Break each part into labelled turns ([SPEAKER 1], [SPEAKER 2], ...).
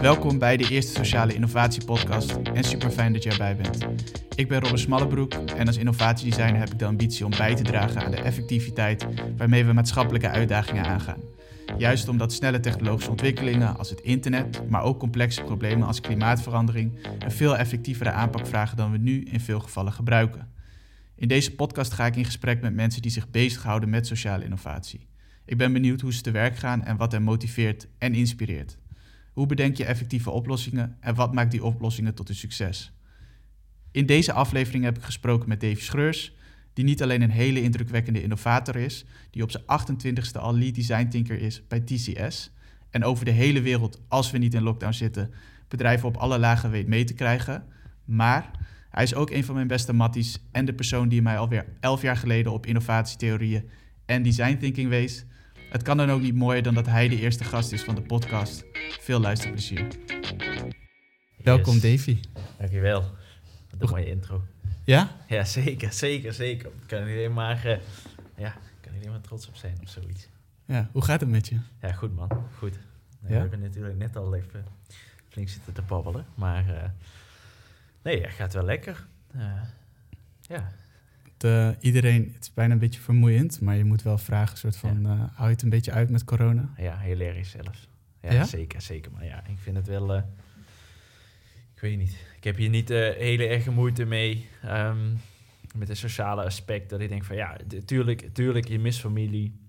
[SPEAKER 1] Welkom bij de eerste Sociale Innovatie Podcast en super fijn dat je erbij bent. Ik ben Robert Smallebroek en als innovatiedesigner heb ik de ambitie om bij te dragen aan de effectiviteit waarmee we maatschappelijke uitdagingen aangaan. Juist omdat snelle technologische ontwikkelingen als het internet, maar ook complexe problemen als klimaatverandering een veel effectievere aanpak vragen dan we nu in veel gevallen gebruiken. In deze podcast ga ik in gesprek met mensen die zich bezighouden met sociale innovatie. Ik ben benieuwd hoe ze te werk gaan en wat hen motiveert en inspireert. Hoe bedenk je effectieve oplossingen en wat maakt die oplossingen tot een succes? In deze aflevering heb ik gesproken met Davy Schreurs, die niet alleen een hele indrukwekkende innovator is, die op zijn 28ste al lead design thinker is bij TCS en over de hele wereld, als we niet in lockdown zitten, bedrijven op alle lagen weet mee te krijgen. Maar hij is ook een van mijn beste matties en de persoon die mij alweer elf jaar geleden op innovatietheorieën en design thinking wees. Het kan dan ook niet mooier dan dat hij de eerste gast is van de podcast. Veel luisterplezier. Welkom Davy.
[SPEAKER 2] Dankjewel. Wat een mooie intro.
[SPEAKER 1] Ja?
[SPEAKER 2] Ja, zeker, zeker, zeker. Ik kan alleen maar, uh, ja, kan alleen maar trots op zijn of zoiets.
[SPEAKER 1] Ja, hoe gaat het met je?
[SPEAKER 2] Ja, goed man, goed.
[SPEAKER 1] Ja?
[SPEAKER 2] We hebben natuurlijk net al even flink zitten te babbelen, maar uh, nee, het gaat wel lekker. Uh, ja.
[SPEAKER 1] Het, iedereen, het is bijna een beetje vermoeiend, maar je moet wel vragen, soort van, ja. hou je het een beetje uit met corona?
[SPEAKER 2] Ja, heel erg zelfs. Ja,
[SPEAKER 1] Ja?
[SPEAKER 2] zeker, zeker. Maar ja, ik vind het wel, eh, ik weet niet. Ik heb hier niet eh hele erge moeite mee ehm, met het sociale aspect. Dat ik denk van ja, tuurlijk, tuurlijk je mist familie.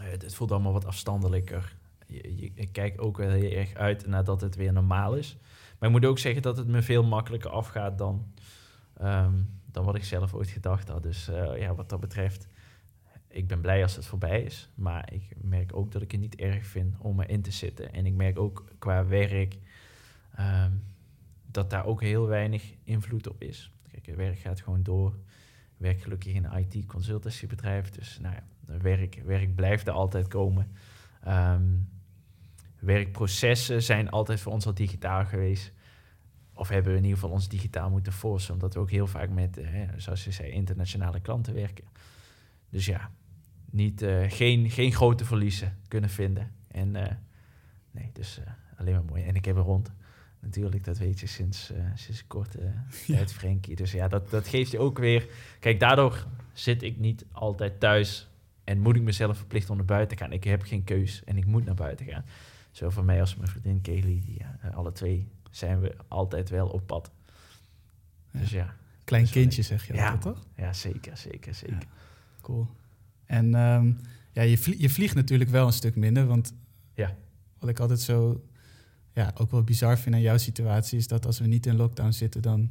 [SPEAKER 2] Eh, het voelt allemaal wat afstandelijker. Je, ik kijk ook wel heel erg uit nadat het weer normaal is. Maar ik moet ook zeggen dat het me veel makkelijker afgaat dan, ehm, dan wat ik zelf ooit gedacht had. Dus eh, ja, wat dat betreft, ik ben blij als het voorbij is. Maar ik merk ook dat ik het niet erg vind om erin te zitten. En ik merk ook qua werk ehm, dat daar ook heel weinig invloed op is. Kijk, het werk gaat gewoon door. Werk gelukkig in een IT-consultancybedrijf. Dus nou ja, werk, werk blijft er altijd komen. Ehm, werkprocessen zijn altijd voor ons al digitaal geweest. Of hebben we in ieder geval ons digitaal moeten forcen. Omdat we ook heel vaak met, eh, zoals je zei, internationale klanten werken. Dus ja, niet, eh, geen, geen grote verliezen kunnen vinden. En eh, nee, dus alleen maar mooi. En ik heb er rond. Natuurlijk, dat weet je sinds, eh, sinds kort eh tijd, Frenkie. Dus ja, dat, dat geeft je ook weer... Kijk, daardoor zit ik niet altijd thuis en moet ik mezelf verplichten om naar buiten te gaan. Ik heb geen keus en ik moet naar buiten gaan. Zo voor mij als mijn vriendin Kelly, die, eh, alle twee zijn we altijd wel op pad.
[SPEAKER 1] Ja.
[SPEAKER 2] Dus ja,
[SPEAKER 1] Klein
[SPEAKER 2] Dat wel
[SPEAKER 1] kindje zeg je
[SPEAKER 2] Ja,
[SPEAKER 1] altijd, toch?
[SPEAKER 2] ja zeker, zeker, zeker.
[SPEAKER 1] Ja. Cool. En ehm, ja, je, vlie- je vliegt natuurlijk wel een stuk minder, want
[SPEAKER 2] Ja.
[SPEAKER 1] wat ik altijd zo ja, ook wel bizar vind aan jouw situatie is dat als we niet in lockdown zitten, dan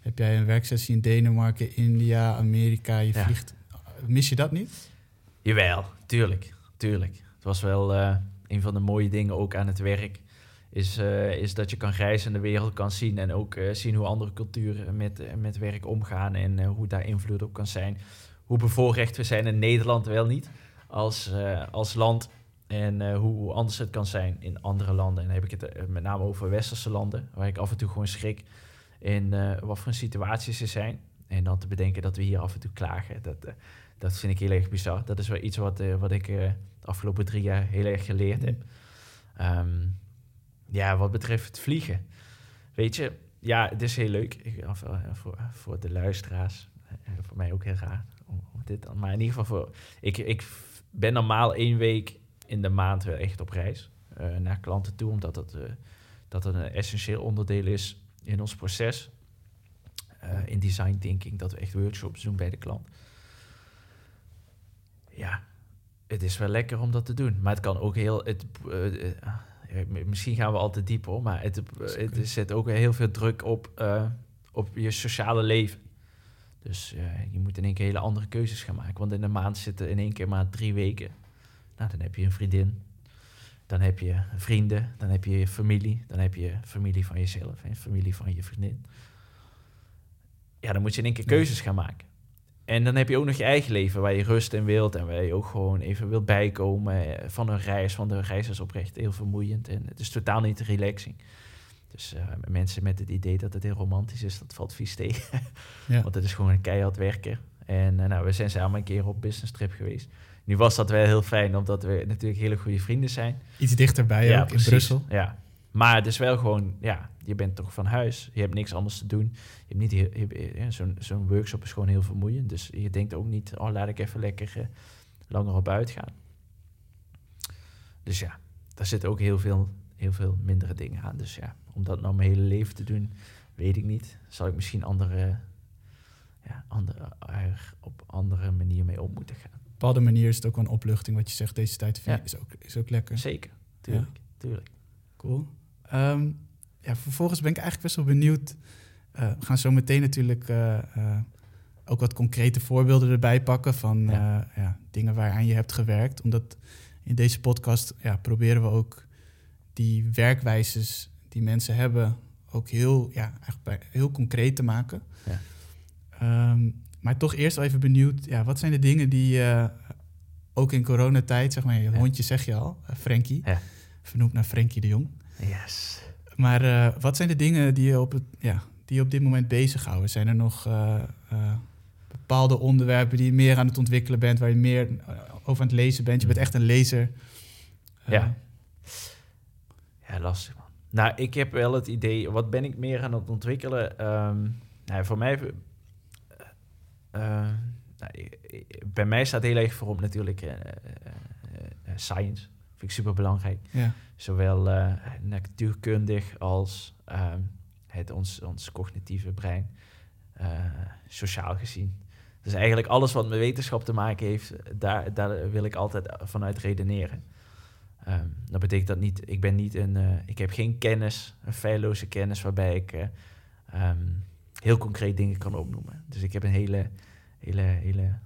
[SPEAKER 1] heb jij een werksessie in Denemarken, India, Amerika. Je
[SPEAKER 2] Ja.
[SPEAKER 1] vliegt. Mis je dat niet?
[SPEAKER 2] Jawel, tuurlijk, tuurlijk. Het was wel eh, een van de mooie dingen ook aan het werk. Is, eh, is dat je kan reizen en de wereld kan zien. En ook eh, zien hoe andere culturen met, met werk omgaan. En hoe daar invloed op kan zijn. Hoe bevoorrecht we zijn in Nederland wel niet. Als, als land. En eh, hoe, anders het kan zijn in andere landen. En dan heb ik het eh, met name over westerse landen. Waar ik af en toe gewoon schrik. In eh, wat voor situaties er zijn. En dan te bedenken dat we hier af en toe klagen. Dat, dat vind ik heel erg bizar. Dat is wel iets wat, wat ik de afgelopen drie jaar heel erg geleerd heb. Ehm, ja, wat betreft vliegen. Weet je, ja, het is heel leuk. Voor, voor de luisteraars. voor mij ook heel raar. Om, om dit. Maar in ieder geval, voor, ik, ik ben normaal één week in de maand wel echt op reis. eh, naar klanten toe, omdat het, eh, dat het een essentieel onderdeel is in ons proces. eh, in design thinking, dat we echt workshops doen bij de klant ja, het is wel lekker om dat te doen. Maar het kan ook heel... Het, misschien gaan we al te diep hoor, maar het, het zet ook heel veel druk op, op je sociale leven. Dus je moet in één keer hele andere keuzes gaan maken. Want in de maand zitten in één keer maar drie weken. Nou, dan heb je een vriendin. Dan heb je vrienden. Dan heb je je familie. Dan heb je familie van jezelf en familie van je vriendin. Ja, dan moet je in één keer keuzes gaan maken. En dan heb je ook nog je eigen leven waar je rust in wilt en waar je ook gewoon even wilt bijkomen eh, van een reis. Want de reis is oprecht heel vermoeiend en het is totaal niet relaxing. Dus uh, mensen met het idee dat het heel romantisch is, dat valt vies tegen.
[SPEAKER 1] Ja.
[SPEAKER 2] Want het is gewoon een keihard werken. En uh, nou, we zijn samen een keer op business trip geweest. Nu was dat wel heel fijn, omdat we natuurlijk hele goede vrienden zijn.
[SPEAKER 1] Iets dichterbij ja, ook, in Brussel.
[SPEAKER 2] Ja, maar het is wel gewoon, ja, je bent toch van huis. Je hebt niks anders te doen. Je hebt niet zo'n zo'n workshop is gewoon heel vermoeiend. Dus je denkt ook niet, oh, laat ik even lekker uh, langer op uitgaan. Dus ja, daar zitten ook heel veel, heel veel mindere dingen aan. Dus ja, om dat nou mijn hele leven te doen, weet ik niet. Zal ik misschien andere, ja, andere, er op andere manier mee om moeten gaan.
[SPEAKER 1] Bepaalde manier is het ook wel een opluchting wat je zegt. Deze tijd ja. is, ook, is ook lekker.
[SPEAKER 2] Zeker, tuurlijk, ja. tuurlijk.
[SPEAKER 1] Cool. Um, ja, vervolgens ben ik eigenlijk best wel benieuwd. Uh, we gaan zo meteen natuurlijk uh, uh, ook wat concrete voorbeelden erbij pakken van ja. ja, dingen waaraan je hebt gewerkt. Omdat in deze podcast ja, proberen we ook die werkwijzes die mensen hebben ook heel, ja, eigenlijk heel concreet te maken. Ja. Um, maar toch eerst wel even benieuwd, ja, wat zijn de dingen die ook in coronatijd, zeg maar, je ja. hondje zeg je al, Frankie, ja. vernoemd naar Frankie de Jong.
[SPEAKER 2] Yes.
[SPEAKER 1] Maar uh, wat zijn de dingen die je op, het, ja, die je op dit moment bezighouden? Zijn er nog uh, uh, bepaalde onderwerpen die je meer aan het ontwikkelen bent, waar je meer over aan het lezen bent? Je bent echt een lezer.
[SPEAKER 2] ja. Ja, lastig man. Nou, ik heb wel het idee, wat ben ik meer aan het ontwikkelen? Um, nou, voor mij, nou, bij mij staat heel erg voorop natuurlijk science. Vind ik super belangrijk.
[SPEAKER 1] Ja.
[SPEAKER 2] Zowel natuurkundig als uh, het, ons, ons cognitieve brein, sociaal gezien. Dus eigenlijk alles wat met wetenschap te maken heeft, daar, daar wil ik altijd vanuit redeneren. Um, dat betekent dat niet, ik ben niet een, uh, ik heb geen kennis, een feilloze kennis waarbij ik um, heel concreet dingen kan opnoemen. Dus ik heb een hele, hele, hele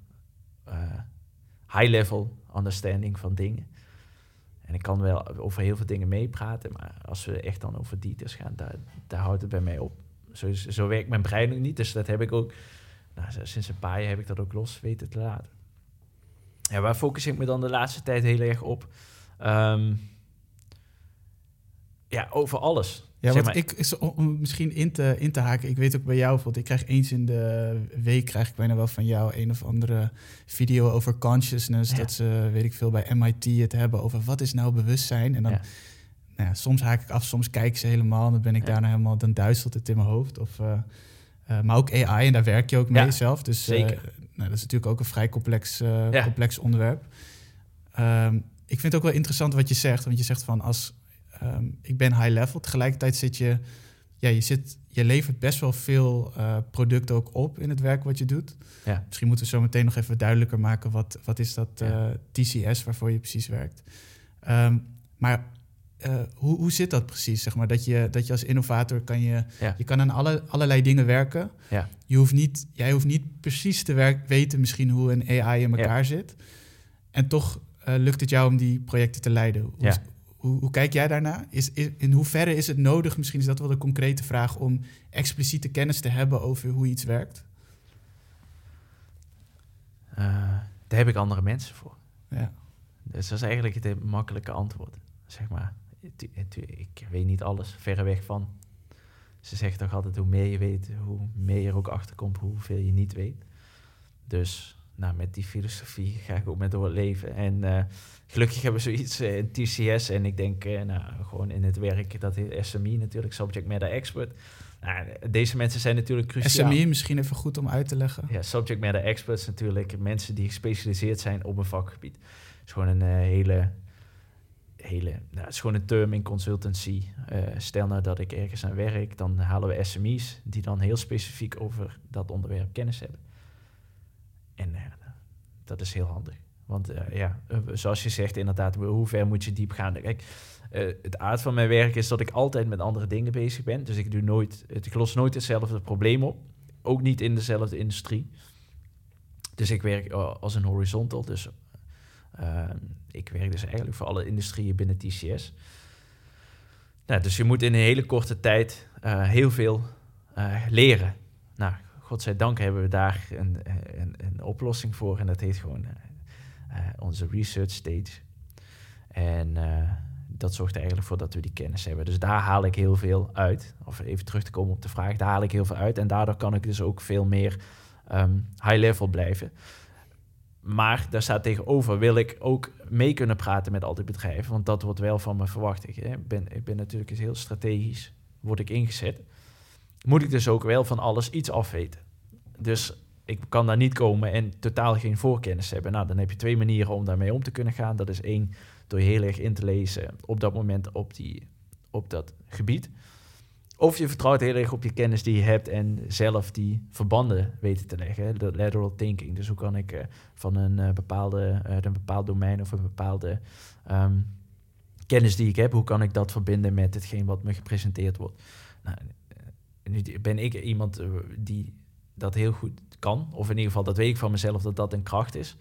[SPEAKER 2] high-level understanding van dingen. En ik kan wel over heel veel dingen meepraten, maar als we echt dan over details gaan, daar, daar houdt het bij mij op. Zo, zo werkt mijn brein nog niet, dus dat heb ik ook, nou, sinds een paar jaar heb ik dat ook los weten te laten. Waar focus ik me dan de laatste tijd heel erg op? Um, ja, over alles.
[SPEAKER 1] Ja, wat ik is om misschien in te, in te haken. Ik weet ook bij jou bijvoorbeeld, ik krijg eens in de week krijg ik bijna wel van jou een of andere video over consciousness. Dat ze, weet ik veel, bij MIT het hebben over wat is nou bewustzijn. En dan, ja. Nou ja, soms haak ik af, soms kijk ze helemaal. En dan ben ik daarna helemaal, dan duizelt het in mijn hoofd. Of, uh, uh, maar ook AI, en daar werk je ook mee zelf. Dus uh, nou, dat is natuurlijk ook een vrij complex, complex onderwerp. Um, ik vind het ook wel interessant wat je zegt. Want je zegt van als um, ik ben high level. Tegelijkertijd zit je, ja, je, zit, je levert best wel veel uh, producten ook op in het werk wat je doet.
[SPEAKER 2] Ja.
[SPEAKER 1] Misschien moeten we zo meteen nog even duidelijker maken wat, wat is dat uh, ja. TCS waarvoor je precies werkt. Um, maar uh, hoe, hoe zit dat precies? Zeg maar? dat, je, dat je als innovator kan je,
[SPEAKER 2] ja.
[SPEAKER 1] je kan aan alle, allerlei dingen werken.
[SPEAKER 2] Ja.
[SPEAKER 1] Je hoeft niet, jij hoeft niet precies te werk, weten misschien hoe een AI in elkaar zit. En toch lukt het jou om die projecten te leiden. Hoe,
[SPEAKER 2] ja.
[SPEAKER 1] Hoe, hoe, kijk jij daarna? Is, is, in hoeverre is het nodig, misschien is dat wel de concrete vraag, om expliciete kennis te hebben over hoe iets werkt?
[SPEAKER 2] Uh, daar heb ik andere mensen voor.
[SPEAKER 1] Ja.
[SPEAKER 2] Dus dat is eigenlijk het makkelijke antwoord. Zeg maar, ik weet niet alles, verreweg van. Ze zegt toch altijd, hoe meer je weet, hoe meer je er ook achter komt, hoeveel je niet weet. Dus nou, met die filosofie ga ik ook met door het leven. En uh, gelukkig hebben we zoiets uh, in TCS. En ik denk uh, nou, gewoon in het werk, dat heet SME natuurlijk, Subject Matter Expert. Nou, deze mensen zijn natuurlijk cruciaal.
[SPEAKER 1] SME misschien even goed om uit te leggen.
[SPEAKER 2] Ja, Subject Matter Experts natuurlijk. Mensen die gespecialiseerd zijn op een vakgebied. Het is gewoon een hele... hele nou, het is gewoon een term in consultancy. stel nou dat ik ergens aan werk, dan halen we SME's... die dan heel specifiek over dat onderwerp kennis hebben. En dat is heel handig. Want uh, ja, uh, zoals je zegt, inderdaad, hoe ver moet je diep gaan? Kijk, het aard van mijn werk is dat ik altijd met andere dingen bezig ben. Dus ik, doe nooit, ik los nooit hetzelfde probleem op. Ook niet in dezelfde industrie. Dus ik werk als een horizontal. Dus ik werk dus eigenlijk voor alle industrieën binnen TCS. Nou, dus je moet in een hele korte tijd heel veel leren. Nou, godzijdank hebben we daar een, een, een, oplossing voor. En dat heet gewoon uh, onze research stage. En uh, dat zorgt eigenlijk voor dat we die kennis hebben. Dus daar haal ik heel veel uit. Of even terug te komen op de vraag, daar haal ik heel veel uit. En daardoor kan ik dus ook veel meer ehm, high level blijven. Maar daar staat tegenover, wil ik ook mee kunnen praten met al die bedrijven. Want dat wordt wel van me verwacht. Ik ben, ik ben natuurlijk heel strategisch, word ik ingezet. Moet ik dus ook wel van alles iets afweten. Dus ik kan daar niet komen en totaal geen voorkennis hebben. Nou, dan heb je twee manieren om daarmee om te kunnen gaan. Dat is één, door heel erg in te lezen op dat moment op, die, op dat gebied. Of je vertrouwt heel erg op je kennis die je hebt en zelf die verbanden weten te leggen. De lateral thinking. Dus hoe kan ik uh, van een, uh, bepaalde, uh, een bepaald domein of een bepaalde um, kennis die ik heb, hoe kan ik dat verbinden met hetgeen wat me gepresenteerd wordt? Nou, nu ben ik iemand die dat heel goed kan. Of in ieder geval, dat weet ik van mezelf dat dat een kracht is.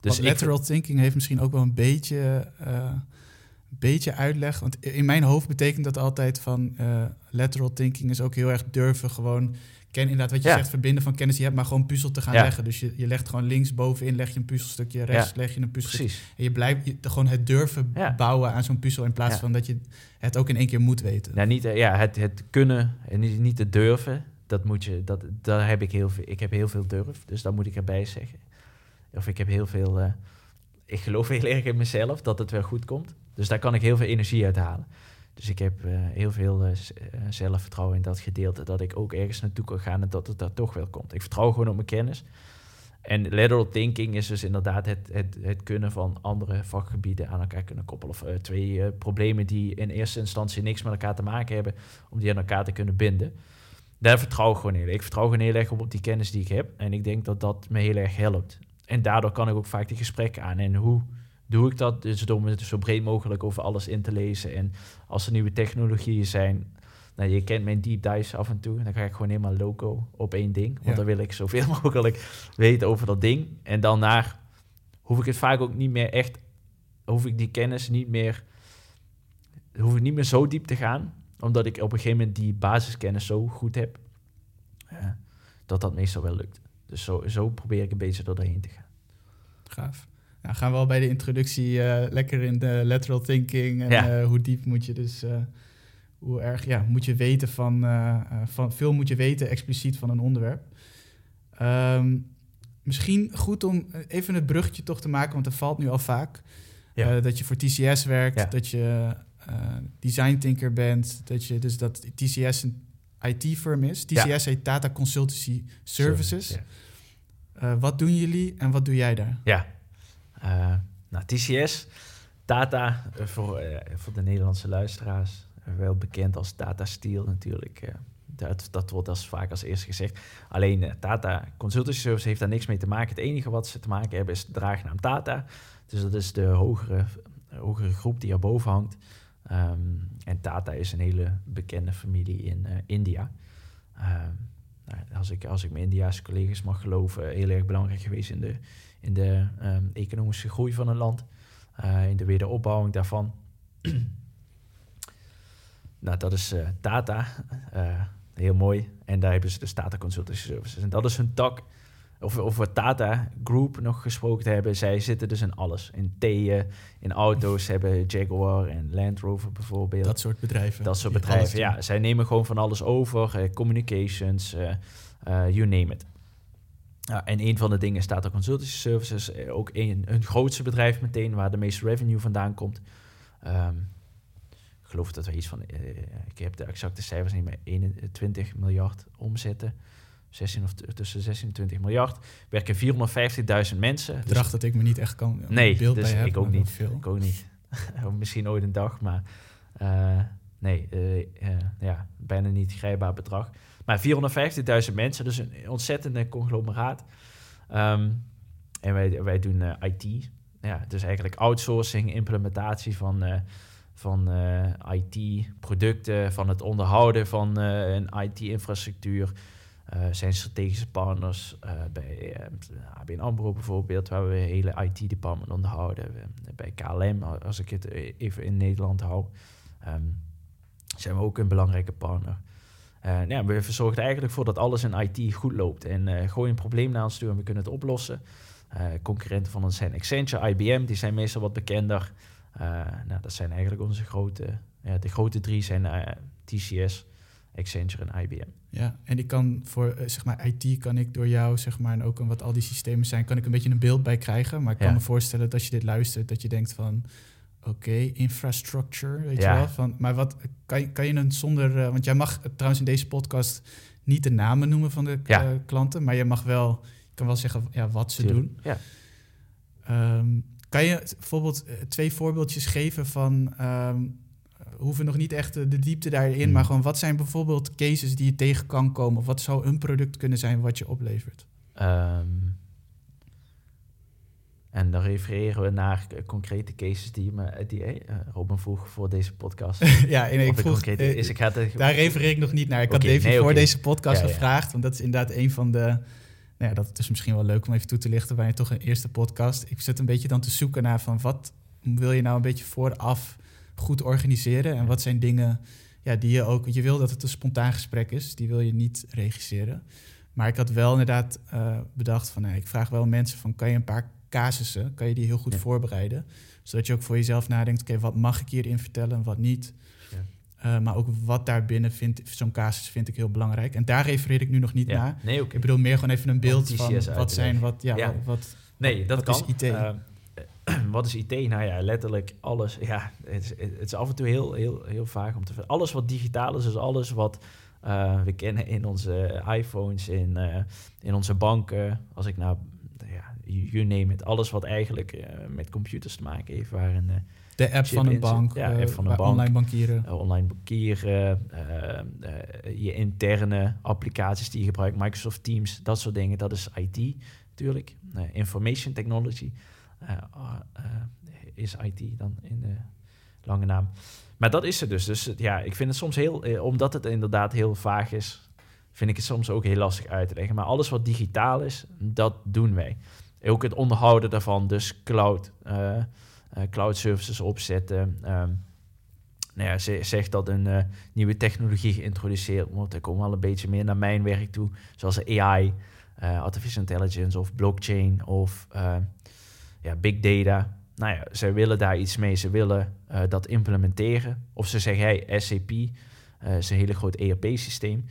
[SPEAKER 1] Dus lateral thinking heeft misschien ook wel een beetje, uh, beetje uitleg. Want in mijn hoofd betekent dat altijd van uh, lateral thinking is ook heel erg durven gewoon ken inderdaad wat je zegt, verbinden van kennis die je hebt, maar gewoon puzzel te gaan leggen. Dus je, je legt gewoon links bovenin leg je een puzzelstukje, rechts leg je een puzzelstukje. Precies. En je blijft je, gewoon het durven bouwen aan zo'n puzzel in plaats van dat je het ook in één keer moet weten.
[SPEAKER 2] Nou, niet, ja, het, het kunnen en niet, niet te durven dat moet je, dat, daar heb ik heel veel, ik heb heel veel durf, dus dat moet ik erbij zeggen. Of ik heb heel veel, uh, ik geloof heel erg in mezelf dat het wel goed komt. Dus daar kan ik heel veel energie uit halen. Dus ik heb uh, heel veel uh, zelfvertrouwen in dat gedeelte, dat ik ook ergens naartoe kan gaan en dat het daar toch wel komt. Ik vertrouw gewoon op mijn kennis. En lateral thinking is dus inderdaad het, het, het kunnen van andere vakgebieden aan elkaar kunnen koppelen. Of twee problemen die in eerste instantie niks met elkaar te maken hebben, om die aan elkaar te kunnen binden daar vertrouw ik gewoon heel erg. Ik vertrouw gewoon heel erg op, op die kennis die ik heb. En ik denk dat dat me heel erg helpt. En daardoor kan ik ook vaak die gesprekken aan. En hoe doe ik dat? Dus door me zo breed mogelijk over alles in te lezen. En als er nieuwe technologieën zijn... Nou, je kent mijn deep dives af en toe. En dan ga ik gewoon helemaal loco op één ding. Want dan wil ik zoveel mogelijk weten over dat ding. En dan naar hoef ik het vaak ook niet meer echt... Hoef ik die kennis niet meer... Hoef ik niet meer zo diep te gaan omdat ik op een gegeven moment die basiskennis zo goed heb, uh, dat dat meestal wel lukt. Dus zo, zo probeer ik een beetje door doorheen te gaan.
[SPEAKER 1] Gaaf. Nou, gaan we al bij de introductie uh, lekker in de lateral thinking en ja. uh, hoe diep moet je dus, hoe erg ja, moet je weten van, van, veel moet je weten expliciet van een onderwerp. Um, misschien goed om even het bruggetje toch te maken, want er valt nu al vaak. Ja. dat je voor TCS werkt, ja. dat je design thinker bent, dat je dus dat TCS een IT-firm is. TCS heet Tata Consultancy Services. wat doen jullie en wat doe jij daar?
[SPEAKER 2] Ja, nou, TCS, Tata, voor, voor de Nederlandse luisteraars, wel bekend als Tata Steel natuurlijk. Dat, dat, wordt als vaak als eerste gezegd. Alleen Tata Consultancy Services heeft daar niks mee te maken. Het enige wat ze te maken hebben is de draagnaam Tata. Dus dat is de hogere, hogere groep die erboven hangt. Um, en Tata is een hele bekende familie in India. Um, nou, als, ik, als ik mijn Indiaanse collega's mag geloven, heel erg belangrijk geweest in de, in de um, economische groei van een land. Uh, in de wederopbouwing daarvan. nou, dat is uh, Tata. heel mooi. En daar hebben ze de Tata Consultancy Services. En dat is hun tak of over Tata Group nog gesproken hebben. Zij zitten dus in alles. In theeën, in auto's, hebben Jaguar en Land Rover bijvoorbeeld.
[SPEAKER 1] Dat soort bedrijven.
[SPEAKER 2] Dat soort bedrijven, ja. Zij nemen gewoon van alles over. Uh, communications, uh, uh, you name it. Ja, en een van de dingen staat er consultancy services. ook een, een grootste bedrijf meteen, waar de meeste revenue vandaan komt. Um, ik geloof dat we iets van, ik heb de exacte cijfers niet meer, 21 miljard omzetten. 16 of tussen 16 en 20 miljard. Werken 450.000 mensen.
[SPEAKER 1] Ik dacht dat ik me niet echt kan
[SPEAKER 2] nee, beeld dus bij ik ook niet. Veel. Ik ook niet. Misschien ooit een dag, maar uh, nee, uh, ja, bijna niet grijpbaar bedrag. Maar 450.000 mensen, dus een ontzettende conglomeraat. Um, en wij, wij doen IT. Ja, dus eigenlijk outsourcing, implementatie van, van IT-producten, van het onderhouden van een IT-infrastructuur. Zijn strategische partners bij eh, ABN AMRO bijvoorbeeld, waar we een hele IT-department onderhouden. bij KLM, als ik het even in Nederland hou, um, zijn we ook een belangrijke partner. Uh, ja, we zorgen er eigenlijk voor dat alles in IT goed loopt. En uh, gooi een probleem naar ons toe en we kunnen het oplossen. concurrenten van ons zijn Accenture, IBM, die zijn meestal wat bekender. nou, dat zijn eigenlijk onze grote... Ja, de grote drie zijn TCS, Accenture en IBM.
[SPEAKER 1] Ja, en ik kan voor zeg maar IT kan ik door jou, zeg maar, en ook wat al die systemen zijn, kan ik een beetje een beeld bij krijgen. Maar ik kan me voorstellen dat als je dit luistert, dat je denkt van oké, infrastructure, weet je wel. Van, maar wat kan je, kan je een zonder, uh, want jij mag trouwens in deze podcast niet de namen noemen van de ja. uh, klanten, maar je mag wel, je kan wel zeggen ja, wat ze doen.
[SPEAKER 2] Ja.
[SPEAKER 1] Um, kan je bijvoorbeeld uh, twee voorbeeldjes geven van, um, hoeven nog niet echt de diepte daarin, hmm. maar gewoon wat zijn bijvoorbeeld cases die je tegen kan komen, of wat zou een product kunnen zijn wat je oplevert?
[SPEAKER 2] Um, en dan refereren we naar concrete cases die, me, die uh, Robin vroeg voor deze podcast.
[SPEAKER 1] ja, en ik vroeg, uh, is, ik het, daar refereer ik nog niet naar. Ik had even voor deze podcast gevraagd, want dat is inderdaad een van de... Nou ja, dat is misschien wel leuk om even toe te lichten bij toch een eerste podcast. Ik zit een beetje dan te zoeken naar van wat wil je nou een beetje vooraf goed organiseren en wat zijn dingen ja, die je ook... Je wil dat het een spontaan gesprek is, die wil je niet regisseren. Maar ik had wel inderdaad uh, bedacht van, nou, ik vraag wel mensen van, kan je een paar casussen, kan je die heel goed voorbereiden. Zodat je ook voor jezelf nadenkt, oké, wat mag ik hierin vertellen en wat niet. Ja. Uh, maar ook wat daarbinnen vindt, zo'n casus vind ik heel belangrijk. En daar refereer ik nu nog niet naar.
[SPEAKER 2] Nee, okay.
[SPEAKER 1] Ik bedoel meer gewoon even een beeld van wat zijn, wat, ja, wat,
[SPEAKER 2] Nee, dat
[SPEAKER 1] wat
[SPEAKER 2] kan.
[SPEAKER 1] is IT? Uh,
[SPEAKER 2] wat is IT? Nou ja, letterlijk alles. Ja, het is, het is af en toe heel, heel, heel vaag om te. Alles wat digitaal is, is alles wat uh, we kennen in onze iPhones, in, in onze banken. Als ik nou you name it. Alles wat eigenlijk uh, met computers te maken heeft. Waar een, uh,
[SPEAKER 1] de app van een bank, ja, app van een bank, online bankieren.
[SPEAKER 2] Online bankieren, je interne applicaties die je gebruikt, Microsoft Teams, dat soort dingen. Dat is IT natuurlijk. information technology is IT dan in de lange naam. Maar dat is het dus. Dus ja, ik vind het soms heel, omdat het inderdaad heel vaag is, vind ik het soms ook heel lastig uit te leggen. Maar alles wat digitaal is, dat doen wij. Ook het onderhouden daarvan, dus cloud, uh, uh, cloud services opzetten. Um, nou ja, ze zegt dat een uh, nieuwe technologie geïntroduceerd wordt. Ik kom wel een beetje meer naar mijn werk toe, zoals AI, artificial intelligence of blockchain of ja, big data. Nou ja, zij willen daar iets mee. Ze willen dat implementeren. Of ze zeggen, hey, SAP is een hele groot ERP-systeem.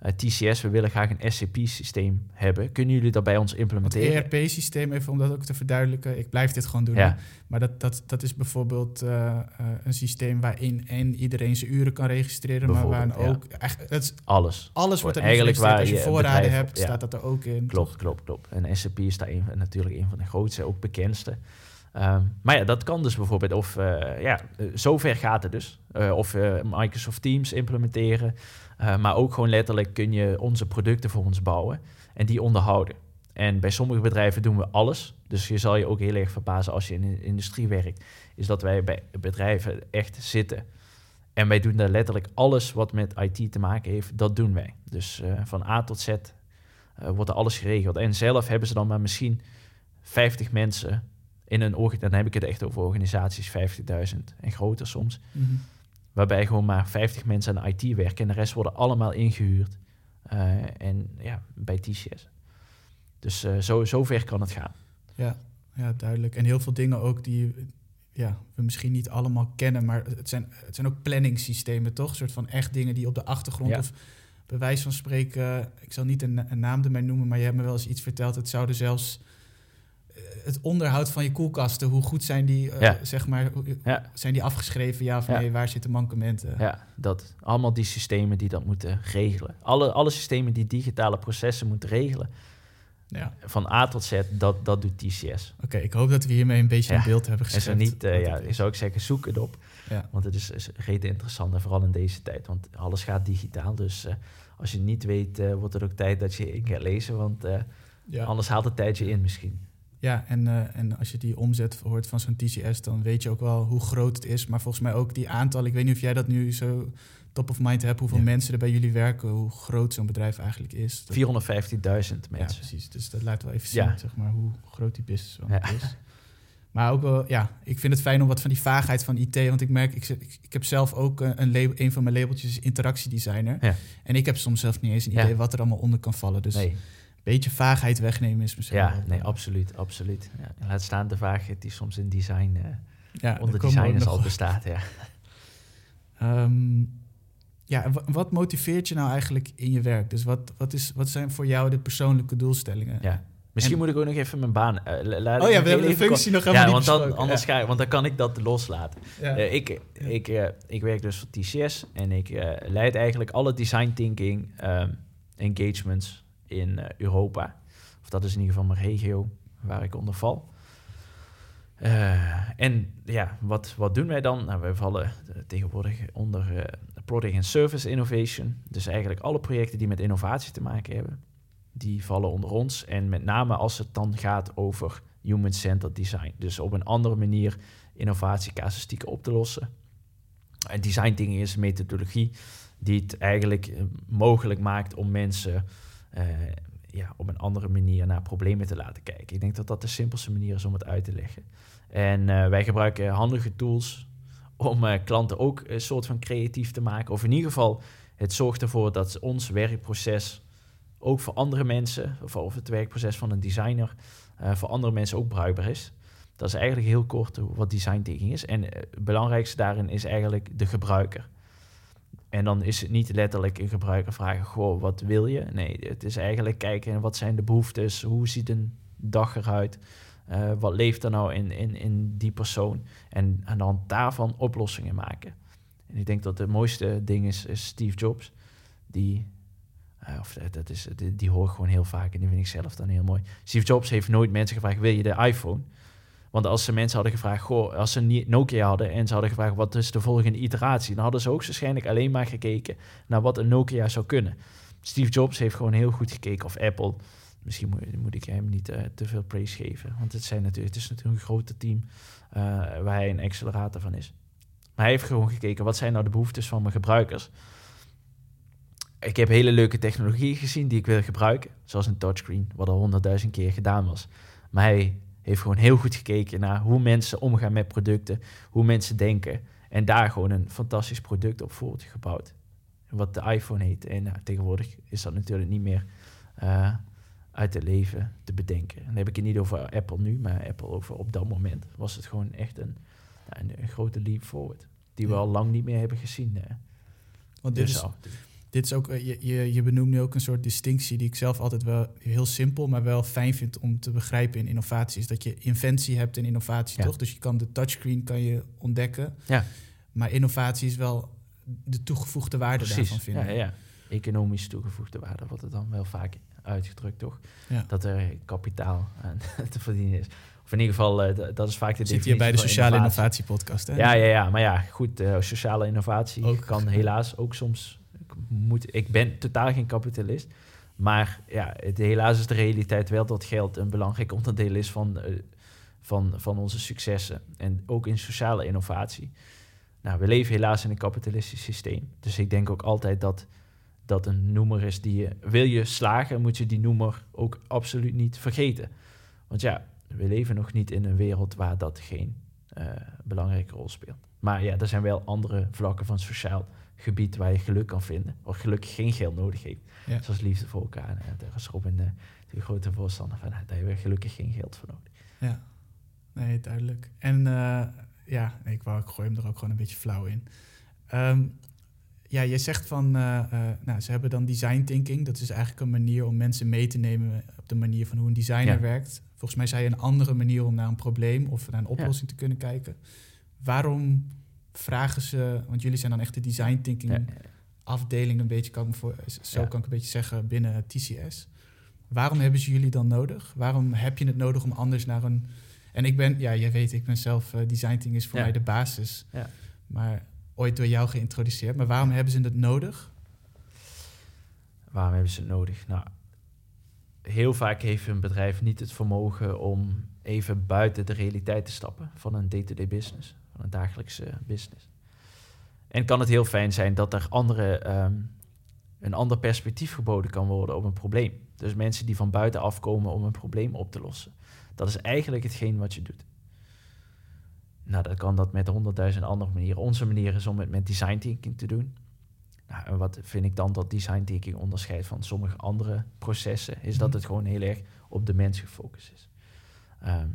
[SPEAKER 2] Eh, TCS, we willen graag een SAP-systeem hebben. Kunnen jullie dat bij ons implementeren?
[SPEAKER 1] Het ERP-systeem, even om dat ook te verduidelijken. Ik blijf dit gewoon doen. Ja. Maar dat, dat, dat is bijvoorbeeld uh, uh, een systeem waarin en iedereen zijn uren kan registreren, maar waar ook echt het,
[SPEAKER 2] alles.
[SPEAKER 1] Alles wordt er eigenlijk waar als je, je voorraden hebt, staat dat er ook in.
[SPEAKER 2] Klopt, klopt, klopt. En SAP is daar een, natuurlijk een van de grootste, ook bekendste. Um, maar ja, dat kan dus bijvoorbeeld. Of ja, zover gaat het dus. Of Microsoft Teams implementeren. Maar ook gewoon letterlijk kun je onze producten voor ons bouwen en die onderhouden. En bij sommige bedrijven doen we alles. Dus je zal je ook heel erg verbazen als je in de industrie werkt. Is dat wij bij bedrijven echt zitten. En wij doen daar letterlijk alles wat met IT te maken heeft, dat doen wij. Dus van A tot Z wordt er alles geregeld. En zelf hebben ze dan maar misschien 50 mensen in een dan heb ik het echt over organisaties 50.000 en groter soms. Mhm. Waarbij gewoon maar 50 mensen aan IT werken en de rest worden allemaal ingehuurd. Uh, en ja, bij TCS. Dus uh, zo, zo ver kan het gaan.
[SPEAKER 1] Ja, ja, duidelijk. En heel veel dingen ook die ja, we misschien niet allemaal kennen, maar het zijn, het zijn ook planningssystemen, toch? Een soort van echt dingen die op de achtergrond ja. of bij wijze van spreken, ik zal niet een, een naam ermee noemen, maar je hebt me wel eens iets verteld. Het zouden zelfs het onderhoud van je koelkasten, hoe goed zijn die, uh, zeg maar, ja. zijn die afgeschreven, ja of nee, waar zitten mankementen?
[SPEAKER 2] Ja, dat. Allemaal die systemen die dat moeten regelen. Alle, alle systemen die digitale processen moeten regelen. Ja. Van A tot Z, dat, dat doet TCS.
[SPEAKER 1] Oké, ik hoop dat we hiermee een beetje een beeld hebben gezet.
[SPEAKER 2] En zo niet, uh, ja, zou ik zeggen, zoek het op. Want het is, is reden interessant, en vooral in deze tijd. Want alles gaat digitaal, dus uh, als je niet weet, wordt het ook tijd dat je in gaat lezen. Want anders haalt het tijdje in misschien.
[SPEAKER 1] Ja, en, uh, en als je die omzet hoort van zo'n TCS, dan weet je ook wel hoe groot het is. Maar volgens mij ook die aantal, ik weet niet of jij dat nu zo top of mind hebt, hoeveel mensen er bij jullie werken, hoe groot zo'n bedrijf eigenlijk is. 450.000
[SPEAKER 2] mensen.
[SPEAKER 1] Ja, precies. Dus dat laat wel even zien, zeg maar, hoe groot die business ja. is. Maar ook wel, ja, ik vind het fijn om wat van die vaagheid van IT. Want ik merk, ik, ik, heb zelf ook een, een, label, een van mijn labeltjes interactiedesigner. Ja. En ik heb soms zelf niet eens een idee wat er allemaal onder kan vallen. Dus nee beetje vaagheid wegnemen is misschien.
[SPEAKER 2] Ja, nee, absoluut, absoluut. Ja. Laat staan de vaagheid die soms in design uh,
[SPEAKER 1] Ja,
[SPEAKER 2] onder designers al bestaat. Ja.
[SPEAKER 1] Ehm, ja, wat motiveert je nou eigenlijk in je werk? Dus wat, wat, is, wat zijn voor jou de persoonlijke doelstellingen?
[SPEAKER 2] Ja. Misschien
[SPEAKER 1] En-
[SPEAKER 2] moet ik ook nog even mijn baan... laat
[SPEAKER 1] Oh ja, we hebben de functie nog
[SPEAKER 2] Ja, want, dan, anders
[SPEAKER 1] Ja.
[SPEAKER 2] ga, ik- want dan kan ik dat loslaten.
[SPEAKER 1] Ja.
[SPEAKER 2] Eh, ik, ik, ik werk dus voor TCS en ik leid eigenlijk alle design thinking ehm, engagements in eh, Europa. Of dat is in ieder geval mijn regio waar ik onder val. Eh, en ja, wat, wat doen wij dan? Nou, wij vallen eh, tegenwoordig onder eh, Product and Service Innovation. Dus eigenlijk alle projecten die met innovatie te maken hebben, die vallen onder ons. En met name als het dan gaat over human-centered design. Dus op een andere manier innovatiecasuïstieken op te lossen. En design thinking is een methodologie die het eigenlijk mogelijk maakt om mensen eh, ja, op een andere manier naar problemen te laten kijken. Ik denk dat dat de simpelste manier is om het uit te leggen. En eh, wij gebruiken handige tools om eh, klanten ook een soort van creatief te maken. Of in ieder geval, het zorgt ervoor dat ons werkproces ook voor andere mensen, of, het werkproces van een designer, voor andere mensen ook bruikbaar is. Dat is eigenlijk heel kort wat design thinking is. En het belangrijkste daarin is eigenlijk de gebruiker. En dan is het niet letterlijk een gebruiker vragen, goh, wat wil je? Nee, het is eigenlijk kijken, wat zijn de behoeftes? Hoe ziet een dag eruit? Eh, wat leeft er nou in, in, in die persoon? En aan de hand daarvan oplossingen maken. En ik denk dat het mooiste ding is, is Steve Jobs. Die, eh, of dat- is, die, die hoor ik gewoon heel vaak en die vind ik zelf dan heel mooi. Steve Jobs heeft nooit mensen gevraagd, wil je de iPhone? Want als ze mensen hadden gevraagd, goh, als ze Nokia hadden en ze hadden gevraagd wat is de volgende iteratie, dan hadden ze ook waarschijnlijk alleen maar gekeken naar wat een Nokia zou kunnen. Steve Jobs heeft gewoon heel goed gekeken of Apple. Misschien moet, moet ik hem niet eh, te veel praise geven, want het, zijn natuurlijk, het is natuurlijk een grote team eh, waar hij een accelerator van is. Maar hij heeft gewoon gekeken, wat zijn nou de behoeftes van mijn gebruikers? Ik heb hele leuke technologieën gezien die ik wil gebruiken, zoals een touchscreen, wat al honderdduizend keer gedaan was. Maar hij heeft gewoon heel goed gekeken naar hoe mensen omgaan met producten, hoe mensen denken. En daar gewoon een fantastisch product op voortgebouwd. Wat de iPhone heet. En nou, tegenwoordig is dat natuurlijk niet meer eh, uit het leven te bedenken. En dan heb ik het niet over Apple nu, maar Apple over op dat moment was het gewoon echt een, een, een grote leap forward. Die we
[SPEAKER 1] Ja.
[SPEAKER 2] al lang niet meer hebben gezien. eh.
[SPEAKER 1] Want dit
[SPEAKER 2] Dus
[SPEAKER 1] is,
[SPEAKER 2] al.
[SPEAKER 1] Dit is ook, eh, je, je, je benoemt nu ook een soort distinctie die ik zelf altijd wel heel simpel, maar wel fijn vind om te begrijpen in innovatie. Is dat je inventie hebt in innovatie,
[SPEAKER 2] Ja.
[SPEAKER 1] toch? Dus je kan de touchscreen kan je ontdekken.
[SPEAKER 2] Ja.
[SPEAKER 1] Maar innovatie is wel de toegevoegde waarde daarvan vinden.
[SPEAKER 2] ja, ja. Economisch toegevoegde waarde wordt het dan wel vaak uitgedrukt, toch?
[SPEAKER 1] Ja.
[SPEAKER 2] Dat er kapitaal aan te verdienen is. Of in ieder geval, eh, dat is vaak de
[SPEAKER 1] zitten hier bij de Sociale Innovatie Podcast. Hè?
[SPEAKER 2] Ja, ja, ja. Maar ja, goed, eh, sociale innovatie
[SPEAKER 1] Ook.
[SPEAKER 2] kan helaas ook soms... Moet, ik ben totaal geen kapitalist. Maar ja, het, helaas is de realiteit wel dat geld een belangrijk onderdeel is van, eh, van, van onze successen. En ook in sociale innovatie. Nou, we leven helaas in een kapitalistisch systeem. Dus ik denk ook altijd dat dat een noemer is die je... Wil je slagen, moet je die noemer ook absoluut niet vergeten. Want ja, we leven nog niet in een wereld waar dat geen eh, belangrijke rol speelt. Maar ja, er zijn wel andere vlakken van sociaal gebied waar je geluk kan vinden. Waar gelukkig geen geld nodig heeft.
[SPEAKER 1] Ja.
[SPEAKER 2] Zoals liefde voor elkaar. En, eh, daar is Robin de, de grote voorstander van. eh, Daar hebben we gelukkig geen geld voor nodig.
[SPEAKER 1] Ja, nee, duidelijk. En eh, ja, nee, ik wou, ik gooi hem er ook gewoon een beetje flauw in. Ehm, ja, je zegt van, eh, eh, nou, ze hebben dan design thinking. Dat is eigenlijk een manier om mensen mee te nemen op de manier van hoe een designer
[SPEAKER 2] Ja.
[SPEAKER 1] werkt. Volgens mij zei je een andere manier om naar een probleem of naar een oplossing te kunnen kijken. Waarom vragen ze, want jullie zijn dan echt de design thinking
[SPEAKER 2] Ja,
[SPEAKER 1] afdeling een beetje, kan ik me voor, zo
[SPEAKER 2] Ja.
[SPEAKER 1] kan ik een beetje zeggen, binnen TCS. Waarom hebben ze jullie dan nodig? Waarom heb je het nodig om anders naar een... En ik ben, ja, jij weet, ik ben zelf, eh, design thinking is voor
[SPEAKER 2] Ja.
[SPEAKER 1] mij de basis.
[SPEAKER 2] Ja.
[SPEAKER 1] Maar ooit door jou geïntroduceerd. Maar waarom hebben ze het nodig?
[SPEAKER 2] Waarom hebben ze het nodig? Nou, heel vaak heeft een bedrijf niet het vermogen om even buiten de realiteit te stappen van een day-to-day business, van een dagelijkse business. En kan het heel fijn zijn dat er andere, ehm, een ander perspectief geboden kan worden op een probleem. Dus mensen die van buiten afkomen om een probleem op te lossen. Dat is eigenlijk hetgeen wat je doet. Nou, dat kan dat met honderdduizend andere manieren. Onze manier is om het met design thinking te doen. Nou, en wat vind ik dan dat design thinking onderscheidt van sommige andere processen, is dat
[SPEAKER 1] Mhm.
[SPEAKER 2] het gewoon heel erg op de mens gefocust is. Ehm,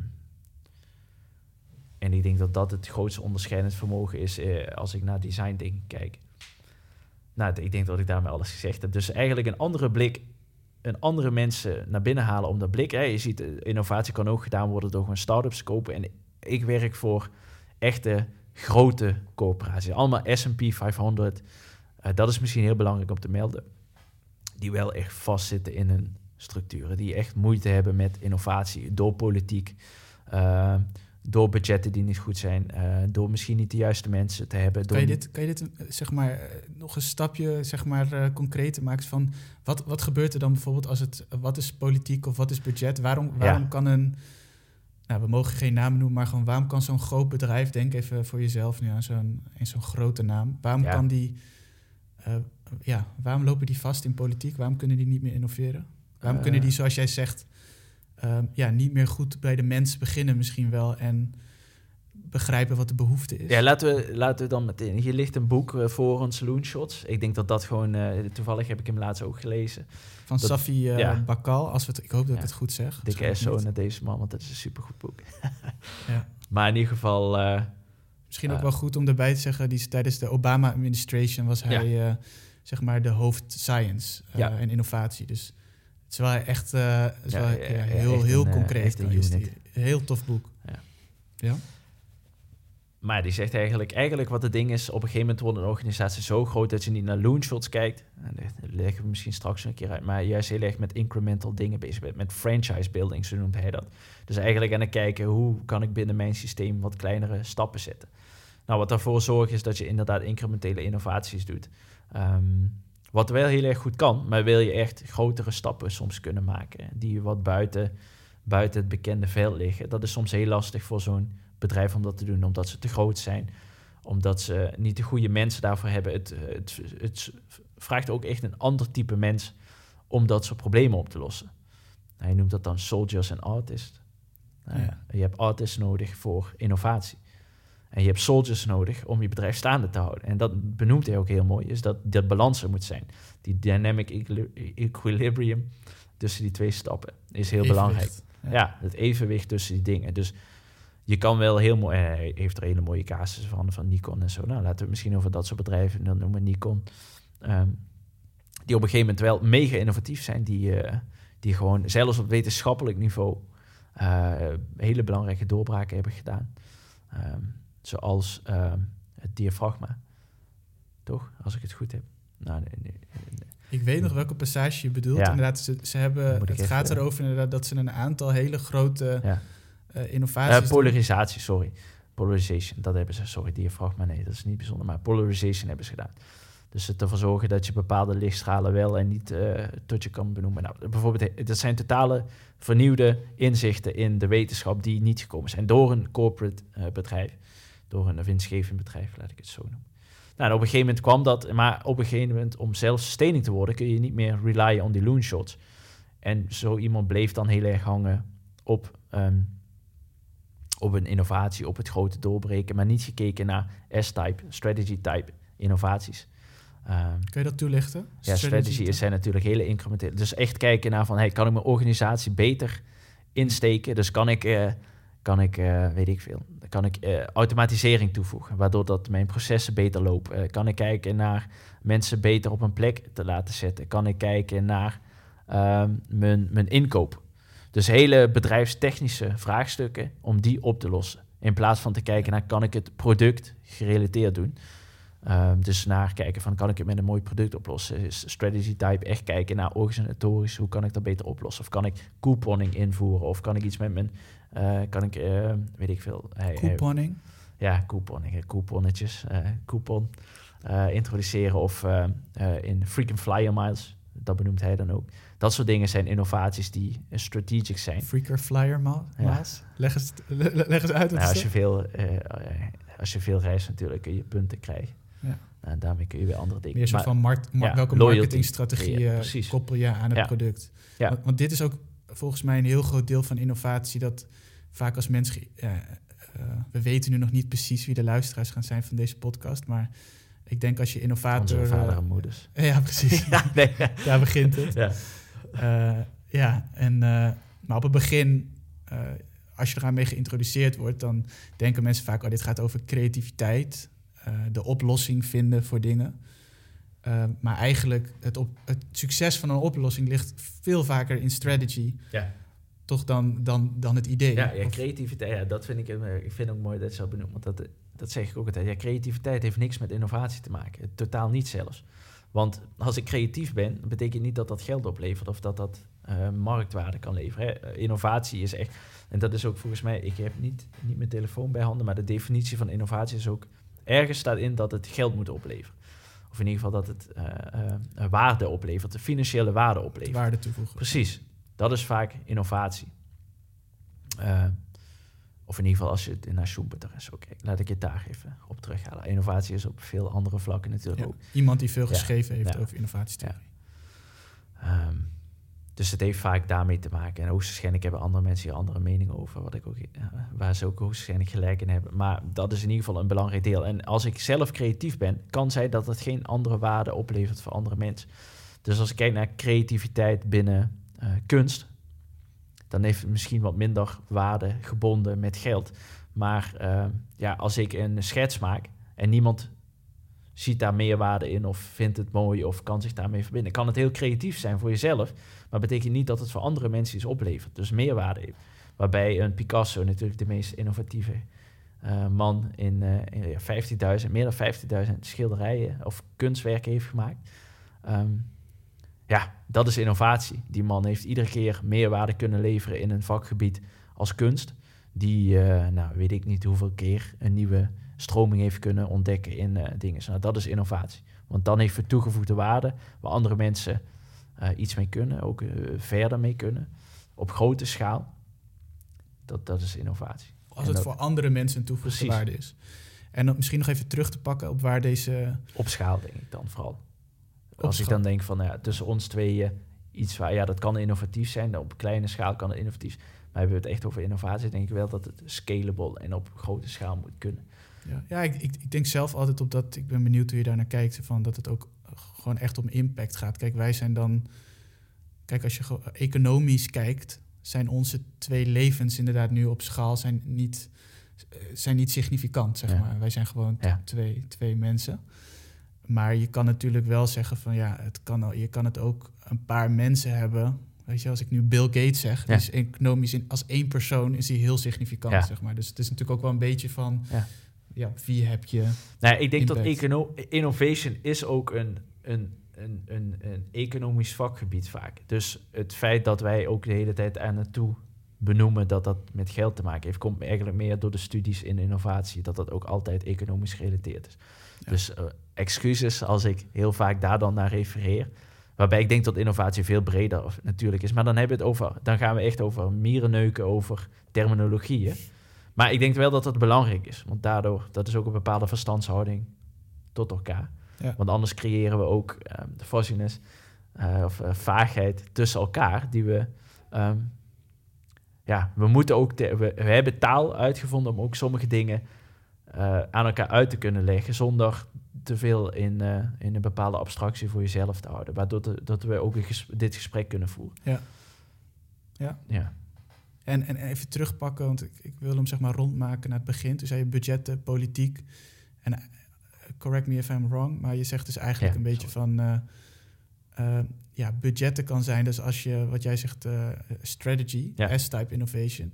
[SPEAKER 2] En ik denk dat dat het grootste onderscheidend vermogen is eh, als ik naar design dingen kijk. Nou, ik denk dat ik daarmee alles gezegd heb. Dus eigenlijk een andere blik, een andere mensen naar binnen halen om dat blik. Je ziet, eh, innovatie kan ook gedaan worden door gewoon start-ups kopen. En ik werk voor echte grote corporaties. Allemaal S&P 500. Uh, dat is misschien heel belangrijk om te melden. Die wel echt vastzitten in hun structuren. Die echt moeite hebben met innovatie door politiek. Uh, door budgetten die niet goed zijn, uh, door misschien niet de juiste mensen te hebben.
[SPEAKER 1] Kan je dit, kan je dit zeg maar, nog een stapje zeg maar, uh, concreter maken? Van wat, wat gebeurt er dan bijvoorbeeld als het, wat is politiek of wat is budget? Waarom, waarom kan een, nou, we mogen geen naam noemen, maar gewoon waarom kan zo'n groot bedrijf, denk even voor jezelf nu aan zo'n zo'n grote naam, waarom kan die, uh, ja, waarom lopen die vast in politiek? Waarom kunnen die niet meer innoveren? Waarom kunnen die, zoals jij zegt, um, ja, niet meer goed bij de mens beginnen misschien wel en begrijpen wat de behoefte is.
[SPEAKER 2] Ja, laten we, laten we dan meteen. Hier ligt een boek uh, voor ons, Loonshots. Ik denk dat dat gewoon, uh, toevallig heb ik hem laatst ook gelezen.
[SPEAKER 1] Van dat, Safi uh, ja. Bakal, als we het, ik hoop dat ja. ik het goed zeg.
[SPEAKER 2] Dikke SO naar deze man, want dat is een supergoed boek. ja. Maar in ieder geval...
[SPEAKER 1] Misschien ook wel goed om erbij te zeggen, die, tijdens de Obama-administration was hij zeg maar de hoofd science en innovatie. Dus het is wel echt uh, is wel, heel, heel een, concreet. Een heel tof boek. Ja. ja.
[SPEAKER 2] Maar die zegt eigenlijk, eigenlijk wat het ding is, op een gegeven moment wordt een organisatie zo groot dat je niet naar loonshots kijkt. Dat leggen we misschien straks een keer uit. Maar juist heel erg met incremental dingen bezig bent. Met franchise building, zo noemt hij dat. Dus eigenlijk aan het kijken, hoe kan ik binnen mijn systeem wat kleinere stappen zetten. Nou, wat daarvoor zorgt is dat je inderdaad incrementele innovaties doet. Um, wat wel heel erg goed kan, maar wil je echt grotere stappen soms kunnen maken, die wat buiten, buiten het bekende veld liggen. Dat is soms heel lastig voor zo'n bedrijf om dat te doen, omdat ze te groot zijn, omdat ze niet de goede mensen daarvoor hebben. Het, het, het vraagt ook echt een ander type mens om dat soort problemen op te lossen. Hij noemt dat dan soldiers en artists. Nou, ja. Je hebt artists nodig voor innovatie. En je hebt soldiers nodig om je bedrijf staande te houden. En dat benoemt hij ook heel mooi, is dat dat balans er moet zijn. Die dynamic equilibrium tussen die twee stappen is heel belangrijk. Ja. het evenwicht tussen die dingen. Dus je kan wel heel mooi, hij heeft er hele mooie casussen van, van Nikon en zo. Nou, laten we misschien over dat soort bedrijven dan noemen, Nikon. Um, die op een gegeven moment wel mega innovatief zijn, die, uh, die gewoon zelfs op wetenschappelijk niveau uh, hele belangrijke doorbraken hebben gedaan. Um, Zoals uh, het diafragma. Toch? Als ik het goed heb. Nou, nee, nee,
[SPEAKER 1] nee. Ik weet nog welke passage je bedoelt. Ja. Inderdaad, ze, ze hebben, het even, gaat erover inderdaad dat ze een aantal hele grote ja. uh, innovaties...
[SPEAKER 2] Uh, polarisatie, sorry. Polarization, dat hebben ze. Sorry, diafragma, nee, dat is niet bijzonder. Maar polarization hebben ze gedaan. Dus het ervoor zorgen dat je bepaalde lichtstralen wel en niet uh, tot je kan benoemen. Nou, bijvoorbeeld, dat zijn totale vernieuwde inzichten in de wetenschap die niet gekomen zijn door een corporate bedrijf door een winstgevend bedrijf, laat ik het zo noemen. Nou, en op een gegeven moment kwam dat, maar op een gegeven moment om zelfsustaining te worden, kun je niet meer relyen on die loon shots. En zo iemand bleef dan heel erg hangen op, um, op een innovatie, op het grote doorbreken, maar niet gekeken naar S-type, strategy-type innovaties.
[SPEAKER 1] Um, Kun je dat toelichten?
[SPEAKER 2] Ja, strategy is zijn natuurlijk hele incrementele. Dus echt kijken naar van, hey, kan ik mijn organisatie beter insteken? Dus kan ik, uh, kan ik uh, weet ik veel, kan ik uh, automatisering toevoegen, waardoor dat mijn processen beter lopen. Uh, kan ik kijken naar mensen beter op een plek te laten zetten. Kan ik kijken naar uh, mijn, mijn inkoop. Dus hele bedrijfstechnische vraagstukken om die op te lossen. In plaats van te kijken naar kan ik het product gerelateerd doen. Um, dus naar kijken van kan ik het met een mooi product oplossen. Is strategy type echt kijken naar organisatorisch, hoe kan ik dat beter oplossen? Of kan ik couponing invoeren? Of kan ik iets met mijn kan ik, uh, weet ik veel...
[SPEAKER 1] Hey, Couponing?
[SPEAKER 2] ja, couponing, couponnetjes, uh, coupon introduceren of in frequent flyer miles, dat benoemt hij dan ook. Dat soort dingen zijn innovaties die strategic zijn.
[SPEAKER 1] Freaker flyer miles? Ja. Leg, eens, leg eens uit.
[SPEAKER 2] Nou, als, je veel, als je veel reist natuurlijk kun je punten krijgen. Ja. En daarmee kun je weer andere dingen.
[SPEAKER 1] Meer soort van markt, ja, welke marketingstrategieën koppel je aan het product. Want, want, dit is ook volgens mij een heel groot deel van innovatie dat vaak als mens. Uh, we weten nu nog niet precies wie de luisteraars gaan zijn van deze podcast, maar ik denk als je innovator.
[SPEAKER 2] Onze vader en moeders.
[SPEAKER 1] ja, precies. ja, nee. Daar begint het. Ja, ja en, maar op het begin als je eraan mee geïntroduceerd wordt, dan denken mensen vaak, oh, dit gaat over creativiteit, uh, de oplossing vinden voor dingen. Uh, maar eigenlijk, het, op, het succes van een oplossing ligt veel vaker in strategy.
[SPEAKER 2] Ja.
[SPEAKER 1] Toch dan, dan, dan het idee.
[SPEAKER 2] Ja, ja creativiteit, ja, dat vind ik, ik vind ook mooi dat je zo benoemt. Want dat, dat zeg ik ook altijd. Ja, creativiteit heeft niks met innovatie te maken. Totaal niet zelfs. Want als ik creatief ben, betekent niet dat dat geld oplevert of dat dat uh, marktwaarde kan leveren. Hè. Eh, innovatie is echt, en dat is ook volgens mij, ik heb niet, niet mijn telefoon bij handen, maar de definitie van innovatie is ook, ergens staat in dat het geld moet opleveren. Of in ieder geval dat het uh, waarde oplevert, de financiële waarde oplevert.
[SPEAKER 1] Waarde toevoegen.
[SPEAKER 2] Precies, dat is vaak innovatie. Of in ieder geval als je het naar Schumpeter zo kijkt. Laat ik het daar even op terughalen. Innovatie is op veel andere vlakken natuurlijk ook.
[SPEAKER 1] Iemand die veel geschreven heeft over innovatietheorie.
[SPEAKER 2] Um, dus het heeft vaak daarmee te maken. En hoogstwaarschijnlijk hebben andere mensen hier andere meningen over, wat ik ook, waar ze ook hoogstwaarschijnlijk gelijk in hebben. Maar dat is in ieder geval een belangrijk deel. En als ik zelf creatief ben, kan zij dat het geen andere waarde oplevert voor andere mensen. Dus als ik kijk naar creativiteit binnen uh, kunst, dan heeft het misschien wat minder waarde gebonden met geld. Maar uh, ja, als ik een schets maak en niemand ziet daar meerwaarde in of vindt het mooi of kan zich daarmee verbinden, kan het heel creatief zijn voor jezelf, maar betekent niet dat het voor andere mensen iets oplevert. Dus meerwaarde heeft. Waarbij een Picasso natuurlijk de meest innovatieve uh, man in, uh, in 15.000, meer dan 15.000 schilderijen of kunstwerken heeft gemaakt. Um, ja, dat is innovatie. Die man heeft iedere keer meerwaarde kunnen leveren in een vakgebied als kunst. Die, uh, nou weet ik niet hoeveel keer, een nieuwe stroming heeft kunnen ontdekken in uh, dingen. Nou, dat is innovatie. Want dan heeft het toegevoegde waarde waar andere mensen uh, iets mee kunnen, ook verder mee kunnen, op grote schaal. Dat, dat is innovatie.
[SPEAKER 1] Als het
[SPEAKER 2] dat,
[SPEAKER 1] voor andere mensen een toegevoegde waarde is. En dan misschien nog even terug te pakken op waar deze...
[SPEAKER 2] Op schaal, denk ik dan vooral. Als ik dan denk van, nou ja, tussen ons tweeën iets waar, ja, dat kan innovatief zijn. Op kleine schaal kan het innovatief Maar hebben we het echt over innovatie, denk ik wel dat het scalable en op grote schaal moet kunnen.
[SPEAKER 1] Ja, ja ik, ik, ik denk zelf altijd op dat, ik ben benieuwd hoe je daar naar kijkt, van dat het ook gewoon echt om impact gaat. Kijk, wij zijn dan, kijk, als je economisch kijkt, zijn onze twee levens inderdaad nu op schaal zijn niet, zijn niet significant, zeg maar. Wij zijn gewoon ja. twee, twee mensen. Maar je kan natuurlijk wel zeggen van ja, het kan, je kan het ook een paar mensen hebben. Weet je, als ik nu Bill Gates zeg, ja. is economisch in, als één persoon is hij heel significant, ja. zeg maar. Dus het is natuurlijk ook wel een beetje van, ja, ja wie heb je?
[SPEAKER 2] Nou, ik denk impact? dat econo innovation is ook een, een, een, een, een economisch vakgebied vaak. Dus het feit dat wij ook de hele tijd aan naartoe benoemen dat dat met geld te maken heeft, komt eigenlijk meer door de studies in innovatie, dat dat ook altijd economisch gerelateerd is. Dus uh, excuses als ik heel vaak daar dan naar refereer. Waarbij ik denk dat innovatie veel breder natuurlijk is. Maar dan, hebben we het over, dan gaan we echt over mierenneuken, over terminologieën. Maar ik denk wel dat dat belangrijk is. Want daardoor, dat is ook een bepaalde verstandshouding tot elkaar. Ja. Want anders creëren we ook um, de fuzziness uh, of uh, vaagheid tussen elkaar. Die we, um, ja, we moeten ook, we, we, hebben taal uitgevonden om ook sommige dingen uh, aan elkaar uit te kunnen leggen. Zonder te veel in, uh, in een bepaalde abstractie voor jezelf te houden. Waardoor de, dat we ook ges dit gesprek kunnen voeren.
[SPEAKER 1] Ja. Ja.
[SPEAKER 2] ja.
[SPEAKER 1] En, en even terugpakken, want ik, ik wil hem zeg maar rondmaken naar het begin. Toen zei je budgetten, politiek. En uh, correct me if I'm wrong, maar je zegt dus eigenlijk ja, een beetje van... Uh, ja, budgetten kan zijn, dus als je, wat jij zegt, strategy, ja. S-type innovation.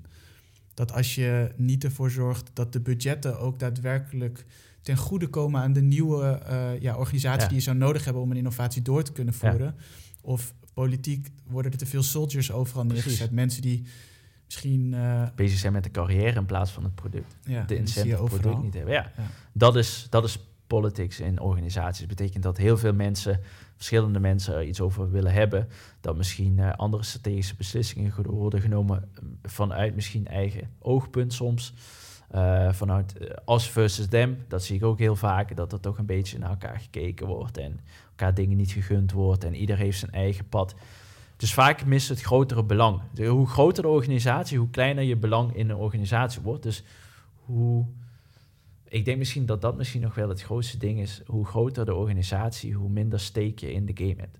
[SPEAKER 1] Dat als je niet ervoor zorgt dat de budgetten ook daadwerkelijk ten goede komen aan de nieuwe uh, ja, organisatie die je zou nodig hebben om een innovatie door te kunnen voeren. Ja. Of politiek worden er te veel soldiers overal neergezet. Mensen die misschien... Uh,
[SPEAKER 2] Bezig zijn met de carrière in plaats van het product. Ja, de incentive product niet hebben. Ja, Dat, is, dat is politics in organisaties. Dat betekent dat heel veel mensen, verschillende mensen er iets over willen hebben. Dat misschien uh, andere strategische beslissingen worden genomen vanuit misschien eigen oogpunt soms. Uh, vanuit us versus them, dat zie ik ook heel vaak, dat er toch een beetje naar elkaar gekeken wordt en elkaar dingen niet gegund wordt en ieder heeft zijn eigen pad. Dus vaak mist het grotere belang. Hoe groter de organisatie, hoe kleiner je belang in een organisatie wordt. Dus hoe, ik denk misschien dat dat misschien nog wel het grootste ding is. Hoe groter de organisatie, hoe minder steek je in de game hebt.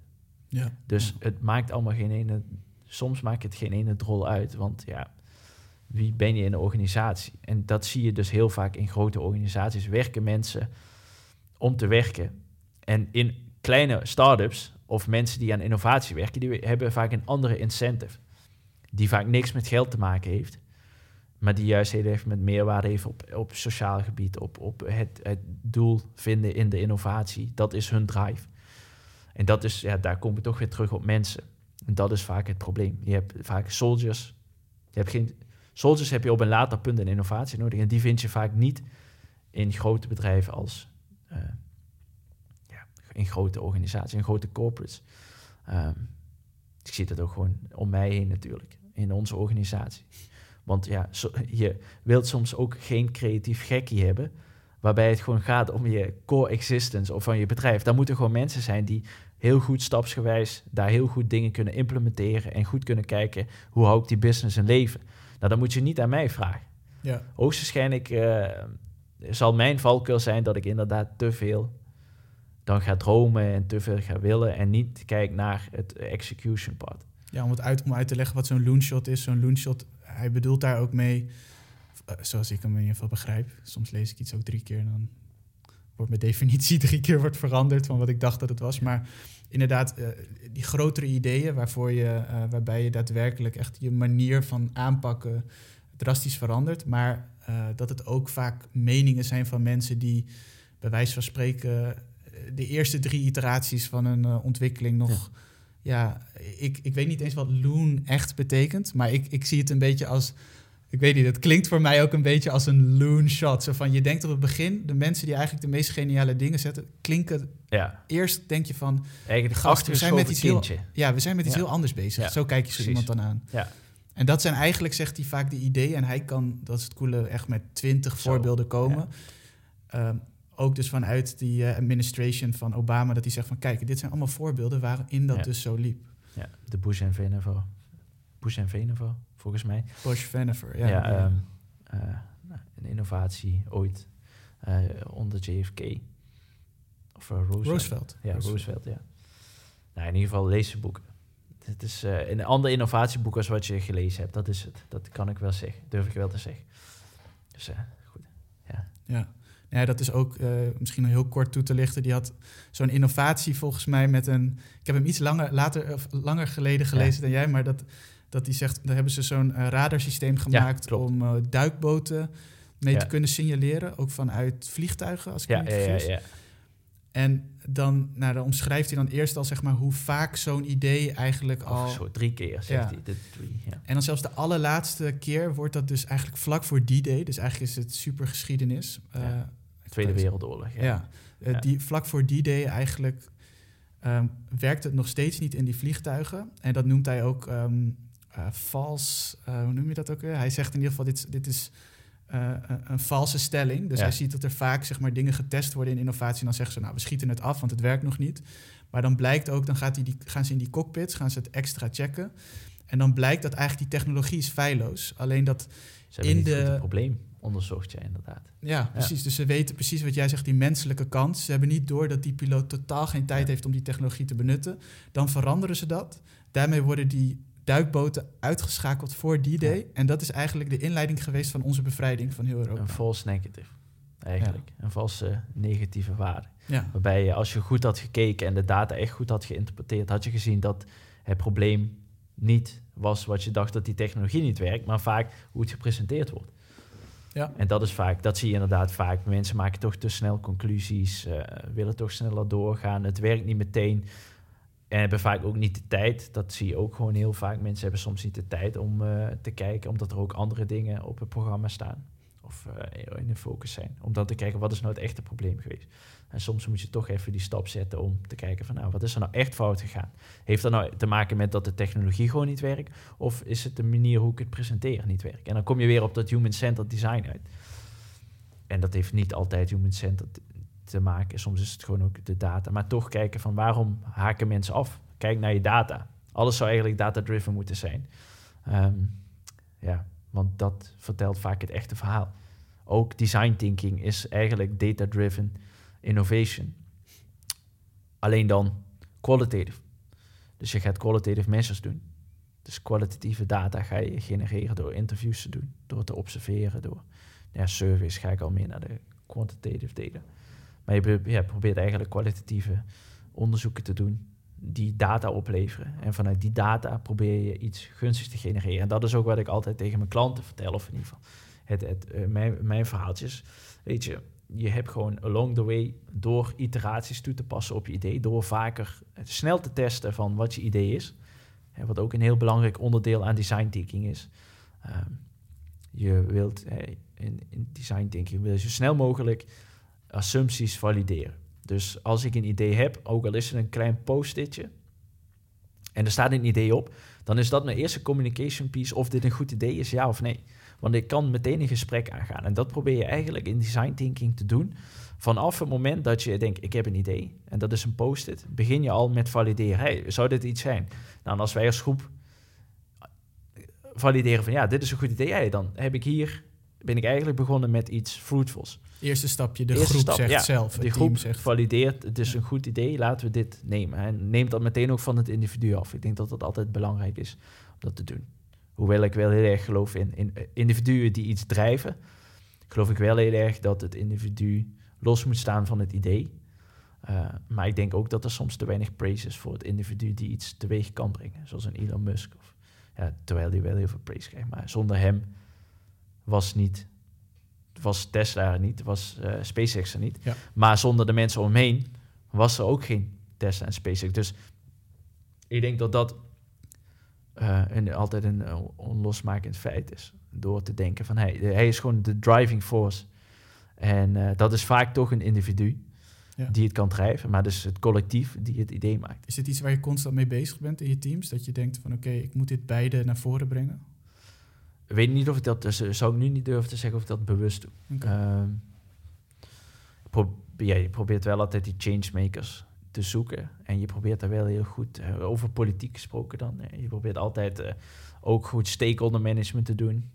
[SPEAKER 1] Ja.
[SPEAKER 2] Dus het maakt allemaal geen ene, soms maakt het geen ene drol uit, want ja, Wie ben je in een organisatie? En dat zie je dus heel vaak in grote organisaties. Werken mensen om te werken. En in kleine start-ups of mensen die aan innovatie werken, die hebben vaak een andere incentive. Die vaak niks met geld te maken heeft. Maar die juist heel even met meerwaarde heeft op, op sociaal gebied, op, op het, het doel vinden in de innovatie. Dat is hun drive. En dat is, ja, daar komen we toch weer terug op mensen. En dat is vaak het probleem. Je hebt vaak soldiers. Je hebt geen, soldiers heb je op een later punt in innovatie nodig. En die vind je vaak niet in grote bedrijven als uh, ja, in grote organisaties, in grote corporates. Um, ik zie dat ook gewoon om mij heen natuurlijk, in onze organisatie. Want ja, je wilt soms ook geen creatief gekkie hebben, waarbij het gewoon gaat om je core existence of van je bedrijf. Daar moeten gewoon mensen zijn die heel goed stapsgewijs daar heel goed dingen kunnen implementeren en goed kunnen kijken hoe hou ik die business in leven. Nou, dan moet je niet aan mij vragen. Ja. Hoogstwaarschijnlijk uh, zal mijn valkuil zijn dat ik inderdaad te veel dan ga dromen en te veel ga willen en niet kijk naar het execution part.
[SPEAKER 1] Ja, om het uit, om uit te leggen wat zo'n loonshot is. Zo'n loonshot, hij bedoelt daar ook mee, eh, zoals ik hem in ieder geval begrijp. Soms lees ik iets ook drie keer en dan wordt mijn definitie drie keer wordt veranderd van wat ik dacht dat het was. Maar inderdaad, uh, die grotere ideeën waarvoor je, uh, waarbij je daadwerkelijk echt je manier van aanpakken drastisch verandert. Maar uh, dat het ook vaak meningen zijn van mensen die bij wijze van spreken de eerste drie iteraties van een ontwikkeling nog. Ja, ja ik, ik weet niet eens wat loon echt betekent, maar ik, ik zie het een beetje als ik weet niet, het klinkt voor mij ook een beetje als een loon shot. Zo van, je denkt op het begin, de mensen die eigenlijk de meest geniale dingen zetten, klinken... Ja. Eerst denk je van,
[SPEAKER 2] eigenlijk gast, we zijn met iets
[SPEAKER 1] heel, ja, we zijn met iets heel anders bezig. Zo kijk je zo iemand dan aan. Ja. En dat zijn eigenlijk, zegt hij vaak, de ideeën. En hij kan, dat is het coole, echt met twintig voorbeelden komen. Um, ook dus vanuit die uh, administration van Obama, dat hij zegt van, kijk, dit zijn allemaal voorbeelden waarin dat dus zo liep.
[SPEAKER 2] Ja, de Bush en Venevo. Bush en Venevo volgens mij.
[SPEAKER 1] Bush Venifer, ja.
[SPEAKER 2] ja um, uh, een innovatie ooit uh, onder JFK. Of uh, Roosevelt.
[SPEAKER 1] Roosevelt.
[SPEAKER 2] Ja, Roosevelt, ja. Nou, in ieder geval lees boeken. Het is een ander innovatieboek als wat je gelezen hebt. Dat is het. Dat kan ik wel zeggen. Durf ik wel te zeggen. Dus goed. Ja.
[SPEAKER 1] ja. Ja, dat is ook uh, misschien heel kort toe te lichten. Die had zo'n innovatie volgens mij met een. Ik heb hem iets langer, later, of langer geleden gelezen dan jij, maar dat dat die zegt, daar hebben ze zo'n uh, radarsysteem gemaakt om uh, duikboten mee te kunnen signaleren, ook vanuit vliegtuigen, als ik
[SPEAKER 2] ja,
[SPEAKER 1] me niet vergis. Ja, en dan, nou, dan omschrijft hij dan eerst al zeg maar hoe vaak zo'n idee eigenlijk al.
[SPEAKER 2] Zo drie keer zegt hij. Drie,
[SPEAKER 1] en dan zelfs de allerlaatste keer wordt dat dus eigenlijk vlak voor die day. Dus eigenlijk is het super geschiedenis. Uh,
[SPEAKER 2] Tweede Wereldoorlog.
[SPEAKER 1] Ja, Die, vlak voor die day eigenlijk um, werkt het nog steeds niet in die vliegtuigen. En dat noemt hij ook um, uh, vals, uh, hoe noem je dat ook weer? Hij zegt in ieder geval, dit, dit is uh, een valse stelling. Dus hij ziet dat er vaak zeg maar, dingen getest worden in innovatie. En dan zeggen ze, nou, we schieten het af, want het werkt nog niet. Maar dan blijkt ook, dan gaat die, die, gaan ze in die cockpits, gaan ze het extra checken. En dan blijkt dat eigenlijk die technologie is feilloos. Alleen dat in de...
[SPEAKER 2] Het probleem onderzocht je inderdaad.
[SPEAKER 1] Ja, precies. Dus ze weten precies wat jij zegt, die menselijke kant. Ze hebben niet door dat die piloot totaal geen tijd heeft om die technologie te benutten. Dan veranderen ze dat. Daarmee worden die duikboten uitgeschakeld voor die day. En dat is eigenlijk de inleiding geweest van onze bevrijding van heel Europa.
[SPEAKER 2] Een false negative, eigenlijk. Een valse negatieve waarde. Waarbij je, als je goed had gekeken en de data echt goed had geïnterpreteerd, had je gezien dat het probleem niet was wat je dacht dat die technologie niet werkt, maar vaak hoe het gepresenteerd wordt. Ja. En dat is vaak, dat zie je inderdaad vaak. Mensen maken toch te snel conclusies, uh, willen toch sneller doorgaan. Het werkt niet meteen. En hebben vaak ook niet de tijd. Dat zie je ook gewoon heel vaak. Mensen hebben soms niet de tijd om uh, te kijken, omdat er ook andere dingen op het programma staan. Of uh, in de focus zijn. Om dan te kijken, wat is nou het echte probleem geweest? En soms moet je toch even die stap zetten om te kijken van, nou, wat is er nou echt fout gegaan? Heeft dat nou te maken met dat de technologie gewoon niet werkt? Of is het de manier hoe ik het presenteer niet werkt? En dan kom je weer op dat human-centered design uit. En dat heeft niet altijd human-centered te maken. Soms is het gewoon ook de data. Maar toch kijken van waarom haken mensen af? Kijk naar je data. Alles zou eigenlijk data-driven moeten zijn. Um, ja, want dat vertelt vaak het echte verhaal. Ook design thinking is eigenlijk data-driven innovation. Alleen dan qualitative. Dus je gaat qualitative measures doen. Dus kwalitatieve data ga je genereren door interviews te doen, door te observeren, door ja, surveys ga ik al meer naar de quantitative data. Maar je, ja, probeert eigenlijk kwalitatieve onderzoeken te doen die data opleveren. En vanuit die data probeer je iets gunstigs te genereren. En dat is ook wat ik altijd tegen mijn klanten vertel, of in ieder geval het, het, uh, mijn, mijn verhaaltjes. Weet je, je hebt gewoon along the way, door iteraties toe te passen op je idee, door vaker snel te testen van wat je idee is, en wat ook een heel belangrijk onderdeel aan design thinking is. Um, je wilt in, in design thinking wil je zo snel mogelijk assumpties valideren. Dus als ik een idee heb, ook al is het een klein post-itje, en er staat een idee op, dan is dat mijn eerste communication piece of dit een goed idee is, ja of nee. Want ik kan meteen een gesprek aangaan. En dat probeer je eigenlijk in design thinking te doen. Vanaf het moment dat je denkt, ik heb een idee, en dat is een post-it, begin je al met valideren. Hey, zou dit iets zijn? Nou, als wij als groep valideren van, ja, dit is een goed idee, dan heb ik hier, ben ik eigenlijk begonnen met iets fruitfuls.
[SPEAKER 1] Eerste stapje, de groep stap, zegt zelf.
[SPEAKER 2] De groep zegt. valideert, het is een goed idee, laten we dit nemen. En neemt dat meteen ook van het individu af. Ik denk dat dat altijd belangrijk is om dat te doen. Hoewel ik wel heel erg geloof in, in individuen die iets drijven, geloof ik wel heel erg dat het individu los moet staan van het idee. Uh, maar ik denk ook dat er soms te weinig praise is voor het individu die iets teweeg kan brengen. Zoals een Elon Musk. Of, ja, terwijl hij wel heel veel praise krijgt. Maar zonder hem was niet was Tesla er niet, was uh, SpaceX er niet. Ja. Maar zonder de mensen om hem heen was er ook geen Tesla en SpaceX. Dus ik denk dat dat uh, een, altijd een uh, onlosmakend feit is. Door te denken van hij, hij is gewoon de driving force. En dat is vaak toch een individu ja. die het kan drijven, maar dus het collectief die het idee maakt.
[SPEAKER 1] Is het iets waar je constant mee bezig bent in je teams? Dat je denkt van oké, ik moet dit beide naar voren brengen?
[SPEAKER 2] Ik weet niet of ik dat, dus, zou ik nu niet durven te zeggen of ik dat bewust doe. Okay. Uh, je probeert wel altijd die changemakers te zoeken. En je probeert daar wel heel goed, uh, over politiek gesproken dan, je probeert altijd uh, ook goed stakeholder management te doen.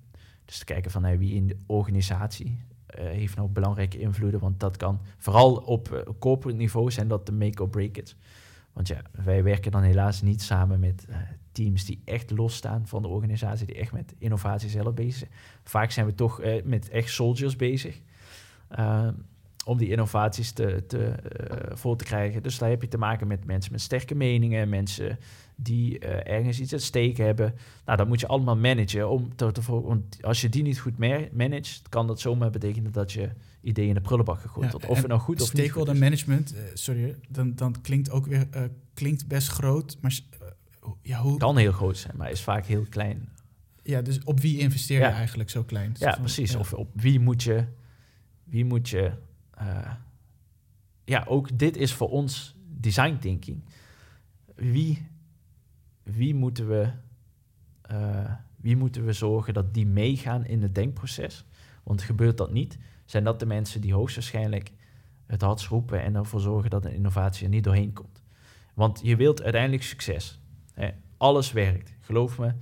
[SPEAKER 2] Dus te kijken van wie in de organisatie heeft nou belangrijke invloeden. Want dat kan vooral op corporate niveau zijn dat de make or break it. Want ja, wij werken dan helaas niet samen met teams die echt losstaan van de organisatie, die echt met innovatie zelf bezig zijn. Vaak zijn we toch uh, met echt soldiers bezig. Uh, om die innovaties te, te, uh, voor te krijgen. Dus daar heb je te maken met mensen met sterke meningen, mensen die ergens iets aan steken hebben. Nou, dat moet je allemaal managen. Om te, te, want als je die niet goed managt, kan dat zomaar betekenen dat je idee in de prullenbak gegooid wordt. of het nou goed of niet
[SPEAKER 1] Stakeholder management, sorry, dan, dan klinkt ook weer klinkt best groot, maar
[SPEAKER 2] ja, hoe... Kan heel groot zijn, maar is vaak heel klein.
[SPEAKER 1] Ja, dus op wie investeer je eigenlijk zo klein?
[SPEAKER 2] Ja, precies. Of op wie moet je... Wie moet je... Uh, ja, ook dit is voor ons design thinking. Wie, wie moeten we... Uh, wie moeten we zorgen dat die meegaan in het denkproces? Want gebeurt dat niet, zijn dat de mensen die hoogstwaarschijnlijk het hardst roepen en ervoor zorgen dat een innovatie er niet doorheen komt. Want je wilt uiteindelijk succes alles werkt. Geloof me,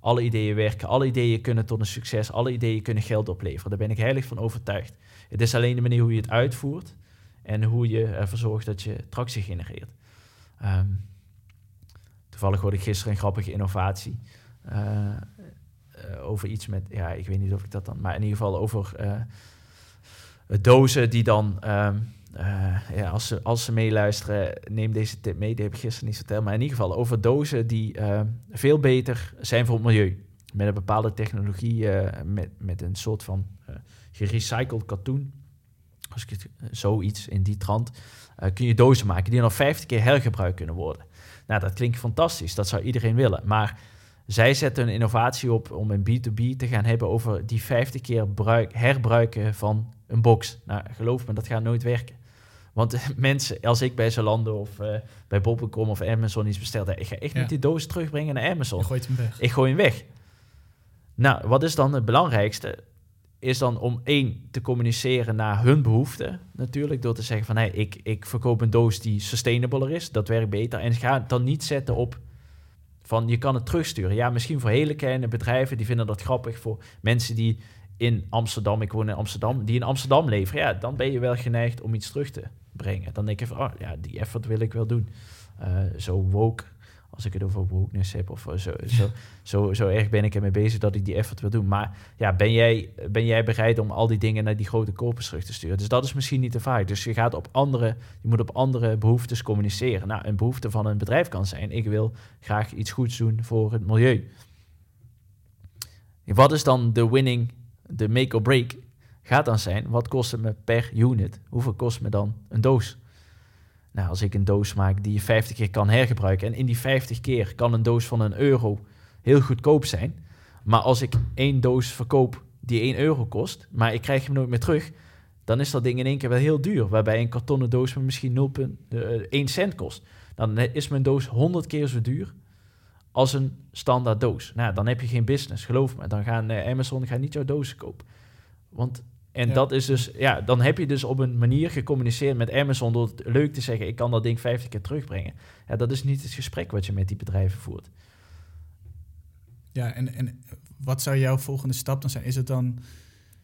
[SPEAKER 2] alle ideeën werken. Alle ideeën kunnen tot een succes. Alle ideeën kunnen geld opleveren. Daar ben ik heilig van overtuigd. Het is alleen de manier hoe je het uitvoert en hoe je ervoor zorgt dat je tractie genereert. Um, toevallig hoorde ik gisteren een grappige innovatie. Uh, over iets met, ja, ik weet niet of ik dat dan, maar in ieder geval over uh, dozen die dan um, uh, ja, als, ze, als ze meeluisteren, neem deze tip mee. Die heb ik gisteren niet verteld. Maar in ieder geval over dozen die uh, veel beter zijn voor het milieu. Met een bepaalde technologie, uh, met, met een soort van gerecycled katoen. Als ik het, zoiets in die trant. kun je dozen maken die nog 50 keer hergebruikt kunnen worden. Nou, dat klinkt fantastisch. Dat zou iedereen willen. Maar zij zetten een innovatie op om een B2B te gaan hebben over die 50 keer herbruiken van een box. Nou, geloof me, dat gaat nooit werken. Want mensen, als ik bij Zalando of uh, bij Bol.com of Amazon iets bestel, ik ga echt niet die doos terugbrengen naar Amazon.
[SPEAKER 1] Je gooit hem weg.
[SPEAKER 2] Ik gooi hem weg. Nou, wat is dan het belangrijkste? Is dan om één te communiceren naar hun behoeften. Natuurlijk, door te zeggen van hey, ik, ik verkoop een doos die sustainabler is. Dat werkt beter. En ga het dan niet zetten op van je kan het terugsturen. Ja, misschien voor hele kleine bedrijven die vinden dat grappig. Voor mensen die in Amsterdam, ik woon in Amsterdam, die in Amsterdam leveren, ja, dan ben je wel geneigd om iets terug te brengen. Dan denk je van, oh ja, die effort wil ik wel doen. Uh, zo woke Als ik het over wokeness heb of zo, zo, zo, zo erg ben ik ermee bezig dat ik die effort wil doen. Maar ja, ben jij, ben jij bereid om al die dingen naar die grote kopers terug te sturen? Dus dat is misschien niet de vaak. Dus je gaat op andere, je moet op andere behoeftes communiceren. Nou, een behoefte van een bedrijf kan zijn: ik wil graag iets goeds doen voor het milieu. Wat is dan de winning, de make or break? Gaat dan zijn, wat kost het me per unit? Hoeveel kost me dan een doos? Nou, als ik een doos maak die je 50 keer kan hergebruiken en in die 50 keer kan een doos van een euro heel goedkoop zijn. Maar als ik één doos verkoop die 1 euro kost, maar ik krijg hem nooit meer terug, dan is dat ding in één keer wel heel duur. Waarbij een kartonnen doos me misschien 0,1 eh, cent kost. Dan is mijn doos 100 keer zo duur als een standaard doos. Nou, dan heb je geen business, geloof me. Dan gaan uh, Amazon niet jouw dozen kopen. Want en dat is dus, ja, dan heb je dus op een manier gecommuniceerd met Amazon door het leuk te zeggen, ik kan dat ding 50 keer terugbrengen. Ja, dat is niet het gesprek wat je met die bedrijven voert.
[SPEAKER 1] Ja, en, en wat zou jouw volgende stap dan zijn? Is het dan...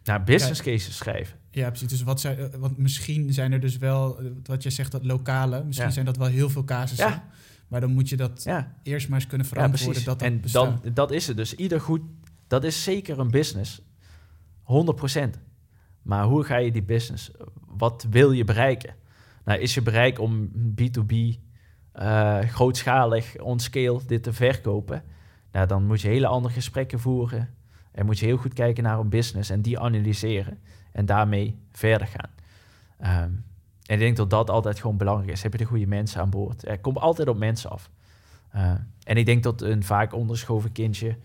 [SPEAKER 2] Nou, business cases schrijven.
[SPEAKER 1] Ja, precies. Dus wat zijn, want misschien zijn er dus wel, wat je zegt, dat lokale, misschien zijn dat wel heel veel casussen. Ja. Maar dan moet je dat ja. eerst maar eens kunnen verantwoorden. Ja, dat dat
[SPEAKER 2] en dan, dat is het dus. Ieder goed, dat is zeker een business. 100%. Maar hoe ga je die business, wat wil je bereiken? Nou, is je bereik om B2B uh, eh, grootschalig, on scale, dit te verkopen? Nou, dan moet je hele andere gesprekken voeren. En moet je heel goed kijken naar een business en die analyseren. En daarmee verder gaan. Ehm, ik denk dat dat altijd gewoon belangrijk is. Heb je de goede mensen aan boord? Er komt altijd op mensen af. Uh, en ik denk dat een vaak onderschoven kindje...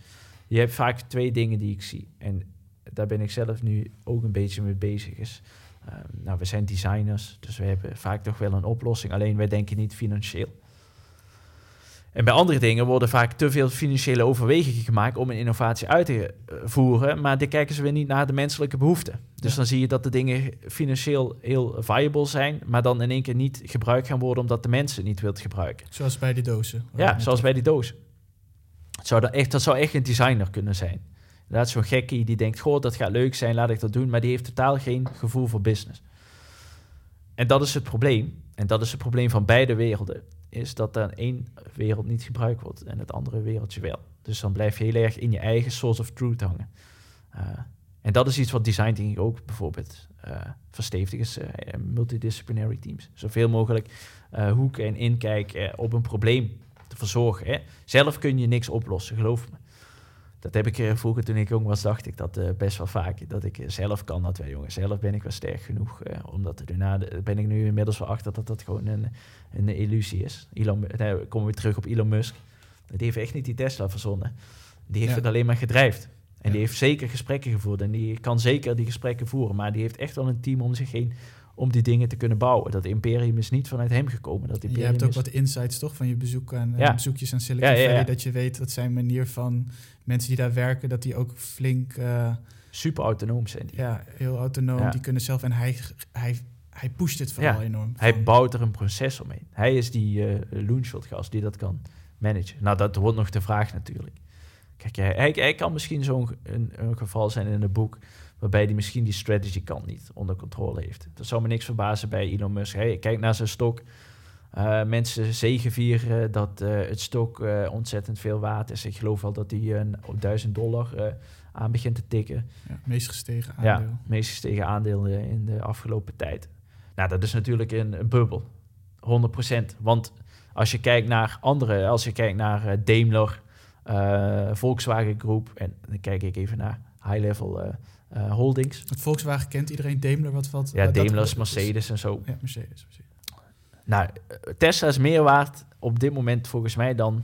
[SPEAKER 2] Je hebt vaak twee dingen die ik zie. En daar ben ik zelf nu ook een beetje mee bezig. Is, uh, nou, we zijn designers, dus we hebben vaak toch wel een oplossing. Alleen wij denken niet financieel. En bij andere dingen worden vaak te veel financiële overwegingen gemaakt om een innovatie uit te voeren, maar dan kijken ze weer niet naar de menselijke behoeften. Dus dan zie je dat de dingen financieel heel viable zijn, maar dan in één keer niet gebruikt gaan worden omdat de mensen niet wilt gebruiken.
[SPEAKER 1] Zoals bij die dozen.
[SPEAKER 2] Ja, zoals bij die dozen. Zou dat, echt, dat zou echt een designer kunnen zijn. Inderdaad, zo'n gekkie die denkt, goh, dat gaat leuk zijn, laat ik dat doen. Maar die heeft totaal geen gevoel voor business. En dat is het probleem. En dat is het probleem van beide werelden. Is dat dan één wereld niet gebruikt wordt en het andere wereldje wel. Dus dan blijf je heel erg in je eigen source of truth hangen. Uh, en dat is iets wat design thinking ook bijvoorbeeld uh, verstevigt is. Uh, multidisciplinary teams. Zoveel mogelijk hoeken en inkijk op een probleem te verzorgen. Hè. Zelf kun je niks oplossen, geloof me dat heb ik uh, vroeger toen ik jong was, dacht ik dat uh, best wel vaak. Dat ik eh, zelf kan dat wel, jongen. Zelf ben ik wel sterk genoeg om dat te doen. Nou, ben ik nu inmiddels wel achter dat dat gewoon een, een illusie is. Elon, nee, komen we terug op Elon Musk. Die heeft echt niet die Tesla verzonnen. Die heeft het alleen maar gedrijfd. En die heeft zeker gesprekken gevoerd. En die kan zeker die gesprekken voeren. Maar die heeft echt wel een team om zich heen om die dingen te kunnen bouwen. Dat imperium is niet vanuit hem gekomen. Dat imperium
[SPEAKER 1] je hebt ook wat insights toch van je bezoek aan, ja. bezoekjes aan Silicon Valley. Dat je weet dat zijn manier van mensen die daar werken, dat die ook flink... Uh,
[SPEAKER 2] Super autonoom zijn die.
[SPEAKER 1] Ja, heel autonoom. Die kunnen zelf... En hij, hij, hij pusht het vooral enorm.
[SPEAKER 2] Hij bouwt er een proces omheen. Hij is die uh, Loonshot-gast die dat kan managen. Nou, dat wordt nog de vraag natuurlijk. Kijk, hij, hij, kan misschien zo'n een, een, geval zijn in een boek waarbij hij misschien die strategy kan niet onder controle heeft. Dat zou me niks verbazen bij Elon Musk. Hey, kijk naar zijn stok. Uh, mensen zegenvieren dat uh, het stok uh, ontzettend veel waard is. Ik geloof wel dat hij een op 1000 dollar aan begint te tikken.
[SPEAKER 1] Ja, meest gestegen aandeel. Ja,
[SPEAKER 2] meest gestegen aandeel in de afgelopen tijd. Nou, dat is natuurlijk een, een bubbel. 100%. Want als je kijkt naar andere, als je kijkt naar Daimler, Volkswagen Groep, en dan kijk ik even naar high-level holdings.
[SPEAKER 1] Het Volkswagen kent iedereen, Daimler wat valt.
[SPEAKER 2] Ja, Daimler is Mercedes en zo.
[SPEAKER 1] Ja, Mercedes, Mercedes.
[SPEAKER 2] Nou, Tesla is meer waard op dit moment volgens mij dan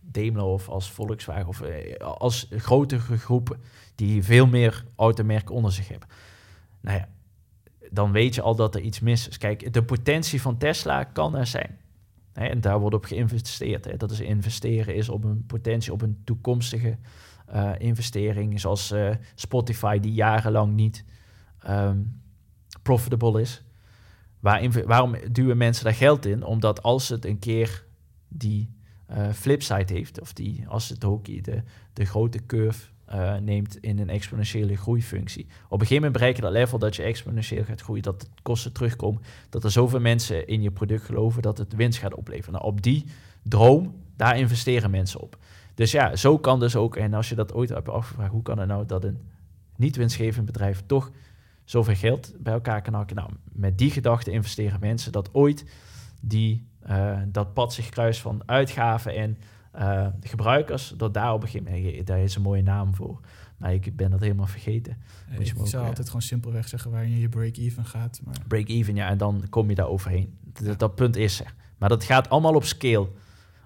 [SPEAKER 2] Daimler of als Volkswagen of eh, als grotere groepen die veel meer automerken onder zich hebben. Nou ja, dan weet je al dat er iets mis is. Kijk, de potentie van Tesla kan er zijn. Hè, en daar wordt op geïnvesteerd. Hè. Dat is investeren is op een potentie, op een toekomstige uh, investering. Zoals uh, Spotify, die jarenlang niet um, profitable is waarom duwen mensen daar geld in? Omdat als het een keer die uh, flipside heeft, of die, als het ook de, de grote curve neemt in een exponentiële groeifunctie. Op een gegeven moment bereik je dat level dat je exponentieel gaat groeien, dat de kosten terugkomen, dat er zoveel mensen in je product geloven dat het winst gaat opleveren. Nou, op die droom, daar investeren mensen op. Dus ja, zo kan dus ook, en als je dat ooit hebt afgevraagd, hoe kan het nou dat een niet winstgevend bedrijf toch zoveel geld bij elkaar kan hakken? Nou, met die gedachte investeren mensen dat ooit die, uh, dat pad zich kruist van uitgaven en uh, gebruikers, dat daar op een gegeven moment, daar is een mooie naam voor. Maar ik ben dat helemaal vergeten.
[SPEAKER 1] ik zou ook, altijd gewoon simpelweg zeggen waar je je break-even gaat. Maar...
[SPEAKER 2] Break-even, ja, en dan kom je daar overheen. Dat, dat, punt is er. Maar dat gaat allemaal op scale.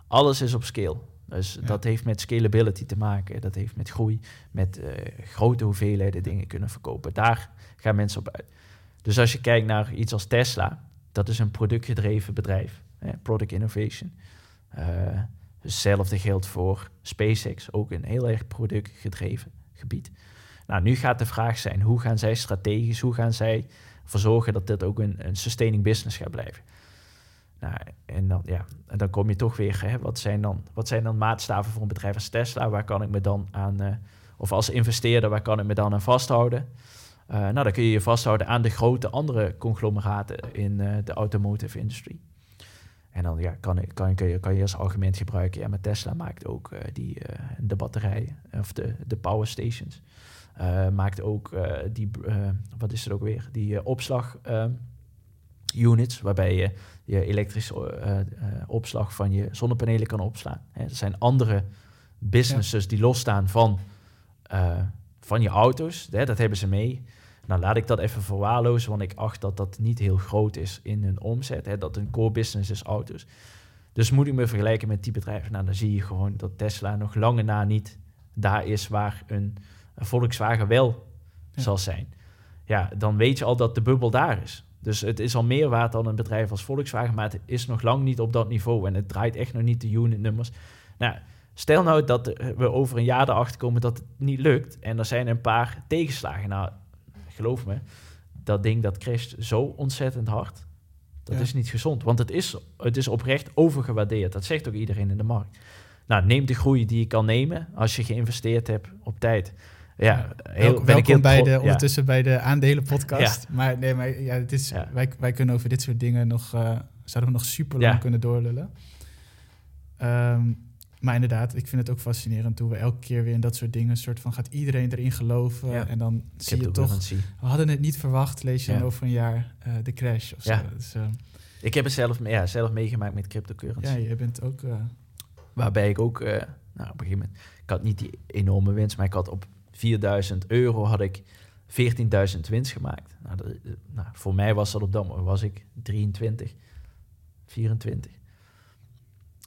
[SPEAKER 2] Alles is op scale. Dus dat heeft met scalability te maken. Dat heeft met groei, met uh, grote hoeveelheden dingen kunnen verkopen. Daar gaan mensen op uit. Dus als je kijkt naar iets als Tesla, dat is een productgedreven bedrijf. Hè, product innovation. Uh, hetzelfde geldt voor SpaceX, ook een heel erg productgedreven gebied. Nou, nu gaat de vraag zijn, hoe gaan zij strategisch, hoe gaan zij ervoor zorgen dat dit ook een, een sustaining business gaat blijven? Nou, en dan, ja, en dan kom je toch weer, hè, wat, zijn dan, wat zijn dan maatstaven voor een bedrijf als Tesla? Waar kan ik me dan aan, uh, of als investeerder, waar kan ik me dan aan vasthouden? Uh, nou, dan kun je je vasthouden aan de grote andere conglomeraten in uh, de automotive industry. En dan ja, kan, kan, kan, je, kan je als argument gebruiken, ja, maar Tesla maakt ook die, de batterijen, of de, de power stations. maakt ook die, wat is het ook weer, die opslag units, waarbij je je elektrische uh, uh, opslag van je zonnepanelen kan opslaan. Hè, er zijn andere businesses die losstaan van, uh, van je auto's. Hè, dat hebben ze mee. Nou, laat ik dat even verwaarlozen, want ik acht dat dat niet heel groot is in hun omzet. Hè, dat een core business is auto's. Dus moet ik me vergelijken met die bedrijven? Nou, dan zie je gewoon dat Tesla nog lange na niet daar is waar een, een Volkswagen wel ja. zal zijn. Ja, dan weet je al dat de bubbel daar is. Dus het is al meer waard dan een bedrijf als Volkswagen, maar het is nog lang niet op dat niveau en het draait echt nog niet de unit-nummers. Nou, stel nou dat we over een jaar erachter komen dat het niet lukt en er zijn een paar tegenslagen. Nou, geloof me, dat ding dat crasht zo ontzettend hard. Dat is niet gezond, want het is, het is oprecht overgewaardeerd. Dat zegt ook iedereen in de markt. Nou, neem de groei die je kan nemen als je geïnvesteerd hebt op tijd. Ja,
[SPEAKER 1] heel, ben welkom bij de, ondertussen bij de aandelenpodcast. Ja. Maar nee, maar ja, het is, wij, wij kunnen over dit soort dingen nog, uh, zouden we nog super lang kunnen doorlullen. Um, maar inderdaad, ik vind het ook fascinerend hoe we elke keer weer in dat soort dingen, een soort van gaat iedereen erin geloven. En dan zie je toch, we hadden het niet verwacht, lees je over een jaar uh, de crash of zo. Dus, uh,
[SPEAKER 2] ik heb het zelf, ja, zelf meegemaakt met cryptocurrency.
[SPEAKER 1] Ja, je bent ook...
[SPEAKER 2] Waarbij ik ook, nou, op een gegeven moment, ik had niet die enorme winst, maar ik had op 4000 euro had ik 14.000 winst gemaakt. Nou, dat, nou, voor mij was dat op dat moment was ik 23, 24.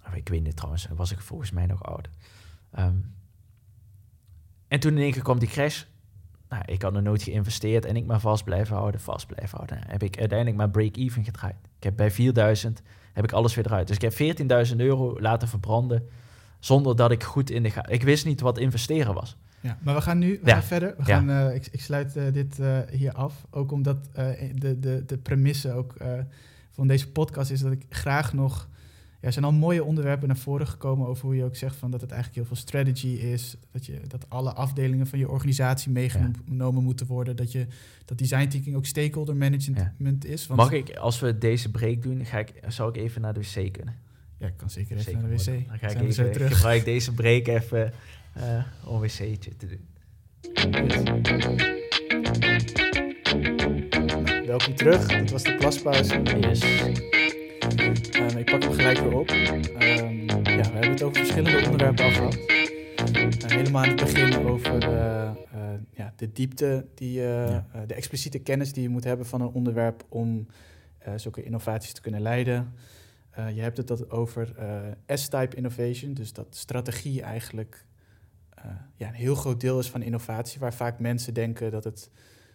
[SPEAKER 2] Of ik weet niet trouwens, was ik volgens mij nog ouder. Um, en toen in één die crash. Nou, ik had nog nooit geïnvesteerd en ik maar vast blijven houden, vast blijven houden. Heb ik uiteindelijk maar break-even gedraaid. Ik heb bij 4000 heb ik alles weer eruit. Dus ik heb 14.000 euro laten verbranden zonder dat ik goed in de ga. Ik wist niet wat investeren was.
[SPEAKER 1] Ja, maar we gaan nu we gaan verder. We gaan, uh, ik, ik, sluit uh, dit uh, hier af. Ook omdat de, de, de premisse ook van deze podcast is dat ik graag nog... Ja, er zijn al mooie onderwerpen naar voren gekomen over hoe je ook zegt van dat het eigenlijk heel veel strategy is. Dat, je, dat alle afdelingen van je organisatie meegenomen ja. moeten worden. Dat, je, dat design thinking ook stakeholder management is.
[SPEAKER 2] Want Mag ik, als we deze break doen, ga ik, zou ik even naar de wc kunnen?
[SPEAKER 1] Ja, ik kan zeker even naar de wc.
[SPEAKER 2] Dan ga ik even, terug. gebruik deze break even uh, om wc'tje te doen.
[SPEAKER 1] Welkom terug, dit was de plaspauze.
[SPEAKER 2] Yes.
[SPEAKER 1] Um, ik pak hem gelijk weer op. Um, ja, we hebben het over verschillende onderwerpen al gehad. Uh, helemaal aan het begin over uh, ja, de diepte, die, ja. de expliciete kennis die je moet hebben van een onderwerp om zulke innovaties te kunnen leiden. je hebt het dat over S-type innovation, dus dat strategie eigenlijk ja, een heel groot deel is van innovatie, waar vaak mensen denken dat het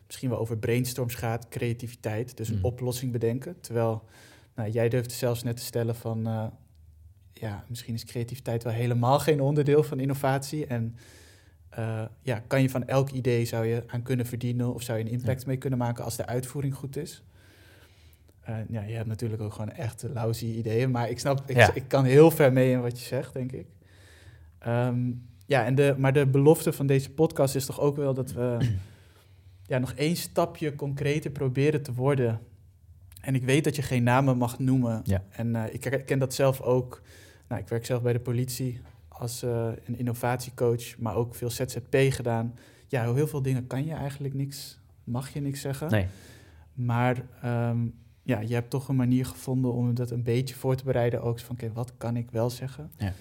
[SPEAKER 1] misschien wel over brainstorms gaat, creativiteit, dus een mm. oplossing bedenken. Terwijl nou, jij durft zelfs net te stellen van, uh, ja, misschien is creativiteit wel helemaal geen onderdeel van innovatie. En uh, ja, kan je van elk idee zou je aan kunnen verdienen of zou je een impact mee kunnen maken als de uitvoering goed is? ja, je hebt natuurlijk ook gewoon echt lousy ideeën, maar ik snap, ik, ja. ik, kan heel ver mee in wat je zegt, denk ik. Um, ja, en de, maar de belofte van deze podcast is toch ook wel dat we ja, nog één stapje concreter proberen te worden. En ik weet dat je geen namen mag noemen.
[SPEAKER 2] Ja.
[SPEAKER 1] En uh, ik ken dat zelf ook. nou, ik werk zelf bij de politie als uh, een innovatiecoach, maar ook veel ZZP gedaan. Ja, heel veel dingen kan je eigenlijk niks, mag je niks zeggen.
[SPEAKER 2] Nee.
[SPEAKER 1] Maar ehm, ja, je hebt toch een manier gevonden om dat een beetje voor te bereiden. Ook van, oké, wat kan ik wel zeggen?
[SPEAKER 2] Ja.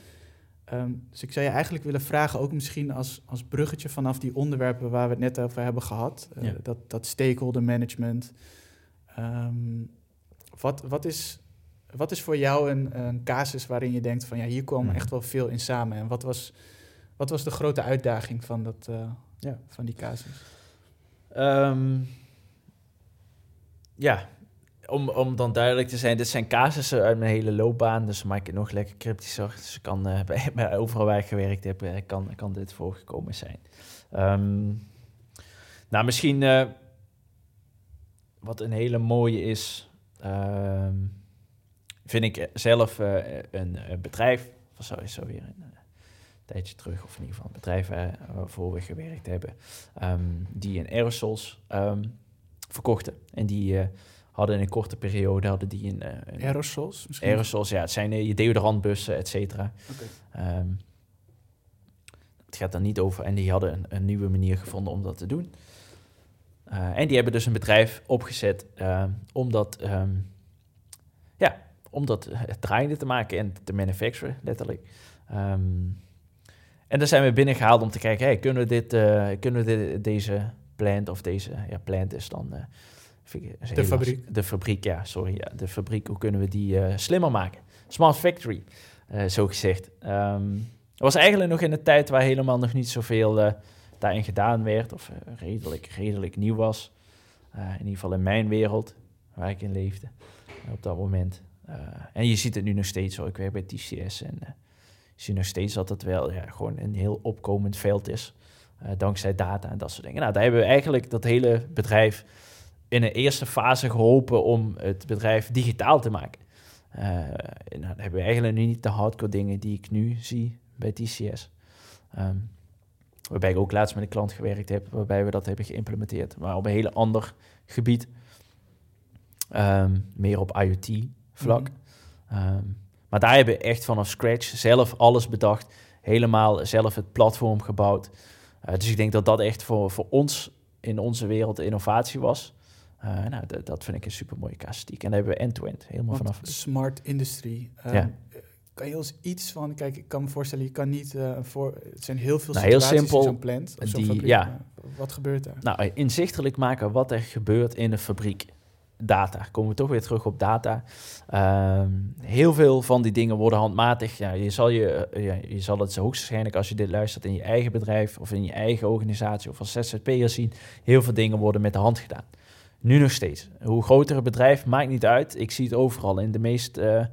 [SPEAKER 1] Ehm, dus ik zou je eigenlijk willen vragen, ook misschien als, als bruggetje vanaf die onderwerpen waar we het net over hebben gehad, uh, dat, dat stakeholder management. Ehm, wat, wat, is, wat is voor jou een, een casus waarin je denkt van ja, hier kwam mhm. echt wel veel in samen? En wat was, wat was de grote uitdaging van, dat, uh, ja. van die casus?
[SPEAKER 2] Um, ja, om, om dan duidelijk te zijn, dit zijn casussen uit mijn hele loopbaan, dus maak ik het nog lekker cryptischer. Dus kan, uh, bij, bij, overal waar ik gewerkt heb, uh, kan, kan dit voorgekomen zijn. Um, nou, misschien uh, wat een hele mooie is, um, vind ik zelf een, een, bedrijf, of zo is zo weer een tijdje terug, of in ieder geval een bedrijf waarvoor we gewerkt hebben, um, die in aerosols verkochten. En die hadden in een korte periode hadden die een... Uh, een
[SPEAKER 1] aerosols
[SPEAKER 2] misschien? Aerosols, ja. Het zijn uh, je deodorantbussen, et cetera. Okay. Um, het gaat dan niet over... En die hadden een, een nieuwe manier gevonden om dat te doen. Uh, en die hebben dus een bedrijf opgezet ehm, om dat... Um, ja, om dat draaiende te maken en te manufacturen, letterlijk. Um, en daar zijn we binnengehaald om te kijken... Hey, kunnen we, dit, kunnen we dit, deze plant of deze... Ja, plant is dan
[SPEAKER 1] de fabriek.
[SPEAKER 2] De fabriek, ja, sorry. Ja, de fabriek, hoe kunnen we die uh, slimmer maken? Smart factory, uh, zo gezegd. Um, het was eigenlijk nog in een tijd waar helemaal nog niet zoveel uh, daarin gedaan werd, of redelijk, redelijk nieuw was. in ieder geval in mijn wereld, waar ik in leefde op dat moment. en je ziet het nu nog steeds zo. Ik werk bij TCS en je ziet nog steeds dat het wel ja, gewoon een heel opkomend veld is. dankzij data en dat soort dingen. Nou, daar hebben we eigenlijk dat hele bedrijf in een eerste fase geholpen om het bedrijf digitaal te maken. Uh, en dan hebben we eigenlijk nu niet de hardcore dingen die ik nu zie bij TCS. Um, waarbij ik ook laatst met een klant gewerkt heb, waarbij we dat hebben geïmplementeerd. Maar op een hele ander gebied. Um, meer op IoT-vlak. Mm um, maar daar hebben we echt vanaf scratch zelf alles bedacht. Helemaal zelf het platform gebouwd. Uh, dus ik denk dat dat echt voor, voor ons in onze wereld de innovatie was. Uh, nou, dat vind ik een super mooie casuïstiek. En daar hebben we end-to-end, helemaal vanaf.
[SPEAKER 1] Smart industry. Um, ja. Kan je ons iets van, kijk, ik kan me voorstellen, je kan niet uh, voor, het zijn heel veel nou, situaties heel simpel, zo'n plant of zo'n fabriek. Ja. Wat gebeurt daar?
[SPEAKER 2] Nou, inzichtelijk maken wat er gebeurt in de fabriek. Data, komen we toch weer terug op data. Um, heel veel van die dingen worden handmatig. Ja, je, zal je, ja, je zal het zo hoogstwaarschijnlijk als je dit luistert in je eigen bedrijf of in je eigen organisatie of als ZZP'er zien. Heel veel dingen worden met de hand gedaan. Nu nog steeds. Hoe groter het bedrijf, maakt niet uit. Ik zie het overal. In de meest, uh,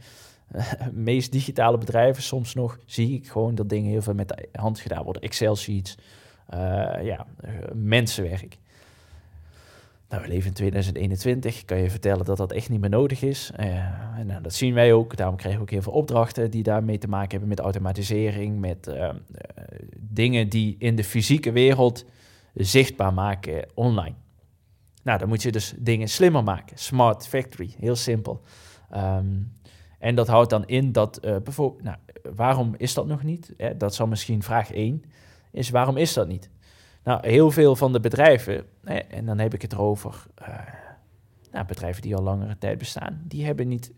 [SPEAKER 2] meest digitale bedrijven soms nog zie ik gewoon dat dingen heel veel met de hand gedaan worden. Excel-sheets, uh, ja, mensenwerk. Nou, we leven in 2021. Ik kan je vertellen dat dat echt niet meer nodig is. Uh, en dat zien wij ook. Daarom krijgen we ook heel veel opdrachten die daarmee te maken hebben met automatisering, met dingen die in de fysieke wereld zichtbaar maken online. Nou, dan moet je dus dingen slimmer maken. Smart factory, heel simpel. Ehm, en dat houdt dan in dat uh, bijvoorbeeld, nou, waarom is dat nog niet? dat zal misschien vraag 1 is, waarom is dat niet? Nou, heel veel van de bedrijven, en dan heb ik het erover, uh, nou, bedrijven die al langere tijd bestaan, die hebben niet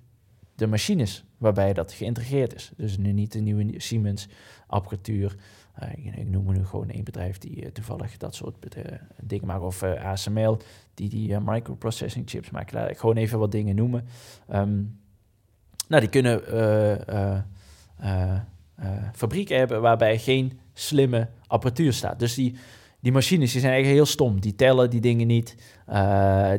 [SPEAKER 2] de machines waarbij dat geïntegreerd is. Dus nu niet de nieuwe Siemens apparatuur, uh, ik noem nu gewoon één bedrijf die uh, toevallig dat soort uh, dingen maakt. Of ASML, die die microprocessing chips maken. Laat ik gewoon even wat dingen noemen. Um, nou, die kunnen fabrieken hebben waarbij geen slimme apparatuur staat. Dus die, die machines die zijn eigenlijk heel stom. Die tellen die dingen niet.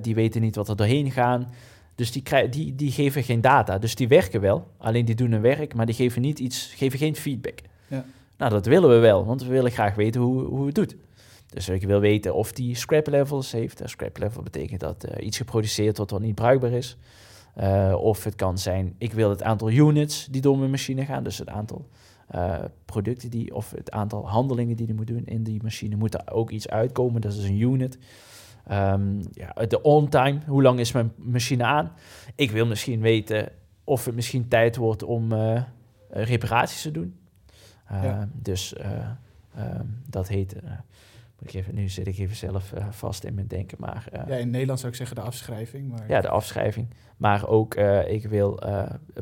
[SPEAKER 2] die weten niet wat er doorheen gaan. Dus die, krijgen, die, die geven geen data. Dus die werken wel, alleen die doen hun werk, maar die geven, niet iets, geven geen feedback. Ja. Nou, dat willen we wel, want we willen graag weten hoe, hoe het doet. Dus ik wil weten of die scrap levels heeft. scrap level betekent dat uh, iets geproduceerd wordt wat niet bruikbaar is. Uh, of het kan zijn, ik wil het aantal units die door mijn machine gaan. Dus het aantal producten die, of het aantal handelingen die je moet doen in die machine. Moet er ook iets uitkomen, dat is een unit. Um, ja, de on-time, hoe lang is mijn machine aan? Ik wil misschien weten of het misschien tijd wordt om reparaties te doen.
[SPEAKER 1] Ja.
[SPEAKER 2] Dus ehm, dat heet... moet ik even, nu zit ik even zelf vast in mijn denken, maar...
[SPEAKER 1] ja, in Nederland zou ik zeggen de afschrijving. Maar...
[SPEAKER 2] Ja, de afschrijving. Maar ook, ik wil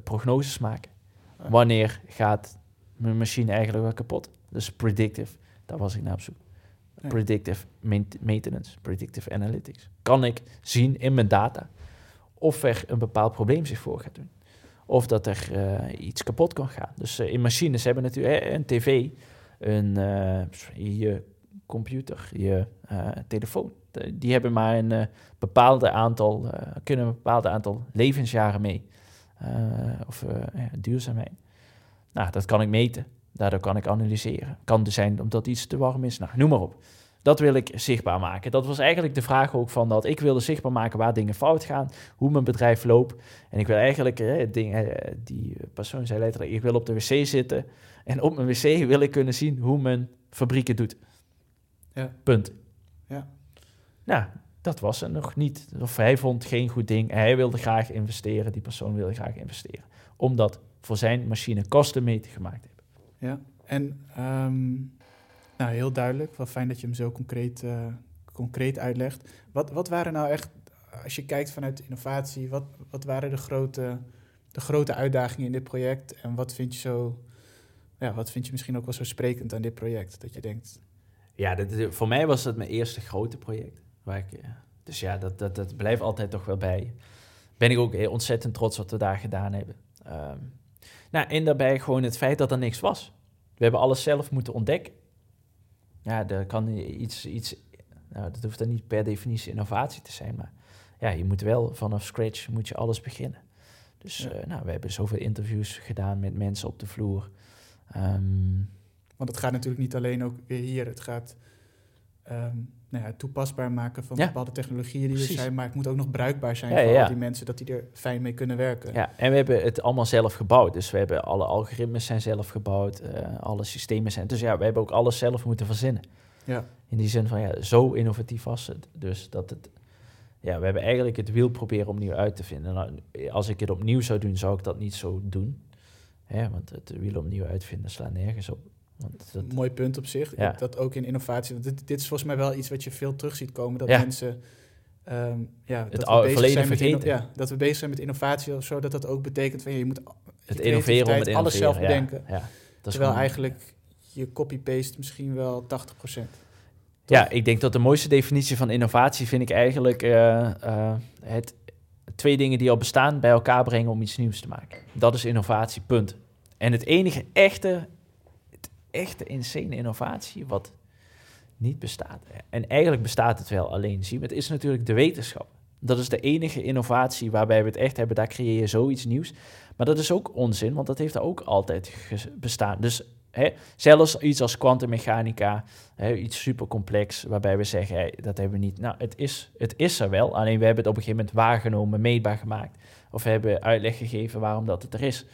[SPEAKER 2] prognoses maken. Wanneer gaat mijn machine eigenlijk wel kapot? Dus predictive, daar was ik naar op zoek. Predictive maintenance, predictive analytics. Kan ik zien in mijn data of er een bepaald probleem zich voor gaat doen. Of dat er uh, iets kapot kan gaan. Dus uh, in machines hebben natuurlijk een tv, een, je computer, je telefoon. Die hebben maar een bepaalde aantal, kunnen een bepaald aantal levensjaren mee. of duurzaamheid. Nou, dat kan ik meten. Daardoor kan ik analyseren. Kan er zijn omdat iets te warm is. Nou, noem maar op. Dat wil ik zichtbaar maken. Dat was eigenlijk de vraag ook van dat ik wilde zichtbaar maken waar dingen fout gaan, hoe mijn bedrijf loopt. En ik wil eigenlijk, eh, die persoon zei letterlijk, ik wil op de wc zitten en op mijn wc wil ik kunnen zien hoe mijn fabriek het doet. Ja. Punt. Ja. Nou, dat was er nog niet. Of hij vond geen goed ding. Hij wilde graag investeren. Die persoon wilde graag investeren. Omdat voor zijn machine kostenmeter gemaakt hebben.
[SPEAKER 1] Ja, en um, nou, heel duidelijk. Wel fijn dat je hem zo concreet, uh, concreet uitlegt. Wat, wat waren nou echt, als je kijkt vanuit innovatie, wat, wat waren de grote, de grote uitdagingen in dit project? En wat vind je zo, ja, wat vind je misschien ook wel zo sprekend aan dit project? Dat je denkt.
[SPEAKER 2] Ja, voor mij was het mijn eerste grote project. Waar ik, eh, dus ja, dat, dat, dat blijft altijd toch wel bij. Ben ik ook ontzettend trots wat we daar gedaan hebben. Um, nou, en daarbij gewoon het feit dat er niks was. We hebben alles zelf moeten ontdekken. Ja, er kan iets, iets nou, dat hoeft dan niet per definitie innovatie te zijn, maar ja, je moet wel vanaf scratch moet je alles beginnen. Dus eh, nou, we hebben zoveel interviews gedaan met mensen op de vloer.
[SPEAKER 1] Ehm, Want het gaat natuurlijk niet alleen ook weer hier, het gaat Ehm, nou ja, toepasbaar maken van bepaalde technologieën die er zijn. Maar het moet ook nog bruikbaar zijn voor al die mensen, dat die er fijn mee kunnen werken.
[SPEAKER 2] Ja, en we hebben het allemaal zelf gebouwd. Dus we hebben alle algoritmes zijn zelf gebouwd, uh, alle systemen zijn. Dus ja, we hebben ook alles zelf moeten verzinnen. Ja. In die zin van ja, zo innovatief was het. Dus dat het. Ja, we hebben eigenlijk het wiel proberen opnieuw uit te vinden. Nou, als ik het opnieuw zou doen, zou ik dat niet zo doen. Hè, want het wiel opnieuw uitvinden slaat nergens op.
[SPEAKER 1] Want Mooi punt op zich. Ja. Dat ook in innovatie. Dit, dit, is volgens mij wel iets wat je veel terug ziet komen. Dat mensen. Um, ja,
[SPEAKER 2] het dat we bezig zijn met
[SPEAKER 1] ja, dat we bezig zijn met innovatie of zo. Dat dat ook betekent van je moet
[SPEAKER 2] het innoveren om het
[SPEAKER 1] alles zelf bedenken. Ja, dat Terwijl eigenlijk je copy-paste misschien wel 80%.
[SPEAKER 2] Ja, ik denk dat de mooiste definitie van innovatie vind ik eigenlijk uh, uh, het twee dingen die al bestaan bij elkaar brengen om iets nieuws te maken. Dat is innovatie, punt. En het enige echte echte insane innovatie wat niet bestaat. En eigenlijk bestaat het wel, alleen zie het is natuurlijk de wetenschap. Dat is de enige innovatie waarbij we het echt hebben, daar creëer je zoiets nieuws. Maar dat is ook onzin, want dat heeft er ook altijd bestaan. Dus hè, zelfs iets als kwantummechanica, iets super complex, waarbij we zeggen, hè, dat hebben we niet. Nou, het is, het is er wel, alleen we hebben het op een gegeven moment waargenomen, meetbaar gemaakt. Of hebben uitleg gegeven waarom dat het er is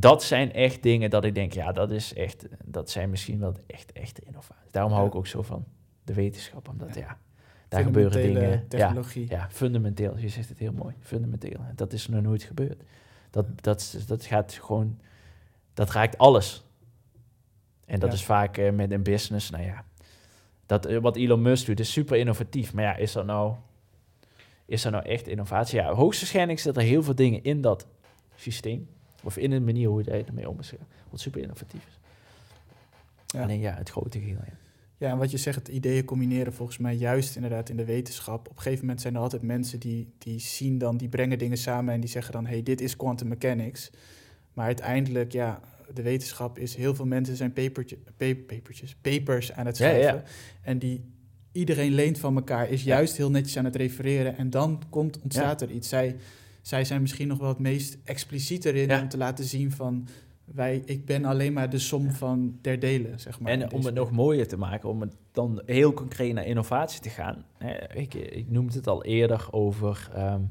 [SPEAKER 2] dat zijn echt dingen dat ik denk, ja, dat is echt, dat zijn misschien wel echt echte innovaties. Daarom hou ik ook zo van de wetenschap, omdat ja, daar gebeuren dingen.
[SPEAKER 1] Technologie.
[SPEAKER 2] Ja, ja, fundamenteel. Je zegt het heel mooi, fundamenteel. Dat is nog nooit gebeurd. Dat, dat, dat gaat gewoon, dat raakt alles. En dat is vaak uh, met een business, nou ja, dat, uh, wat Elon Musk doet, is super innovatief. Maar ja, is dat nou, is dat nou echt innovatie? Ja, hoogstwaarschijnlijk zitten er heel veel dingen in dat systeem of in een manier hoe je ermee om is. Wat super innovatief is. Ja. Alleen ja, het grote geheel. Ja.
[SPEAKER 1] ja, en wat je zegt, het ideeën combineren volgens mij juist inderdaad in de wetenschap. Op een gegeven moment zijn er altijd mensen die, die zien dan, die brengen dingen samen en die zeggen dan, hey, dit is quantum mechanics. Maar uiteindelijk, ja, de wetenschap is, heel veel mensen zijn papertje, papertjes, papers aan het schrijven. En die iedereen leent van elkaar, is juist heel netjes aan het refereren. En dan komt, ontstaat er iets. Zij zij zijn misschien nog wel het meest expliciet erin om te laten zien van wij, ik ben alleen maar de som van der delen, zeg maar.
[SPEAKER 2] En om het nog mooier te maken, om het dan heel concreet naar innovatie te gaan. Ik, ik noemde het al eerder over. Um,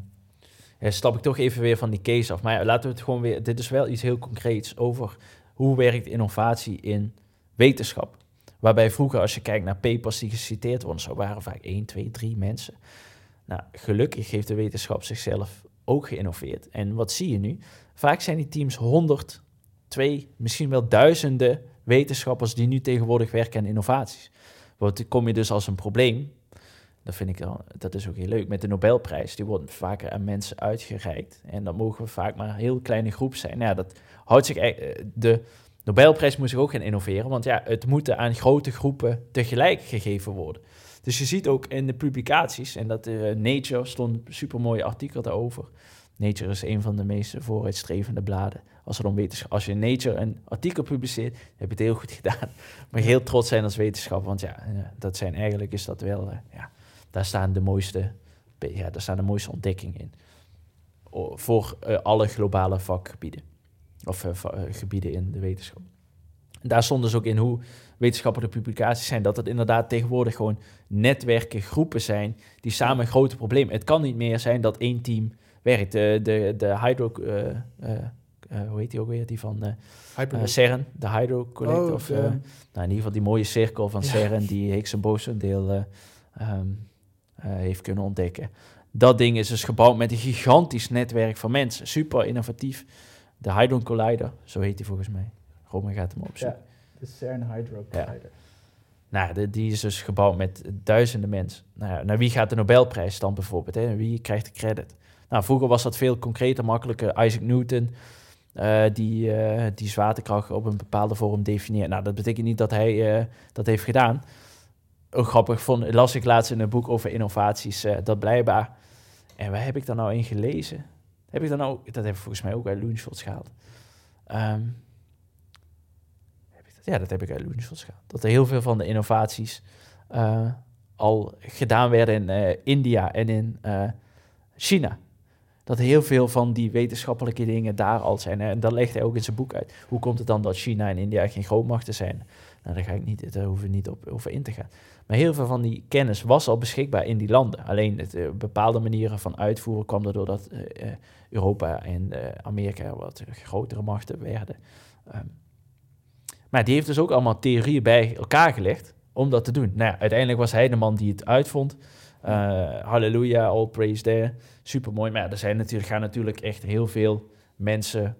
[SPEAKER 2] stap ik toch even weer van die case af. Maar laten we het gewoon weer. Dit is wel iets heel concreets over hoe werkt innovatie in wetenschap. Waarbij vroeger, als je kijkt naar papers die geciteerd worden, zo waren vaak 1, 2, 3 mensen. Nou, gelukkig heeft de wetenschap zichzelf ook geïnnoveerd. En wat zie je nu? Vaak zijn die teams 100, twee, misschien wel duizenden wetenschappers die nu tegenwoordig werken aan innovaties. Want kom je dus als een probleem, dat vind ik dan, dat is ook heel leuk. Met de Nobelprijs, die wordt vaker aan mensen uitgereikt. En dan mogen we vaak maar een heel kleine groep zijn. Nou dat houdt zich, eh, de Nobelprijs moet zich ook gaan innoveren, want ja, het moet aan grote groepen tegelijk gegeven worden. Dus je ziet ook in de publicaties, en dat uh, Nature stond een supermooi artikel daarover. Nature is een van de meest vooruitstrevende bladen. Als, er wetenschap, als je in Nature een artikel publiceert, heb je het heel goed gedaan. Maar heel trots zijn als wetenschapper, want ja, dat zijn eigenlijk is dat wel, uh, ja, daar staan de mooiste, ja, daar staan de mooiste ontdekkingen in. Voor uh, alle globale vakgebieden. Of gebieden in de wetenschap. En daar stond dus ook in hoe wetenschappelijke publicaties zijn. Dat het inderdaad tegenwoordig gewoon netwerken, groepen zijn die samen een grote probleem. Het kan niet meer zijn dat één team werkt. De, de, de hydro... Uh, uh, hoe heet die ook weer? Die van uh, CERN, de Hydro Collector. Oh, of, nou, in ieder geval die mooie cirkel van ja. CERN die Higgs en boson deel um, heeft kunnen ontdekken. Dat ding is dus gebouwd met een gigantisch netwerk van mensen. Super innovatief. De Hydron Collider, zo heet die volgens mij. Roman gaat hem opzoeken.
[SPEAKER 1] Ja, de CERN Hydro Collider. Ja.
[SPEAKER 2] Nou, die is dus gebouwd met duizenden mensen. Nou, naar wie gaat de Nobelprijs dan bijvoorbeeld? Hè? Wie krijgt de credit? Nou, vroeger was dat veel concreter, makkelijker. Isaac Newton, uh, die, uh, die zwaartekracht op een bepaalde vorm definieert. Nou, dat betekent niet dat hij uh, dat heeft gedaan. Ook grappig vond, las ik laatst in een boek over innovaties, dat blijkbaar... En waar heb ik daar nou in gelezen? Heb ik dan ook, dat heb volgens mij ook uit Loenshots gehaald. Um? Ja, dat heb ik uit Loenshots gehaald. Dat er heel veel van de innovaties uh, al gedaan werden in uh, India en in uh, China. Dat heel veel van die wetenschappelijke dingen daar al zijn. En dat legt hij ook in zijn boek uit. Hoe komt het dan dat China en India geen grootmachten zijn? Nou, daar, ga ik niet, daar hoeven niet op, over in te gaan. Maar heel veel van die kennis was al beschikbaar in die landen. Alleen het, bepaalde manieren van uitvoeren kwam er doordat Europa en Amerika wat grotere machten werden. Um, maar die heeft dus ook allemaal theorieën bij elkaar gelegd om dat te doen. Nou ja, uiteindelijk was hij de man die het uitvond. halleluja, all praise there. Super mooi. Maar ja, er zijn natuurlijk, gaan natuurlijk echt heel veel mensen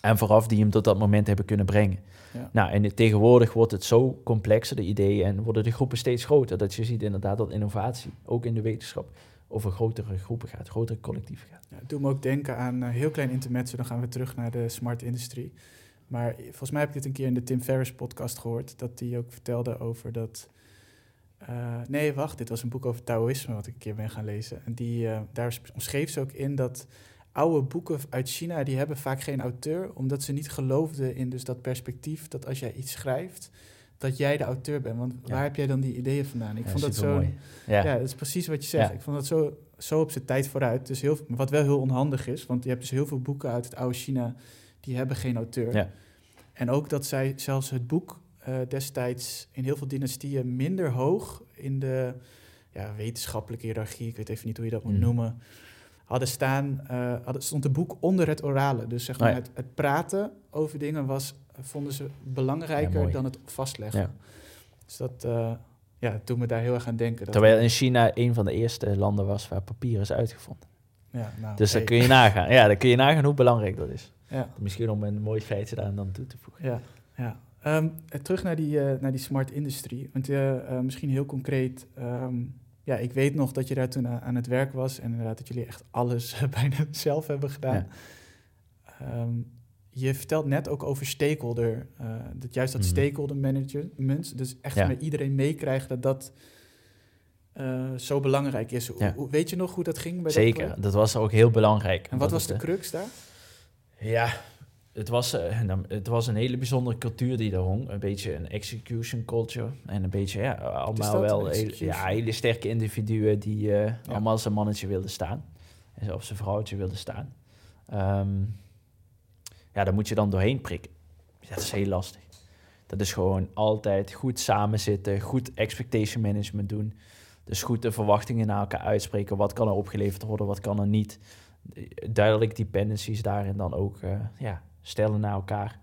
[SPEAKER 2] en vooraf die hem tot dat moment hebben kunnen brengen. Ja. Nou, en tegenwoordig wordt het zo complexer, de ideeën, en worden de groepen steeds groter. Dat je ziet inderdaad dat innovatie, ook in de wetenschap, over grotere groepen gaat, grotere collectieven gaat.
[SPEAKER 1] Ja, doe me ook denken aan een heel klein intermezzo, dan gaan we terug naar de smart industrie. Maar volgens mij heb ik dit een keer in de Tim Ferriss podcast gehoord, dat hij ook vertelde over dat... Uh, nee, wacht, dit was een boek over Taoïsme wat ik een keer ben gaan lezen. En die, uh, daar omschreef ze ook in dat oude boeken uit China, die hebben vaak geen auteur, omdat ze niet geloofden in dus dat perspectief dat als jij iets schrijft, dat jij de auteur bent. Want waar heb jij dan die ideeën vandaan? Ik
[SPEAKER 2] ja,
[SPEAKER 1] vond dat zo.
[SPEAKER 2] Ja.
[SPEAKER 1] ja, dat is precies wat je zegt. Ik vond dat zo, zo op zijn tijd vooruit. Dus heel, wat wel heel onhandig is, want je hebt dus heel veel boeken uit het oude China die hebben geen auteur.
[SPEAKER 2] Ja.
[SPEAKER 1] En ook dat zij zelfs het boek uh, destijds in heel veel dynastieën minder hoog in de ja, wetenschappelijke hiërarchie, ik weet even niet hoe je dat moet
[SPEAKER 2] Mm.
[SPEAKER 1] noemen, hadden staan, uh, hadden, stond een boek onder het orale. Dus zeg maar,
[SPEAKER 2] Oh ja.
[SPEAKER 1] het, het praten over dingen was, vonden ze belangrijker
[SPEAKER 2] Ja,
[SPEAKER 1] dan het vastleggen.
[SPEAKER 2] Ja.
[SPEAKER 1] Dus dat, uh, ja, dat doet me daar heel erg aan denken. Dat
[SPEAKER 2] Terwijl in China een van de eerste landen was waar papier is uitgevonden.
[SPEAKER 1] ja, nou,
[SPEAKER 2] Dus dan
[SPEAKER 1] hey.
[SPEAKER 2] kun je nagaan. Ja, dan kun je nagaan hoe belangrijk dat is.
[SPEAKER 1] Ja,
[SPEAKER 2] Misschien om een mooi feitje daar dan toe te voegen.
[SPEAKER 1] ja, ja. Ehm, eh, terug naar die, eh, naar die smart industrie. Want eh, eh, misschien heel concreet. ehm, ja, ik weet nog dat je daar toen aan, het werk was. En inderdaad dat jullie echt alles bijna zelf hebben gedaan. Ehm, je vertelt net ook over stakeholder. eh, dat juist dat
[SPEAKER 2] Mhm.
[SPEAKER 1] stakeholder management. Dus echt
[SPEAKER 2] Ja.
[SPEAKER 1] met iedereen meekrijgen dat dat zo belangrijk is. Hoe-
[SPEAKER 2] Ja.
[SPEAKER 1] hoe- weet je nog hoe dat ging? Bij
[SPEAKER 2] Zeker, dat was ook heel belangrijk.
[SPEAKER 1] En wat was
[SPEAKER 2] is
[SPEAKER 1] de crux daar?
[SPEAKER 2] Ja, het was, eh, het was een hele bijzondere cultuur die daar hong. Een beetje een execution culture. En een beetje, ja, allemaal
[SPEAKER 1] dat,
[SPEAKER 2] wel
[SPEAKER 1] execution?
[SPEAKER 2] ja, hele sterke individuen die eh, allemaal als een mannetje wilden staan. En Of zijn vrouwtje wilden staan. Ehm, ja, daar moet je dan doorheen prikken. Dat is heel lastig. Dat is gewoon altijd goed samenzitten, goed expectation management doen. Dus goed de verwachtingen naar elkaar uitspreken. Wat kan er opgeleverd worden, wat kan er niet. Duidelijk dependencies daarin dan ook eh, ja, stellen naar elkaar.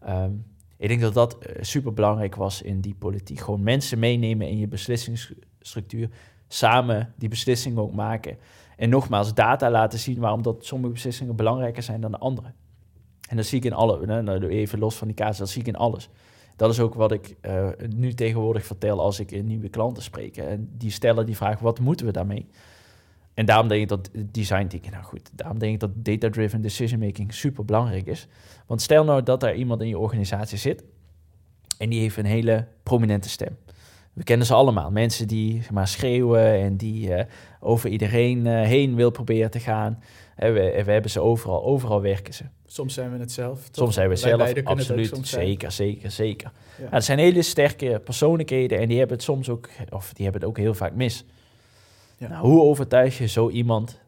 [SPEAKER 2] Ehm, ik denk dat dat super belangrijk was in die politiek. Gewoon mensen meenemen in je beslissingsstructuur. Samen die beslissingen ook maken. En nogmaals, data laten zien waarom dat sommige beslissingen belangrijker zijn dan de andere. En dat zie ik in alle, nou, even los van die kaas, dat zie ik in alles. Dat is ook wat ik uh, nu tegenwoordig vertel als ik nieuwe klanten spreek. En die stellen die vraag, wat moeten we daarmee? En daarom denk ik dat design thinking, nou goed, daarom denk ik dat data-driven decision making super belangrijk is. Want stel nou dat er iemand in je organisatie zit en die heeft een hele prominente stem. We kennen ze allemaal. Mensen die zeg maar, schreeuwen en die uh, over iedereen uh, heen wil proberen te gaan. Uh, we, we, hebben ze overal, overal werken ze.
[SPEAKER 1] Soms zijn we het zelf. Toch?
[SPEAKER 2] Soms zijn we zelf, absoluut. Zeker, zeker, zeker. Ja. Nou, het zijn hele sterke persoonlijkheden en die hebben het soms ook, of die hebben het ook heel vaak mis. Nou, hoe overtuig je zo iemand?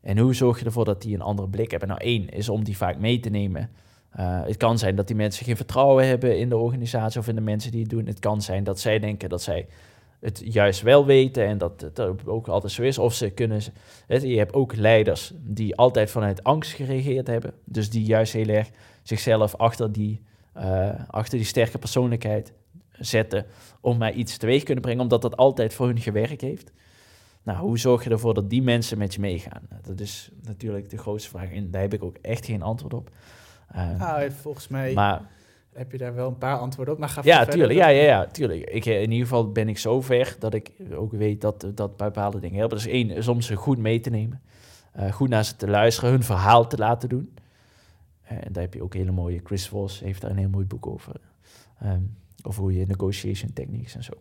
[SPEAKER 2] en hoe zorg je ervoor dat die een andere blik hebben? Nou, één is om die vaak mee te nemen uh, het kan zijn dat die mensen geen vertrouwen hebben in de organisatie of in de mensen die het doen. Het kan zijn dat zij denken dat zij het juist wel weten en dat het ook altijd zo is. Of ze kunnen. je hebt ook leiders die altijd vanuit angst gereageerd hebben. Dus die juist heel erg zichzelf achter die, uh, achter die sterke persoonlijkheid zetten om mij iets teweeg kunnen brengen, omdat dat altijd voor hun gewerkt heeft. Nou, hoe zorg je ervoor dat die mensen met je meegaan? Dat is natuurlijk de grootste vraag en daar heb ik ook echt geen antwoord op.
[SPEAKER 1] Uh, nou, volgens mij maar, heb je daar wel een paar antwoorden op. Maar ga
[SPEAKER 2] ja, tuurlijk. Ja, ja, ja, tuurlijk. Ik, eh, in ieder geval ben ik zo ver dat ik ook weet dat, dat bepaalde dingen helpen. Dus één, is om ze goed mee te nemen. Uh, goed naar ze te luisteren, hun verhaal te laten doen. en daar heb je ook hele mooie... Chris Voss heeft daar een heel mooi boek over. Um, over hoe je negotiation techniques en zo.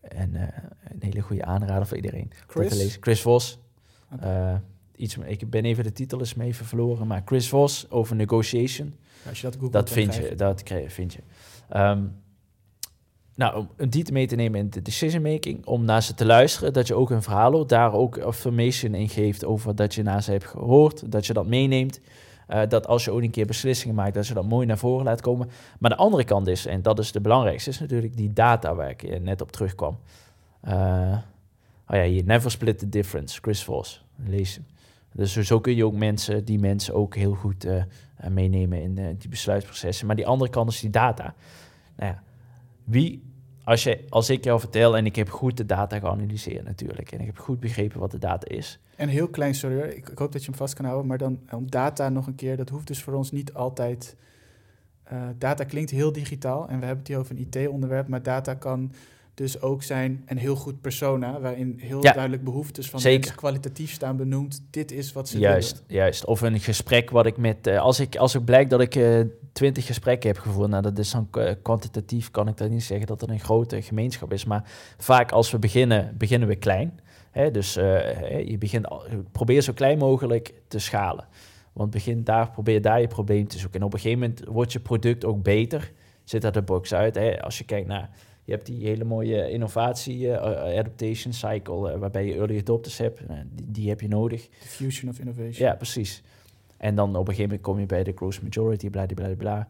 [SPEAKER 2] En een hele goede aanrader voor iedereen.
[SPEAKER 1] Chris?
[SPEAKER 2] Chris Voss. Okay iets, ik ben even de titel is me even verloren, maar Chris Voss over negotiation.
[SPEAKER 1] als je dat googelt,
[SPEAKER 2] dat vind je, dat vind je. Um, nou, om die mee te nemen in de decision making, om naar ze te luisteren, dat je ook een verhaal daar ook information in geeft over dat je naar ze hebt gehoord, dat je dat meeneemt. Uh, dat als je ook een keer beslissingen maakt, dat je dat mooi naar voren laat komen. Maar de andere kant is, en dat is de belangrijkste, is natuurlijk die data waar ik net op terugkwam. Uh, oh ja, hier, never split the difference, Chris Voss, lees. Dus zo kun je ook mensen, die mensen ook heel goed meenemen in die besluitprocessen. Maar die andere kant is die data. Nou ja, wie, als, je, als ik jou vertel en ik heb goed de data geanalyseerd natuurlijk. En ik heb goed begrepen wat de data is.
[SPEAKER 1] En heel klein, sorry ik, hoop dat je hem vast kan houden. Maar dan om data nog een keer, dat hoeft dus voor ons niet altijd... Uh, data klinkt heel digitaal en we hebben het hier over een IT-onderwerp, maar data kan dus ook zijn een heel goed persona, waarin heel duidelijk behoeftes van Zeker. mensen kwalitatief staan benoemd. Dit is wat ze
[SPEAKER 2] juist,
[SPEAKER 1] willen.
[SPEAKER 2] Juist, of een gesprek wat ik met... Uh, als, ik, als ik blijkt dat ik uh, twintig gesprekken heb gevoerd, nou dat is dan uh, kwantitatief, kan ik dat niet zeggen dat er een grote gemeenschap is. Maar vaak als we beginnen, beginnen we klein. Hè? Dus je begint, probeer zo klein mogelijk te schalen. Want begin daar, probeer daar je probleem te zoeken. En op een gegeven moment wordt je product ook beter. Zit er de box uit. Hè? Als je kijkt naar je hebt die hele mooie innovatie, uh, adaptation cycle, uh, waarbij je early adopters hebt. Die, die, heb je nodig.
[SPEAKER 1] Diffusion of innovation.
[SPEAKER 2] Ja, precies. En dan op een gegeven moment kom je bij de gross majority, bla bla bla.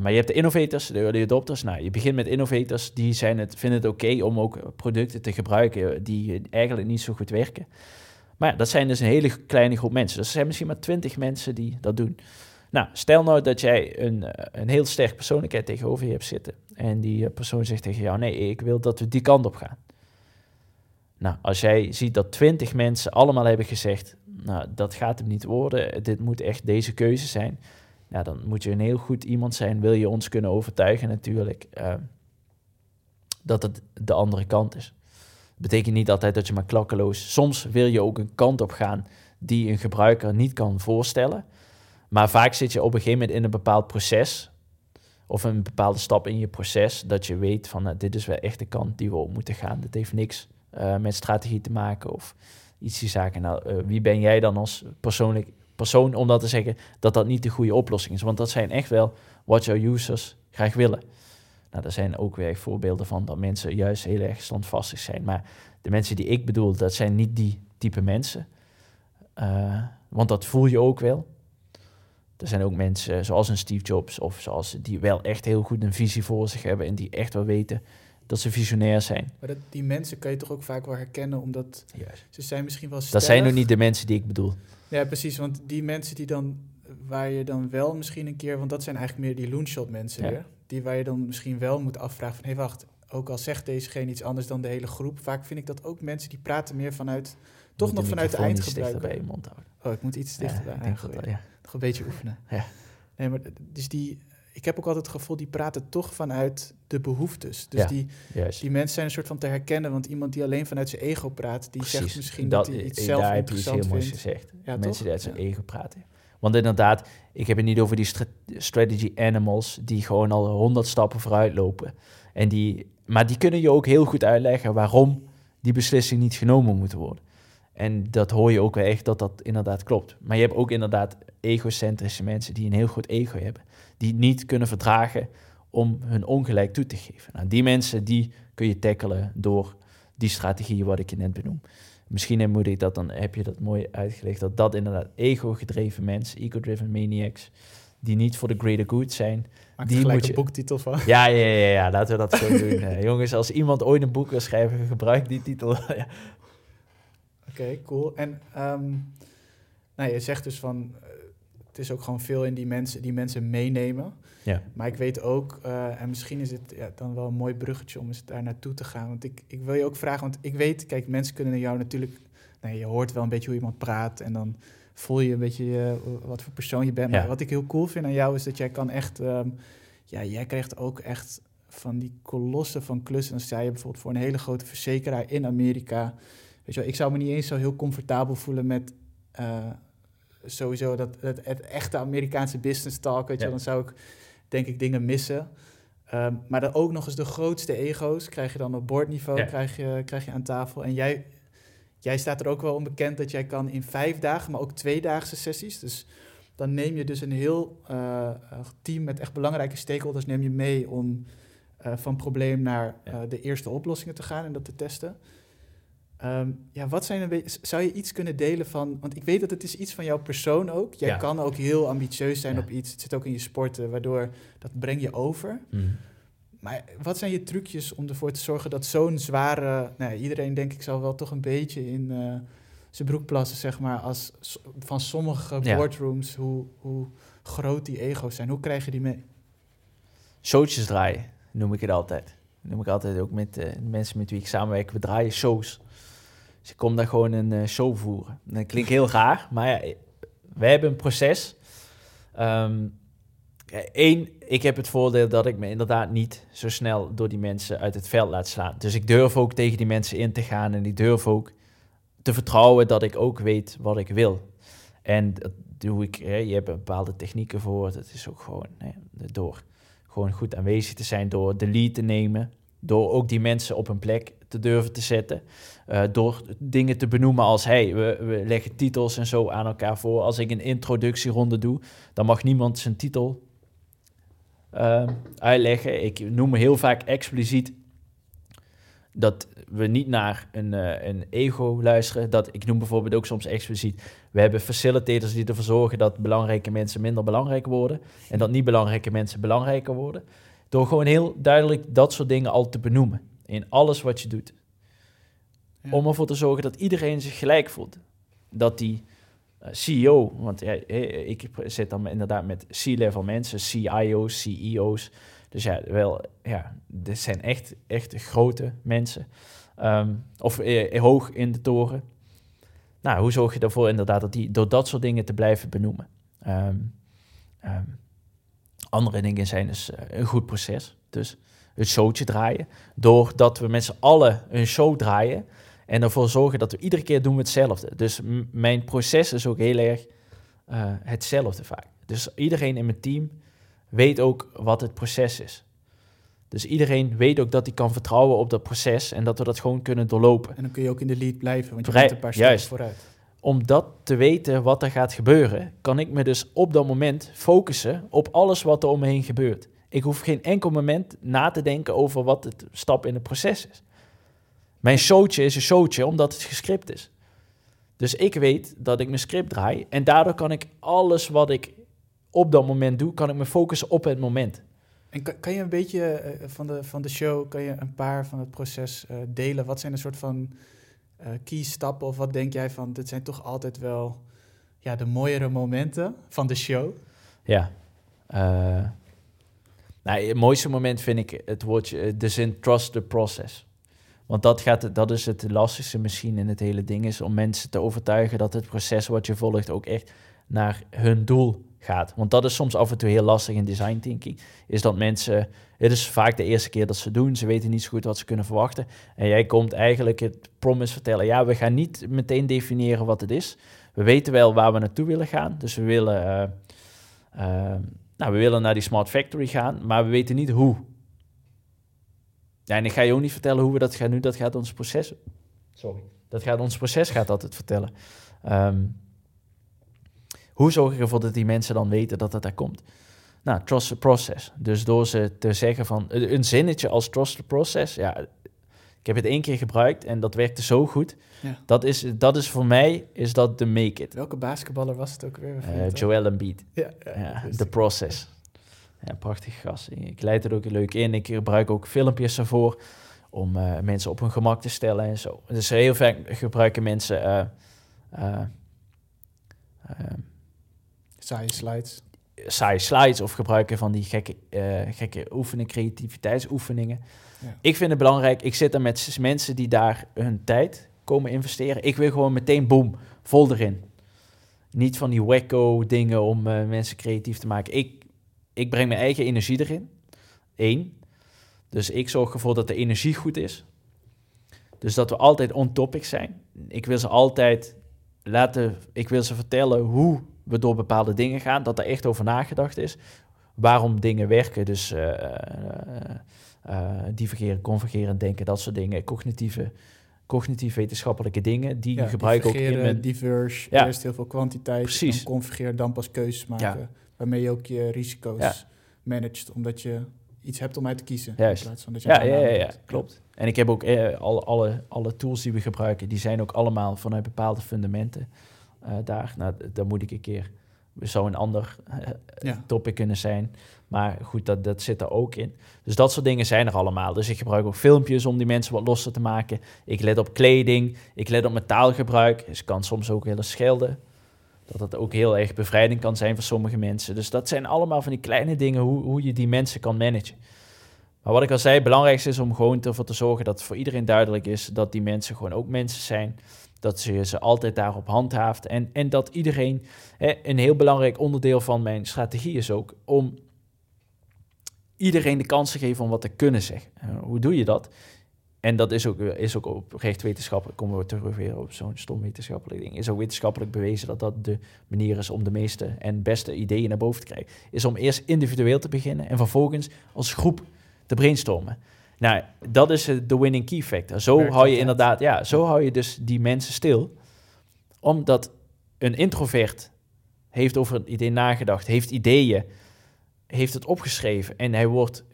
[SPEAKER 2] Maar je hebt de innovators, de early adopters. Nou, je begint met innovators, die zijn het, vinden het oké om ook producten te gebruiken die eigenlijk niet zo goed werken. Maar ja, dat zijn dus een hele kleine groep mensen. Dus er zijn misschien maar twintig mensen die dat doen. Nou, stel nou dat jij een, een heel sterk persoonlijkheid tegenover je hebt zitten. En die eh, persoon zegt tegen jou: nee, ik wil dat we die kant op gaan. Nou, als jij ziet dat twintig mensen allemaal hebben gezegd: nou, dat gaat hem niet worden, dit moet echt deze keuze zijn. Nou, dan moet je een heel goed iemand zijn, wil je ons kunnen overtuigen natuurlijk uh, dat het de andere kant is. Dat betekent niet altijd dat je maar klakkeloos. Soms wil je ook een kant op gaan die een gebruiker niet kan voorstellen. Maar vaak zit je op een gegeven moment in een bepaald proces of een bepaalde stap in je proces, dat je weet van nou, dit is wel echt de kant die we op moeten gaan. Dit heeft niks uh, met strategie te maken of iets die zaken. Nou, uh, wie ben jij dan als persoonlijk persoon om dat te zeggen dat dat niet de goede oplossing is? Want dat zijn echt wel wat jouw users graag willen. Nou, daar zijn ook weer voorbeelden van dat mensen juist heel erg standvastig zijn. Maar de mensen die ik bedoel, dat zijn niet die type mensen. Uh, want dat voel je ook wel. Er zijn ook mensen zoals een Steve Jobs of zoals die wel echt heel goed een visie voor zich hebben en die echt wel weten dat ze visionair zijn.
[SPEAKER 1] Maar dat, die mensen kan je toch ook vaak wel herkennen, omdat ze zijn misschien wel
[SPEAKER 2] sterk. Dat zijn nog niet de mensen die ik bedoel.
[SPEAKER 1] Ja, precies, want die mensen die dan, waar je dan wel misschien een keer, want dat zijn eigenlijk meer die loonshot mensen ja. die waar je dan misschien wel moet afvragen van, hé hey, wacht, ook al zegt deze geen iets anders dan de hele groep, vaak vind ik dat ook mensen die praten meer vanuit toch nog vanuit de eindgebruiker.
[SPEAKER 2] bij je mond houden.
[SPEAKER 1] Oh, ik moet iets dichter bij
[SPEAKER 2] Ja, ik denk dat, ja.
[SPEAKER 1] Een beetje oefenen.
[SPEAKER 2] Ja.
[SPEAKER 1] Nee, maar dus die, ik heb ook altijd het gevoel, die praten toch vanuit de behoeftes. Dus
[SPEAKER 2] Ja.
[SPEAKER 1] die,
[SPEAKER 2] Juist.
[SPEAKER 1] die mensen zijn een soort van te herkennen, want iemand die alleen vanuit zijn ego praat, die zegt misschien dat, hij iets zelf
[SPEAKER 2] daar heb je iets heel
[SPEAKER 1] interessant vindt.
[SPEAKER 2] gezegd.
[SPEAKER 1] Ja,
[SPEAKER 2] Mensen
[SPEAKER 1] toch?
[SPEAKER 2] die uit zijn
[SPEAKER 1] Ja.
[SPEAKER 2] ego praten. Want inderdaad, ik heb het niet over die stra- strategy animals die gewoon al honderd stappen vooruit lopen. En die, maar die kunnen je ook heel goed uitleggen waarom die beslissing niet genomen moet worden. En dat hoor je ook wel echt dat dat inderdaad klopt. Maar je hebt ook inderdaad egocentrische mensen die een heel goed ego hebben. Die niet kunnen verdragen om hun ongelijk toe te geven. Nou, die mensen die kun je tackelen door die strategieën wat ik je net benoem. Misschien moet ik dat dan, heb je dat mooi uitgelegd, dat dat inderdaad ego-gedreven mensen, ego-driven maniacs, die niet voor de greater good zijn.
[SPEAKER 1] Maak
[SPEAKER 2] Die moet
[SPEAKER 1] een
[SPEAKER 2] je-
[SPEAKER 1] boektitel van.
[SPEAKER 2] Ja, ja, ja, ja, laten we dat zo doen. Eh, jongens, als iemand ooit een boek wil schrijven, gebruik die titel. Ja.
[SPEAKER 1] Oké, cool. En ehm, nou, je zegt dus van, het is ook gewoon veel in die mensen, die mensen meenemen.
[SPEAKER 2] Ja.
[SPEAKER 1] Maar ik weet ook, eh, en misschien is het ja, dan wel een mooi bruggetje om eens daar naartoe te gaan. Want ik, ik wil je ook vragen, want ik weet, kijk, mensen kunnen jou natuurlijk, nee, je hoort wel een beetje hoe iemand praat en dan voel je een beetje eh, wat voor persoon je bent.
[SPEAKER 2] Ja.
[SPEAKER 1] Maar wat ik heel cool vind aan jou is dat jij kan echt, ehm, ja, jij krijgt ook echt van die kolossen van klussen. Dan sta je bijvoorbeeld voor een hele grote verzekeraar in Amerika. Weet je wel, ik zou me niet eens zo heel comfortabel voelen met eh, sowieso dat, het, het echte Amerikaanse business talk. Weet je
[SPEAKER 2] Ja.
[SPEAKER 1] dan zou ik denk ik dingen missen. Ehm, maar dan ook nog eens de grootste ego's krijg je dan op bordniveau
[SPEAKER 2] Ja.
[SPEAKER 1] krijg je, krijg je aan tafel. En jij, jij staat er ook wel onbekend dat jij kan in vijf dagen, maar ook tweedaagse sessies. Dus dan neem je dus een heel eh, eh, team met echt belangrijke stakeholders neem je mee om eh, van probleem naar de eerste oplossingen te gaan en dat te testen. Ehm, ja, wat zijn een beetje, zou je iets kunnen delen van, want ik weet dat het is iets van jouw persoon ook. Jij
[SPEAKER 2] Ja.
[SPEAKER 1] kan ook heel ambitieus zijn
[SPEAKER 2] Ja.
[SPEAKER 1] op iets. Het zit ook in je sporten, waardoor dat breng je over.
[SPEAKER 2] Mm.
[SPEAKER 1] Maar wat zijn je trucjes om ervoor te zorgen dat zo'n zware... Nou, iedereen denk ik zal wel toch een beetje in eh, zijn broek plassen, zeg maar, als van sommige
[SPEAKER 2] Ja.
[SPEAKER 1] boardrooms, hoe, hoe groot die ego's zijn. Hoe krijg je die mee?
[SPEAKER 2] Showtjes draaien, noem ik het altijd. noem ik altijd ook met de mensen met wie ik samenwerk. We draaien shows. Dus ik kom daar gewoon een eh, show voeren. En Dat klinkt heel raar, maar ja, we hebben een proces. Eén, ik heb het voordeel dat ik me inderdaad niet zo snel door die mensen uit het veld laat slaan. Dus ik durf ook tegen die mensen in te gaan en ik durf ook te vertrouwen dat ik ook weet wat ik wil. En dat doe ik, hè, je hebt bepaalde technieken voor. Dat is ook gewoon hè, door gewoon goed aanwezig te zijn, door de lead te nemen, door ook die mensen op een plek te durven te zetten, uh, door dingen te benoemen als, hey, we, we leggen titels en zo aan elkaar voor. Als ik een introductieronde doe, dan mag niemand zijn titel uh, uitleggen. Ik noem heel vaak expliciet dat we niet naar een, uh, een ego luisteren. Dat, ik noem bijvoorbeeld ook soms expliciet... we hebben facilitators die ervoor zorgen... dat belangrijke mensen minder belangrijk worden... en dat niet belangrijke mensen belangrijker worden. Door gewoon heel duidelijk dat soort dingen al te benoemen. In alles wat je doet. Om ervoor te zorgen dat iedereen zich gelijk voelt. Dat die uh, CEO... want ja, ik zit dan inderdaad met C-level mensen... CIO's, CEO's... Dus ja, wel, ja, dit zijn echt, echt grote mensen. Um, of eh, hoog in de toren. Nou, hoe zorg je ervoor inderdaad dat die door dat soort dingen te blijven benoemen? Um, um, andere dingen zijn dus een goed proces. Dus het showtje draaien. Doordat we met z'n allen een show draaien. En ervoor zorgen dat we iedere keer doen we hetzelfde. Dus mijn proces is ook heel erg uh, hetzelfde vaak. Dus iedereen in mijn team weet ook wat het proces is. Dus iedereen weet ook dat hij kan vertrouwen op dat proces en dat we dat gewoon kunnen doorlopen.
[SPEAKER 1] En dan kun je ook in de lead blijven, want je bent een paar stappen vooruit.
[SPEAKER 2] Om dat te weten wat er gaat gebeuren, kan ik me dus op dat moment focussen op alles wat er om me heen gebeurt. Ik hoef geen enkel moment na te denken over wat het stap in het proces is. Mijn showtje is een showtje omdat het gescript is. Dus ik weet dat ik mijn script draai en daardoor kan ik alles wat ik op dat moment doe, kan ik me focussen op het moment.
[SPEAKER 1] En kan, kan je een beetje uh, van, de, van de show, kan je een paar van het proces uh, delen? Wat zijn een soort van uh, key stappen of wat denk jij van, dit zijn toch altijd wel ja, de mooiere momenten van de show?
[SPEAKER 2] Ja. Nou, het mooiste moment vind ik het woordje, de zin trust the process. Want dat, gaat, dat is het lastigste misschien in het hele ding, is om mensen te overtuigen dat het proces wat je volgt ook echt naar hun doel gaat. Want dat is soms af en toe heel lastig in design thinking. Is dat mensen, het is vaak de eerste keer dat ze doen, ze weten niet zo goed wat ze kunnen verwachten. En jij komt eigenlijk het promise vertellen, ja, we gaan niet meteen definiëren wat het is. We weten wel waar we naartoe willen gaan. Dus we willen, uh, uh, nou, we willen naar die smart factory gaan, maar we weten niet hoe. Ja, en ik ga je ook niet vertellen hoe we dat gaan doen. Dat gaat ons proces. Sorry. Dat gaat ons proces gaat dat het vertellen. Um, hoe zorg je ervoor dat die mensen dan weten dat het daar komt? Nou, trust the process. Dus door ze te zeggen van een zinnetje als trust the process, ja, ik heb het één keer gebruikt en dat werkte zo goed. Ja. Dat, is, dat is voor mij is dat de make it.
[SPEAKER 1] Welke basketballer was het ook weer?
[SPEAKER 2] Uh, Joel Embiid. Ja, ja, ja the process. Ja, prachtig gast. Ik leid het ook leuk in. Ik gebruik ook filmpjes ervoor om uh, mensen op hun gemak te stellen en zo. Dus heel vaak gebruiken mensen uh,
[SPEAKER 1] saaie slides.
[SPEAKER 2] Saaie slides of gebruiken van die gekke, gekke oefeningen, creativiteitsoefeningen. Ja. Ik vind het belangrijk, ik zit er met mensen die daar hun tijd komen investeren. Ik wil gewoon meteen, boom, vol erin. Niet van die wacko dingen om mensen creatief te maken. Ik ik breng mijn eigen energie erin. Eén. Dus ik zorg ervoor dat de energie goed is. Dus dat we altijd on topic zijn. Ik wil ze altijd laten, ik wil ze vertellen hoe we door bepaalde dingen gaan. Dat er echt over nagedacht is. Waarom dingen werken. Dus uh, uh, divergeren, convergeren, denken, dat soort dingen. Cognitieve, cognitief wetenschappelijke dingen. Die ja, gebruik ook in
[SPEAKER 1] mijn... diverse, ja. eerst heel veel kwantiteit. Precies. Dan convergeren, dan pas keuzes maken. Ja waarmee je ook je risico's ja. managt, omdat je iets hebt om uit te kiezen.
[SPEAKER 2] Juist. In plaats van dat je ja, ja, ja, ja, klopt. En ik heb ook eh, alle, alle, alle tools die we gebruiken, die zijn ook allemaal vanuit bepaalde fundamenten uh, daar. Nou, dan moet ik een keer, zou een ander uh, topic kunnen zijn. Maar goed, dat, dat zit er ook in. Dus dat soort dingen zijn er allemaal. Dus ik gebruik ook filmpjes om die mensen wat losser te maken. Ik let op kleding, ik let op mijn taalgebruik. Dus ik kan soms ook willen schelden dat het ook heel erg bevrijding kan zijn voor sommige mensen. Dus dat zijn allemaal van die kleine dingen hoe, hoe je die mensen kan managen. Maar wat ik al zei, het belangrijkste is om gewoon ervoor te zorgen dat voor iedereen duidelijk is dat die mensen gewoon ook mensen zijn. Dat ze ze altijd daarop handhaaft. En, en dat iedereen, hè, een heel belangrijk onderdeel van mijn strategie is ook om iedereen de kans te geven om wat te kunnen zeggen. hoe doe je dat? En dat is ook, is ook oprecht wetenschappelijk, komen we terug weer op zo'n stom wetenschappelijk ding, is ook wetenschappelijk bewezen dat dat de manier is om de meeste en beste ideeën naar boven te krijgen. Is om eerst individueel te beginnen en vervolgens als groep te brainstormen. Nou, dat is de winning key factor. Zo hou je inderdaad, ja, zo hou je dus die mensen stil. Omdat een introvert heeft over een idee nagedacht, heeft ideeën, heeft het opgeschreven en hij wordt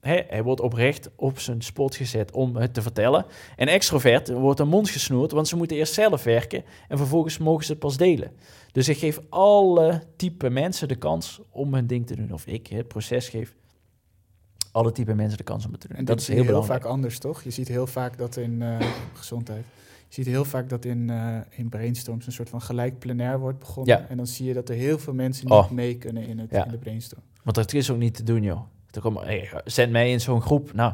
[SPEAKER 2] hij wordt oprecht op zijn spot gezet om het te vertellen. En extrovert wordt een mond gesnoerd, want ze moeten eerst zelf werken en vervolgens mogen ze het pas delen. Dus ik geef alle type mensen de kans om hun ding te doen. Of ik het proces geef alle type mensen de kans om het te doen.
[SPEAKER 1] En dat, is heel, heel vaak anders, toch? Je ziet heel vaak dat in uh, gezondheid. Je ziet heel vaak dat in, uh, in brainstorms een soort van gelijk plenair wordt begonnen. Ja. En dan zie je dat er heel veel mensen niet oh. mee kunnen in, het, in de brainstorm.
[SPEAKER 2] Want dat is ook niet te doen, joh. Toen kwam, hey, zet mij in zo'n groep. Nou,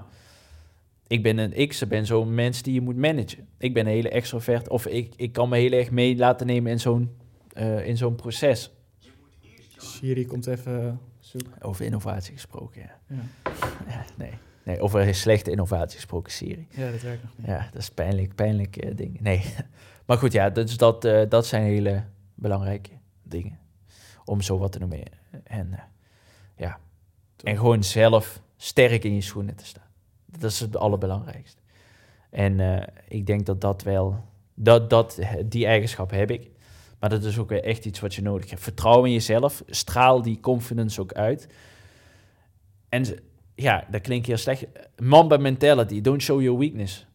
[SPEAKER 2] ik ben een ik, ben zo'n mens die je moet managen. Ik ben een hele extrovert, of ik, ik kan me heel erg mee laten nemen in zo'n uh, in zo'n proces.
[SPEAKER 1] Siri komt even zoeken.
[SPEAKER 2] Over innovatie gesproken, ja. ja. ja nee. nee, over slechte innovatie gesproken, Siri.
[SPEAKER 1] Ja, dat werkt nog niet.
[SPEAKER 2] Ja, dat is pijnlijk, pijnlijk uh, ding. Nee, maar goed, ja, dus dat, uh, dat zijn hele belangrijke dingen om zo wat te noemen. En ja, en gewoon zelf sterk in je schoenen te staan. Dat is het allerbelangrijkste. En uh, ik denk dat dat wel, dat, dat, die eigenschap heb ik. Maar dat is ook weer echt iets wat je nodig hebt. Vertrouw in jezelf, straal die confidence ook uit. En ja, dat klinkt heel slecht. Mamba mentality, don't show your weakness.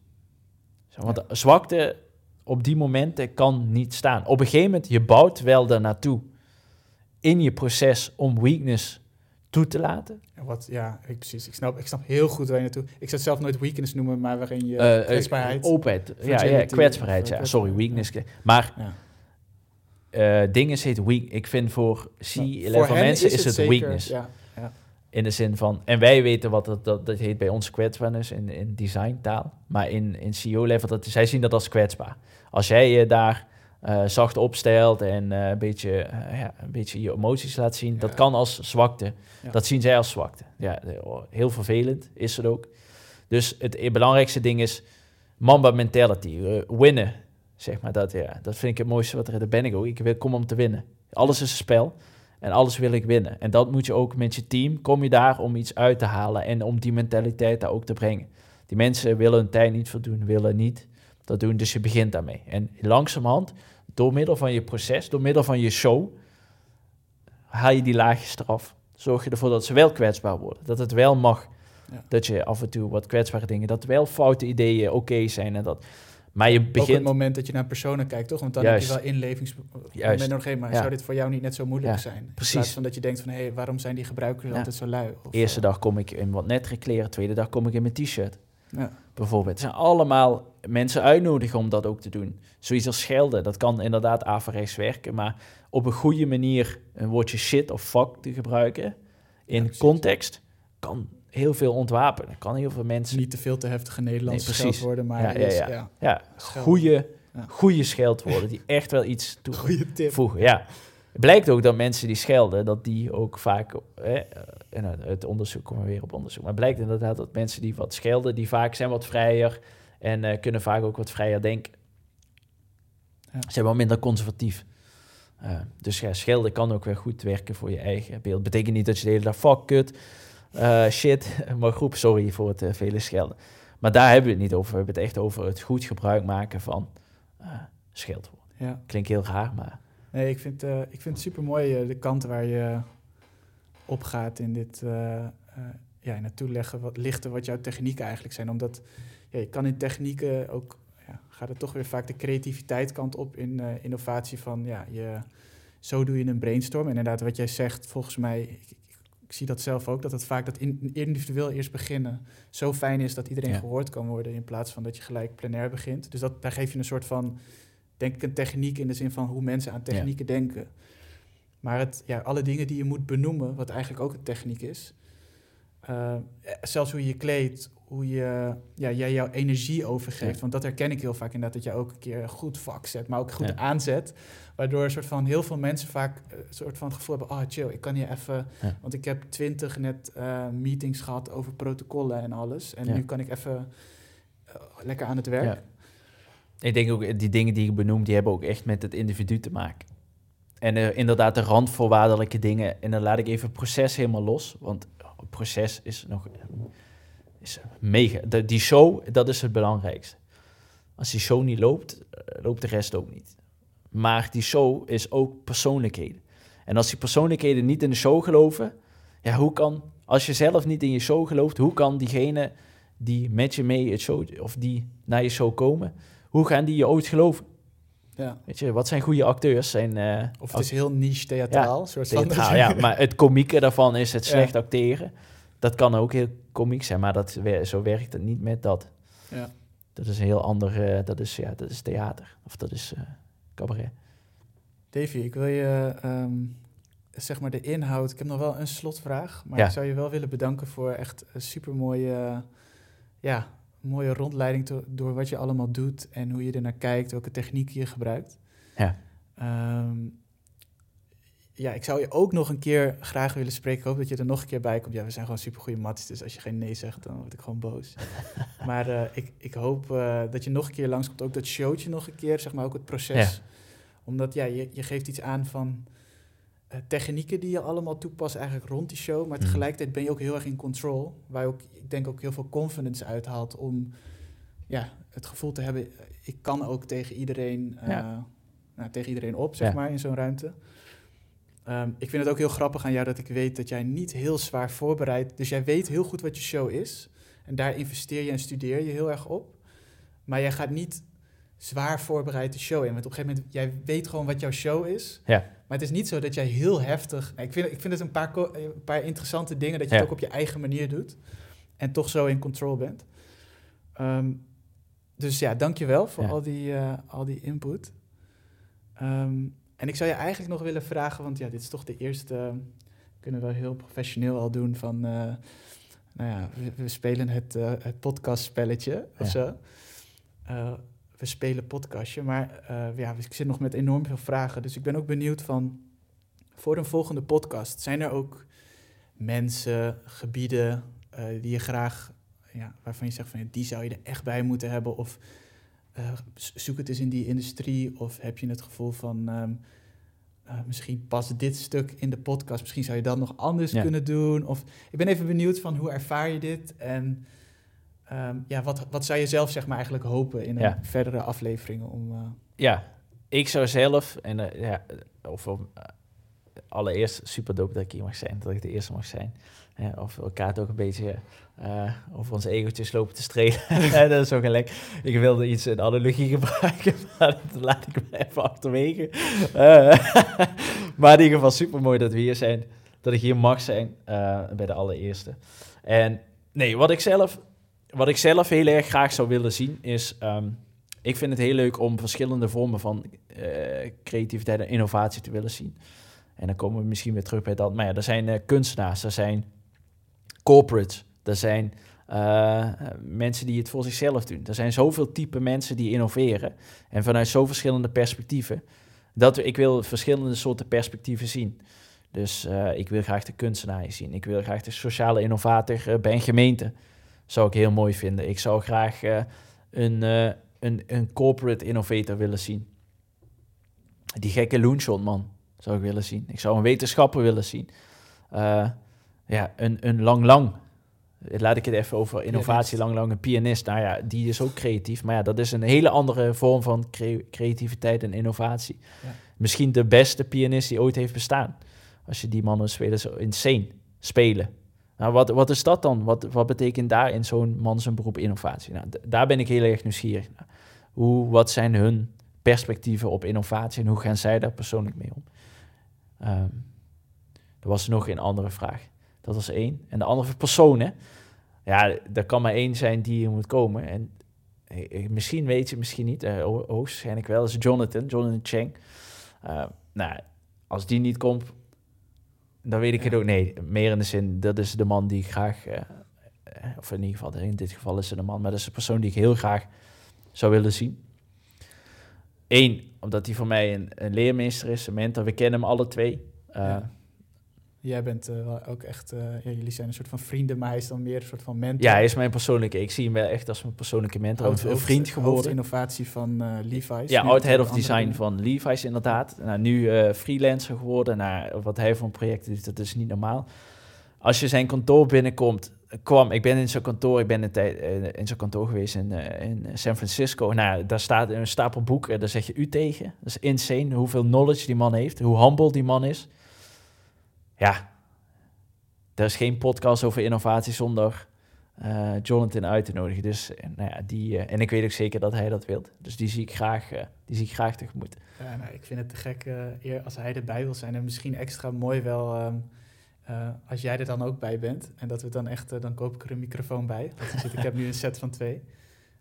[SPEAKER 2] Want zwakte op die momenten kan niet staan. Op een gegeven moment, je bouwt wel daar naartoe in je proces om weakness toe te laten.
[SPEAKER 1] Wat, ja, ik, precies. Ik snap, ik snap heel goed waar je naartoe... Ik zou het zelf nooit weakness noemen, maar waarin je uh, kwetsbaarheid...
[SPEAKER 2] openheid. Ja, ja, kwetsbaarheid. Ja, sorry, weakness. Maar ja. uh, dingen heet weak. Ik vind voor C-level mensen is het, weakness. Ja, ja. In de zin van, en wij weten wat dat, dat, dat heet bij ons kwetsbaarness in, in designtaal. Maar in, in CEO-level, dat, zij zien dat als kwetsbaar. Als jij je daar uh, zacht opstelt en uh, een, beetje, uh, ja, een beetje je emoties laat zien, ja. dat kan als zwakte. Ja. Dat zien zij als zwakte. Ja, heel vervelend is het ook. Dus het belangrijkste ding is Mamba mentality, winnen. Zeg maar dat, ja. dat vind ik het mooiste wat er Daar ben ik ook. Ik wil, kom om te winnen. Alles is een spel. En alles wil ik winnen. En dat moet je ook met je team. Kom je daar om iets uit te halen en om die mentaliteit daar ook te brengen. Die mensen willen hun tijd niet voldoen, willen niet dat doen. Dus je begint daarmee. En langzamerhand, door middel van je proces, door middel van je show, haal je die laagjes eraf. Zorg je ervoor dat ze wel kwetsbaar worden. Dat het wel mag. Ja. Dat je af en toe wat kwetsbare dingen, dat wel foute ideeën oké zijn en dat. Maar je begint... Ook
[SPEAKER 1] het moment dat je naar personen kijkt, toch? Want dan heb je wel inlevings... Juist. nog geen, maar zou dit voor jou niet net zo moeilijk zijn? Precies. In plaats van dat je denkt van, hé, hey, waarom zijn die gebruikers altijd zo lui?
[SPEAKER 2] Of, Eerste dag kom ik in wat nettere kleren, tweede dag kom ik in mijn t-shirt. Bijvoorbeeld. Het zijn allemaal mensen uitnodigen om dat ook te doen. Zoiets als schelden, dat kan inderdaad averechts werken, maar op een goede manier een woordje shit of fuck te gebruiken in context kan heel veel ontwapenen. Kan heel veel mensen...
[SPEAKER 1] Niet te veel te heftige Nederlandse nee, worden, maar...
[SPEAKER 2] Ja, ja, ja. ja. goede, goede scheldwoorden die echt wel iets toevoegen. Ja. Het blijkt ook dat mensen die schelden, dat die ook vaak... Eh, en het onderzoek, komen we weer op onderzoek. Maar blijkt inderdaad dat mensen die wat schelden, die vaak zijn wat vrijer en uh, kunnen vaak ook wat vrijer denken. Ja. Ze zijn wel minder conservatief. Uh, dus ja, schelden kan ook weer goed werken voor je eigen beeld. Betekent niet dat je de hele dag fuck, kut, uh, shit, maar groep, sorry voor het vele schelden. Maar daar hebben we het niet over. We hebben het echt over het goed gebruik maken van scheldwoorden. Ja. Klinkt heel raar, maar...
[SPEAKER 1] Nee, ik vind, ik vind het super mooi de kant waar je opgaat in dit ja, naartoe leggen, wat, lichten wat jouw technieken eigenlijk zijn. Omdat ja, je kan in technieken ook, ja, gaat het toch weer vaak de creativiteit kant op in innovatie van, ja, je, zo doe je een brainstorm. En inderdaad, wat jij zegt, volgens mij, ik zie dat zelf ook, dat het vaak dat individueel eerst beginnen zo fijn is dat iedereen gehoord kan worden in plaats van dat je gelijk plenair begint. Dus dat, daar geef je een soort van, denk ik, een techniek in de zin van hoe mensen aan technieken denken. Maar het, ja, alle dingen die je moet benoemen, wat eigenlijk ook een techniek is, uh, zelfs hoe je je kleedt, hoe je, ja, jij jouw energie overgeeft. Want dat herken ik heel vaak inderdaad, dat jij ook een keer goed vak zet, maar ook goed aanzet. Waardoor een soort van heel veel mensen vaak een eh, soort van het gevoel hebben, oh chill, ik kan hier even, want ik heb twintig net uh, meetings gehad over protocollen en alles. En nu kan ik even lekker aan het werk.
[SPEAKER 2] Ik denk ook, die dingen die ik benoem, die hebben ook echt met het individu te maken. En inderdaad, de randvoorwaardelijke dingen. En dan laat ik even het proces helemaal los. Want proces is nog is mega. De, die show, dat is het belangrijkste. Als die show niet loopt, eh, loopt de rest ook niet. Maar die show is ook persoonlijkheden. En als die persoonlijkheden niet in de show geloven, ja, hoe kan, als je zelf niet in je show gelooft, hoe kan diegene die met je mee het show, of die naar je show komen, hoe gaan die je ooit geloven? Ja. Weet je, wat zijn goede acteurs? Zijn, uh,
[SPEAKER 1] of het is heel niche theatraal. Ja, soort theatraal,
[SPEAKER 2] ja, maar het komieke daarvan is het slecht acteren. Dat kan ook heel komiek zijn, maar dat, zo werkt het niet met dat. Ja. Dat is een heel ander, uh, dat, is, ja, dat is theater. Of dat is uh, cabaret.
[SPEAKER 1] Davy, ik wil je um, zeg maar de inhoud. Ik heb nog wel een slotvraag, maar ik zou je wel willen bedanken voor echt een super mooie, ja, mooie rondleiding door wat je allemaal doet en hoe je er naar kijkt, welke techniek je gebruikt. Ja. Um, ja, ik zou je ook nog een keer graag willen spreken. Ik hoop dat je er nog een keer bij komt. Ja, we zijn gewoon super goede matties, dus als je geen nee zegt, dan word ik gewoon boos. maar uh, ik, ik hoop uh, dat je nog een keer langskomt. Ook dat showtje nog een keer, zeg maar ook het proces. Ja. Omdat ja, je, je geeft iets aan van technieken die je allemaal toepast eigenlijk rond die show. Maar mhm. tegelijkertijd ben je ook heel erg in control. Waar je ook, ik denk ook heel veel confidence uithaalt om ja, het gevoel te hebben... ik kan ook tegen iedereen, ja. nou, tegen iedereen op, zeg maar, in zo'n ruimte. Ehm, ik vind het ook heel grappig aan jou dat ik weet dat jij niet heel zwaar voorbereidt. Dus jij weet heel goed wat je show is. En daar investeer je en studeer je heel erg op. Maar jij gaat niet zwaar voorbereid de show in. Want op een gegeven moment, jij weet gewoon wat jouw show is. Ja. Maar het is niet zo dat jij heel heftig... Ik vind, ik vind het een paar, een paar interessante dingen dat je het ook op je eigen manier doet. En toch zo in control bent. Um, dus ja, dankjewel voor al, die, uh, al die input. Um, en ik zou je eigenlijk nog willen vragen, want ja, dit is toch de eerste kunnen we heel professioneel al doen van... eh, nou ja, we, we spelen het, eh het podcastspelletje of
[SPEAKER 2] Ja.
[SPEAKER 1] zo. We spelen podcastje, maar eh, ja, ik zit nog met enorm veel vragen. Dus ik ben ook benieuwd van... Voor een volgende podcast, zijn er ook mensen, gebieden... eh, die je graag, ja, waarvan je zegt van... ja, die zou je er echt bij moeten hebben? Of eh, zoek het eens in die industrie? Of heb je het gevoel van... ehm, eh, misschien past dit stuk in de podcast. Misschien zou je dat nog anders
[SPEAKER 2] Ja.
[SPEAKER 1] kunnen doen. Of ik ben even benieuwd van hoe ervaar je dit? En ehm, ja, wat, wat zou je zelf zeg maar eigenlijk hopen in een
[SPEAKER 2] Ja.
[SPEAKER 1] verdere afleveringen om... eh,
[SPEAKER 2] Ja, ik zou zelf, en eh, ja, of eh, allereerst super dope dat ik hier mag zijn, dat ik de eerste mag zijn. Of elkaar ook een beetje over onze egootjes lopen te strelen. Dat is ook gelijk. Ik wilde iets in analogie gebruiken, maar dat laat ik me even achterwege. Maar in ieder geval super mooi dat we hier zijn, dat ik hier mag zijn bij de allereerste. En nee, wat ik zelf, wat ik zelf heel erg graag zou willen zien is. ehm, ik vind het heel leuk om verschillende vormen van eh, creativiteit en innovatie te willen zien. En dan komen we misschien weer terug bij dat. Maar ja, er zijn eh, kunstenaars, er zijn corporates, er zijn eh, mensen die het voor zichzelf doen. Er zijn zoveel type mensen die innoveren. En vanuit zo verschillende perspectieven. Dat ik wil verschillende soorten perspectieven zien. Dus ik wil graag de kunstenaar zien. Ik wil graag de sociale innovator bij een gemeente. Zou ik heel mooi vinden. Ik zou graag eh, een, eh, een, een corporate innovator willen zien. Die gekke loonshot man zou ik willen zien. Ik zou een wetenschapper willen zien. Eh, ja, een, een lang lang. Laat ik het even over innovatie lang lang. Een pianist, nou ja, die is ook creatief. Maar ja, dat is een hele andere vorm van cre- creativiteit en innovatie.
[SPEAKER 1] Ja.
[SPEAKER 2] Misschien de beste pianist die ooit heeft bestaan. Als je die mannen spelen, zo insane spelen. Nou, wat, wat is dat dan? Wat, wat betekent daar in zo'n man zijn beroep innovatie? Nou, daar ben ik heel erg nieuwsgierig. Hoe, wat zijn hun perspectieven op innovatie en hoe gaan zij daar persoonlijk mee om? Ehm, er was nog een andere vraag. Dat was één. En de andere persoon, hè? Ja, er kan maar één zijn die hier moet komen. En eh, eh, misschien weet je, misschien niet. eh, ho- hoogstwaarschijnlijk wel. Is Jonathan, Jonathan Cheng. Eh, nou, als die niet komt, dan weet ik het ook. Nee, meer in de zin, dat is de man die ik graag... eh, of in ieder geval, in dit geval is het een man. Maar dat is de persoon die ik heel graag zou willen zien. Eén, omdat hij voor mij een, een leermeester is, een mentor. We kennen hem alle twee. Eh,
[SPEAKER 1] Ja. Jij bent eh, ook echt, eh, ja, jullie zijn een soort van vrienden, maar hij is dan meer een soort van mentor.
[SPEAKER 2] Ja, hij is mijn persoonlijke. Ik zie hem wel echt als mijn persoonlijke mentor. Een, een vriend geworden.
[SPEAKER 1] innovatie van eh Levi's.
[SPEAKER 2] Ja, oud head of design
[SPEAKER 1] dingen.
[SPEAKER 2] van Levi's inderdaad. Nou, nu freelancer geworden. Nou, wat hij voor een project doet, dat is niet normaal. Als je zijn kantoor binnenkomt, kwam, ik ben in zijn kantoor, ik ben eh, in zijn kantoor geweest in, in San Francisco. Nou, daar staat een stapel boeken, daar zeg je u tegen. Dat is insane hoeveel knowledge die man heeft, hoe humble die man is. Ja, er is geen podcast over innovatie zonder eh, Jonathan uit te nodigen. Dus eh, nou ja, die, eh, en ik weet ook zeker dat hij dat wil. Dus die zie ik graag, die zie ik graag tegemoet.
[SPEAKER 1] Nou, ik vind het te gek eer als hij erbij wil zijn. En misschien extra mooi wel ehm, eh, als jij er dan ook bij bent. En dat we dan echt, dan koop ik er een microfoon bij. Ik heb nu een set van twee.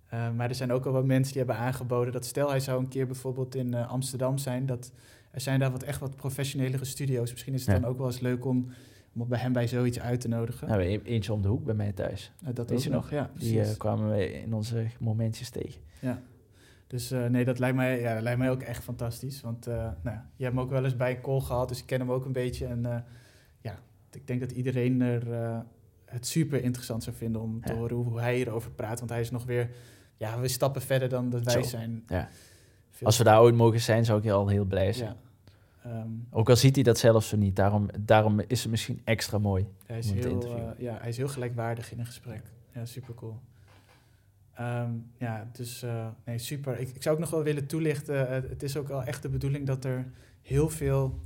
[SPEAKER 1] Maar er zijn ook al wat mensen die hebben aangeboden dat stel hij zou een keer bijvoorbeeld in Amsterdam zijn. Dat er zijn daar wat echt wat professionelere studio's. Misschien is het
[SPEAKER 2] Ja.
[SPEAKER 1] dan ook wel eens leuk om, om bij hem bij zoiets uit te nodigen.
[SPEAKER 2] Nou, eentje om de hoek bij mij thuis.
[SPEAKER 1] Dat ook
[SPEAKER 2] je
[SPEAKER 1] nog, ja.
[SPEAKER 2] Die
[SPEAKER 1] precies.
[SPEAKER 2] eh, kwamen we in onze momentjes tegen.
[SPEAKER 1] Ja. Dus eh, nee, dat lijkt, mij, ja, dat lijkt mij ook echt fantastisch. Want eh, nou, je hebt hem ook wel eens bij een call gehad, dus ik ken hem ook een beetje. En ja, ik denk dat iedereen er het super interessant zou vinden om te
[SPEAKER 2] Ja.
[SPEAKER 1] horen hoe, hoe hij hierover praat. Want hij is nog weer, ja, we stappen verder dan dat wij
[SPEAKER 2] Zo,
[SPEAKER 1] zijn.
[SPEAKER 2] ja.
[SPEAKER 1] Veel-
[SPEAKER 2] Als we daar ooit mogen zijn, zou ik al heel blij zijn.
[SPEAKER 1] ja. Ehm,
[SPEAKER 2] Ook al ziet hij dat zelf zo niet. Daarom, daarom is het misschien extra mooi.
[SPEAKER 1] hij, is
[SPEAKER 2] om hem te
[SPEAKER 1] heel, eh, ja, hij is heel gelijkwaardig in een gesprek. Ja, super cool. Ehm, ja, dus eh, nee, super. Ik, ik zou ook nog wel willen toelichten. eh, het is ook wel echt de bedoeling dat er heel veel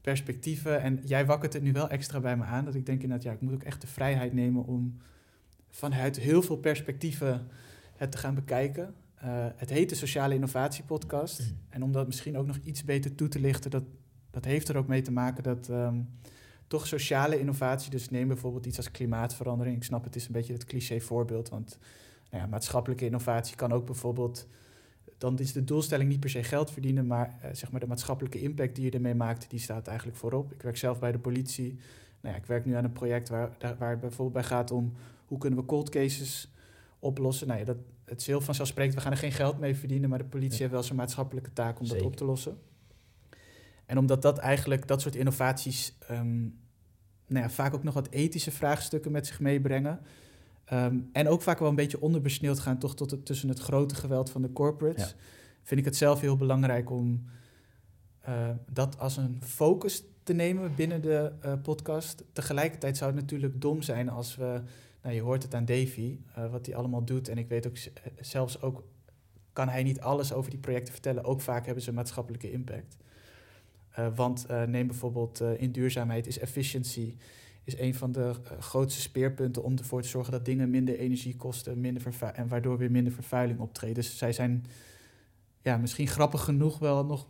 [SPEAKER 1] perspectieven. En jij wakkert het nu wel extra bij me aan. Dat ik denk inderdaad, ja, ik moet ook echt de vrijheid nemen om vanuit heel veel perspectieven het te gaan bekijken. Eh, het heet de Sociale Innovatie Podcast.
[SPEAKER 2] Mhm.
[SPEAKER 1] En om dat misschien ook nog iets beter toe te lichten, dat, dat heeft er ook mee te maken dat ehm, toch sociale innovatie, dus neem bijvoorbeeld iets als klimaatverandering. Ik snap het is een beetje het cliché voorbeeld, want nou ja, maatschappelijke innovatie kan ook bijvoorbeeld dan is de doelstelling niet per se geld verdienen, maar eh, zeg maar de maatschappelijke impact die je ermee maakt, die staat eigenlijk voorop. Ik werk zelf bij de politie. Nou ja, ik werk nu aan een project waar, daar- waar het bijvoorbeeld bij gaat om hoe kunnen we cold cases oplossen. Nou ja, dat, het is heel vanzelfsprekend, we gaan er geen geld mee verdienen, maar de politie
[SPEAKER 2] Ja.
[SPEAKER 1] heeft wel zijn maatschappelijke taak om
[SPEAKER 2] Zeker.
[SPEAKER 1] dat op te lossen. En omdat dat eigenlijk, dat soort innovaties, ehm, nou ja, vaak ook nog wat ethische vraagstukken met zich meebrengen. Ehm, en ook vaak wel een beetje onderbesneeuwd gaan, toch tot het, tussen het grote geweld van de corporates.
[SPEAKER 2] Ja.
[SPEAKER 1] Vind ik het zelf heel belangrijk om eh, dat als een focus te nemen binnen de eh, podcast. Tegelijkertijd zou het natuurlijk dom zijn als we, nou je hoort het aan Davy, eh, wat hij allemaal doet. En ik weet ook eh, zelfs ook, kan hij niet alles over die projecten vertellen. Ook vaak hebben ze maatschappelijke impact. Eh, want neem bijvoorbeeld in duurzaamheid is efficiency is een van de grootste speerpunten om ervoor te zorgen dat dingen minder energie kosten minder en waardoor weer minder vervuiling optreedt. Dus zij zijn ja, misschien grappig genoeg wel nog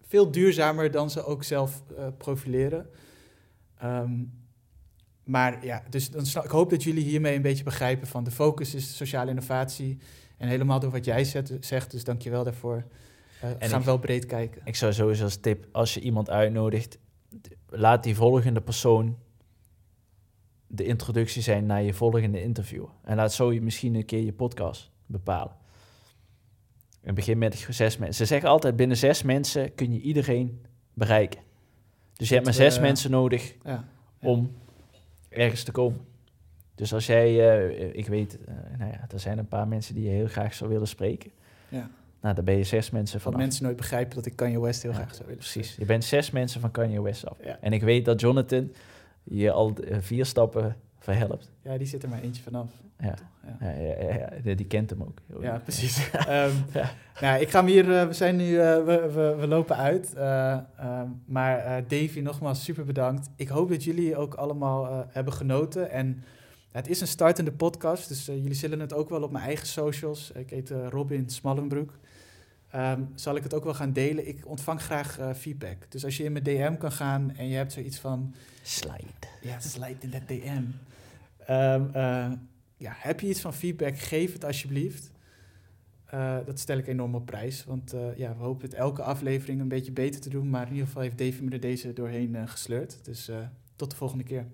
[SPEAKER 1] veel duurzamer dan ze ook zelf profileren. Ehm, maar ja, dus dan sna- ik hoop dat jullie hiermee een beetje begrijpen van de focus is sociale innovatie. En helemaal door wat jij zet, zegt, dus dank je wel daarvoor. Eh
[SPEAKER 2] En
[SPEAKER 1] gaan
[SPEAKER 2] ik-
[SPEAKER 1] wel breed kijken.
[SPEAKER 2] Ik zou sowieso als tip, als je iemand uitnodigt, laat die volgende persoon de introductie zijn naar je volgende interview. En laat zo je misschien een keer je podcast bepalen. En begin met zes mensen. Ze zeggen altijd, binnen zes mensen kun je iedereen bereiken. Dus je hebt maar zes
[SPEAKER 1] eh,
[SPEAKER 2] mensen nodig
[SPEAKER 1] Ja.
[SPEAKER 2] om ergens te komen. Dus als jij, eh, ik weet, eh, nou ja, er zijn een paar mensen die je heel graag zou willen spreken.
[SPEAKER 1] Ja.
[SPEAKER 2] Nou, dan ben je zes mensen
[SPEAKER 1] Van mensen nooit begrijpen dat ik Kanye West heel
[SPEAKER 2] Ja,
[SPEAKER 1] graag zou willen.
[SPEAKER 2] Precies. Je bent zes mensen van Kanye West af.
[SPEAKER 1] Ja.
[SPEAKER 2] En ik weet dat Jonathan je al eh, vier stappen verhelpt.
[SPEAKER 1] Ja, die zit er maar eentje vanaf.
[SPEAKER 2] Ja.
[SPEAKER 1] Ja.
[SPEAKER 2] Ja, die kent hem ook. heel
[SPEAKER 1] Ja, precies.
[SPEAKER 2] Ja.
[SPEAKER 1] Nou, ik ga hem hier, eh, we zijn nu, eh, we, we, we lopen uit. Eh, ehm, maar Davy, nogmaals super bedankt. Ik hoop dat jullie ook allemaal hebben genoten. En het is een startende podcast, dus jullie zullen het ook wel op mijn eigen socials. Ik heet Robin Smallenbroek. Ehm, zal ik het ook wel gaan delen. Ik ontvang graag feedback. Dus als je in mijn DM kan gaan en je hebt zoiets van...
[SPEAKER 2] Slide.
[SPEAKER 1] Ja, slide in dat DM. Ja, heb je iets van feedback, geef het alsjeblieft. Eh, dat stel ik enorm op prijs. Want eh, ja, we hopen het elke aflevering een beetje beter te doen. Maar in ieder geval heeft Davy me er deze doorheen eh, gesleurd. Dus tot de volgende keer.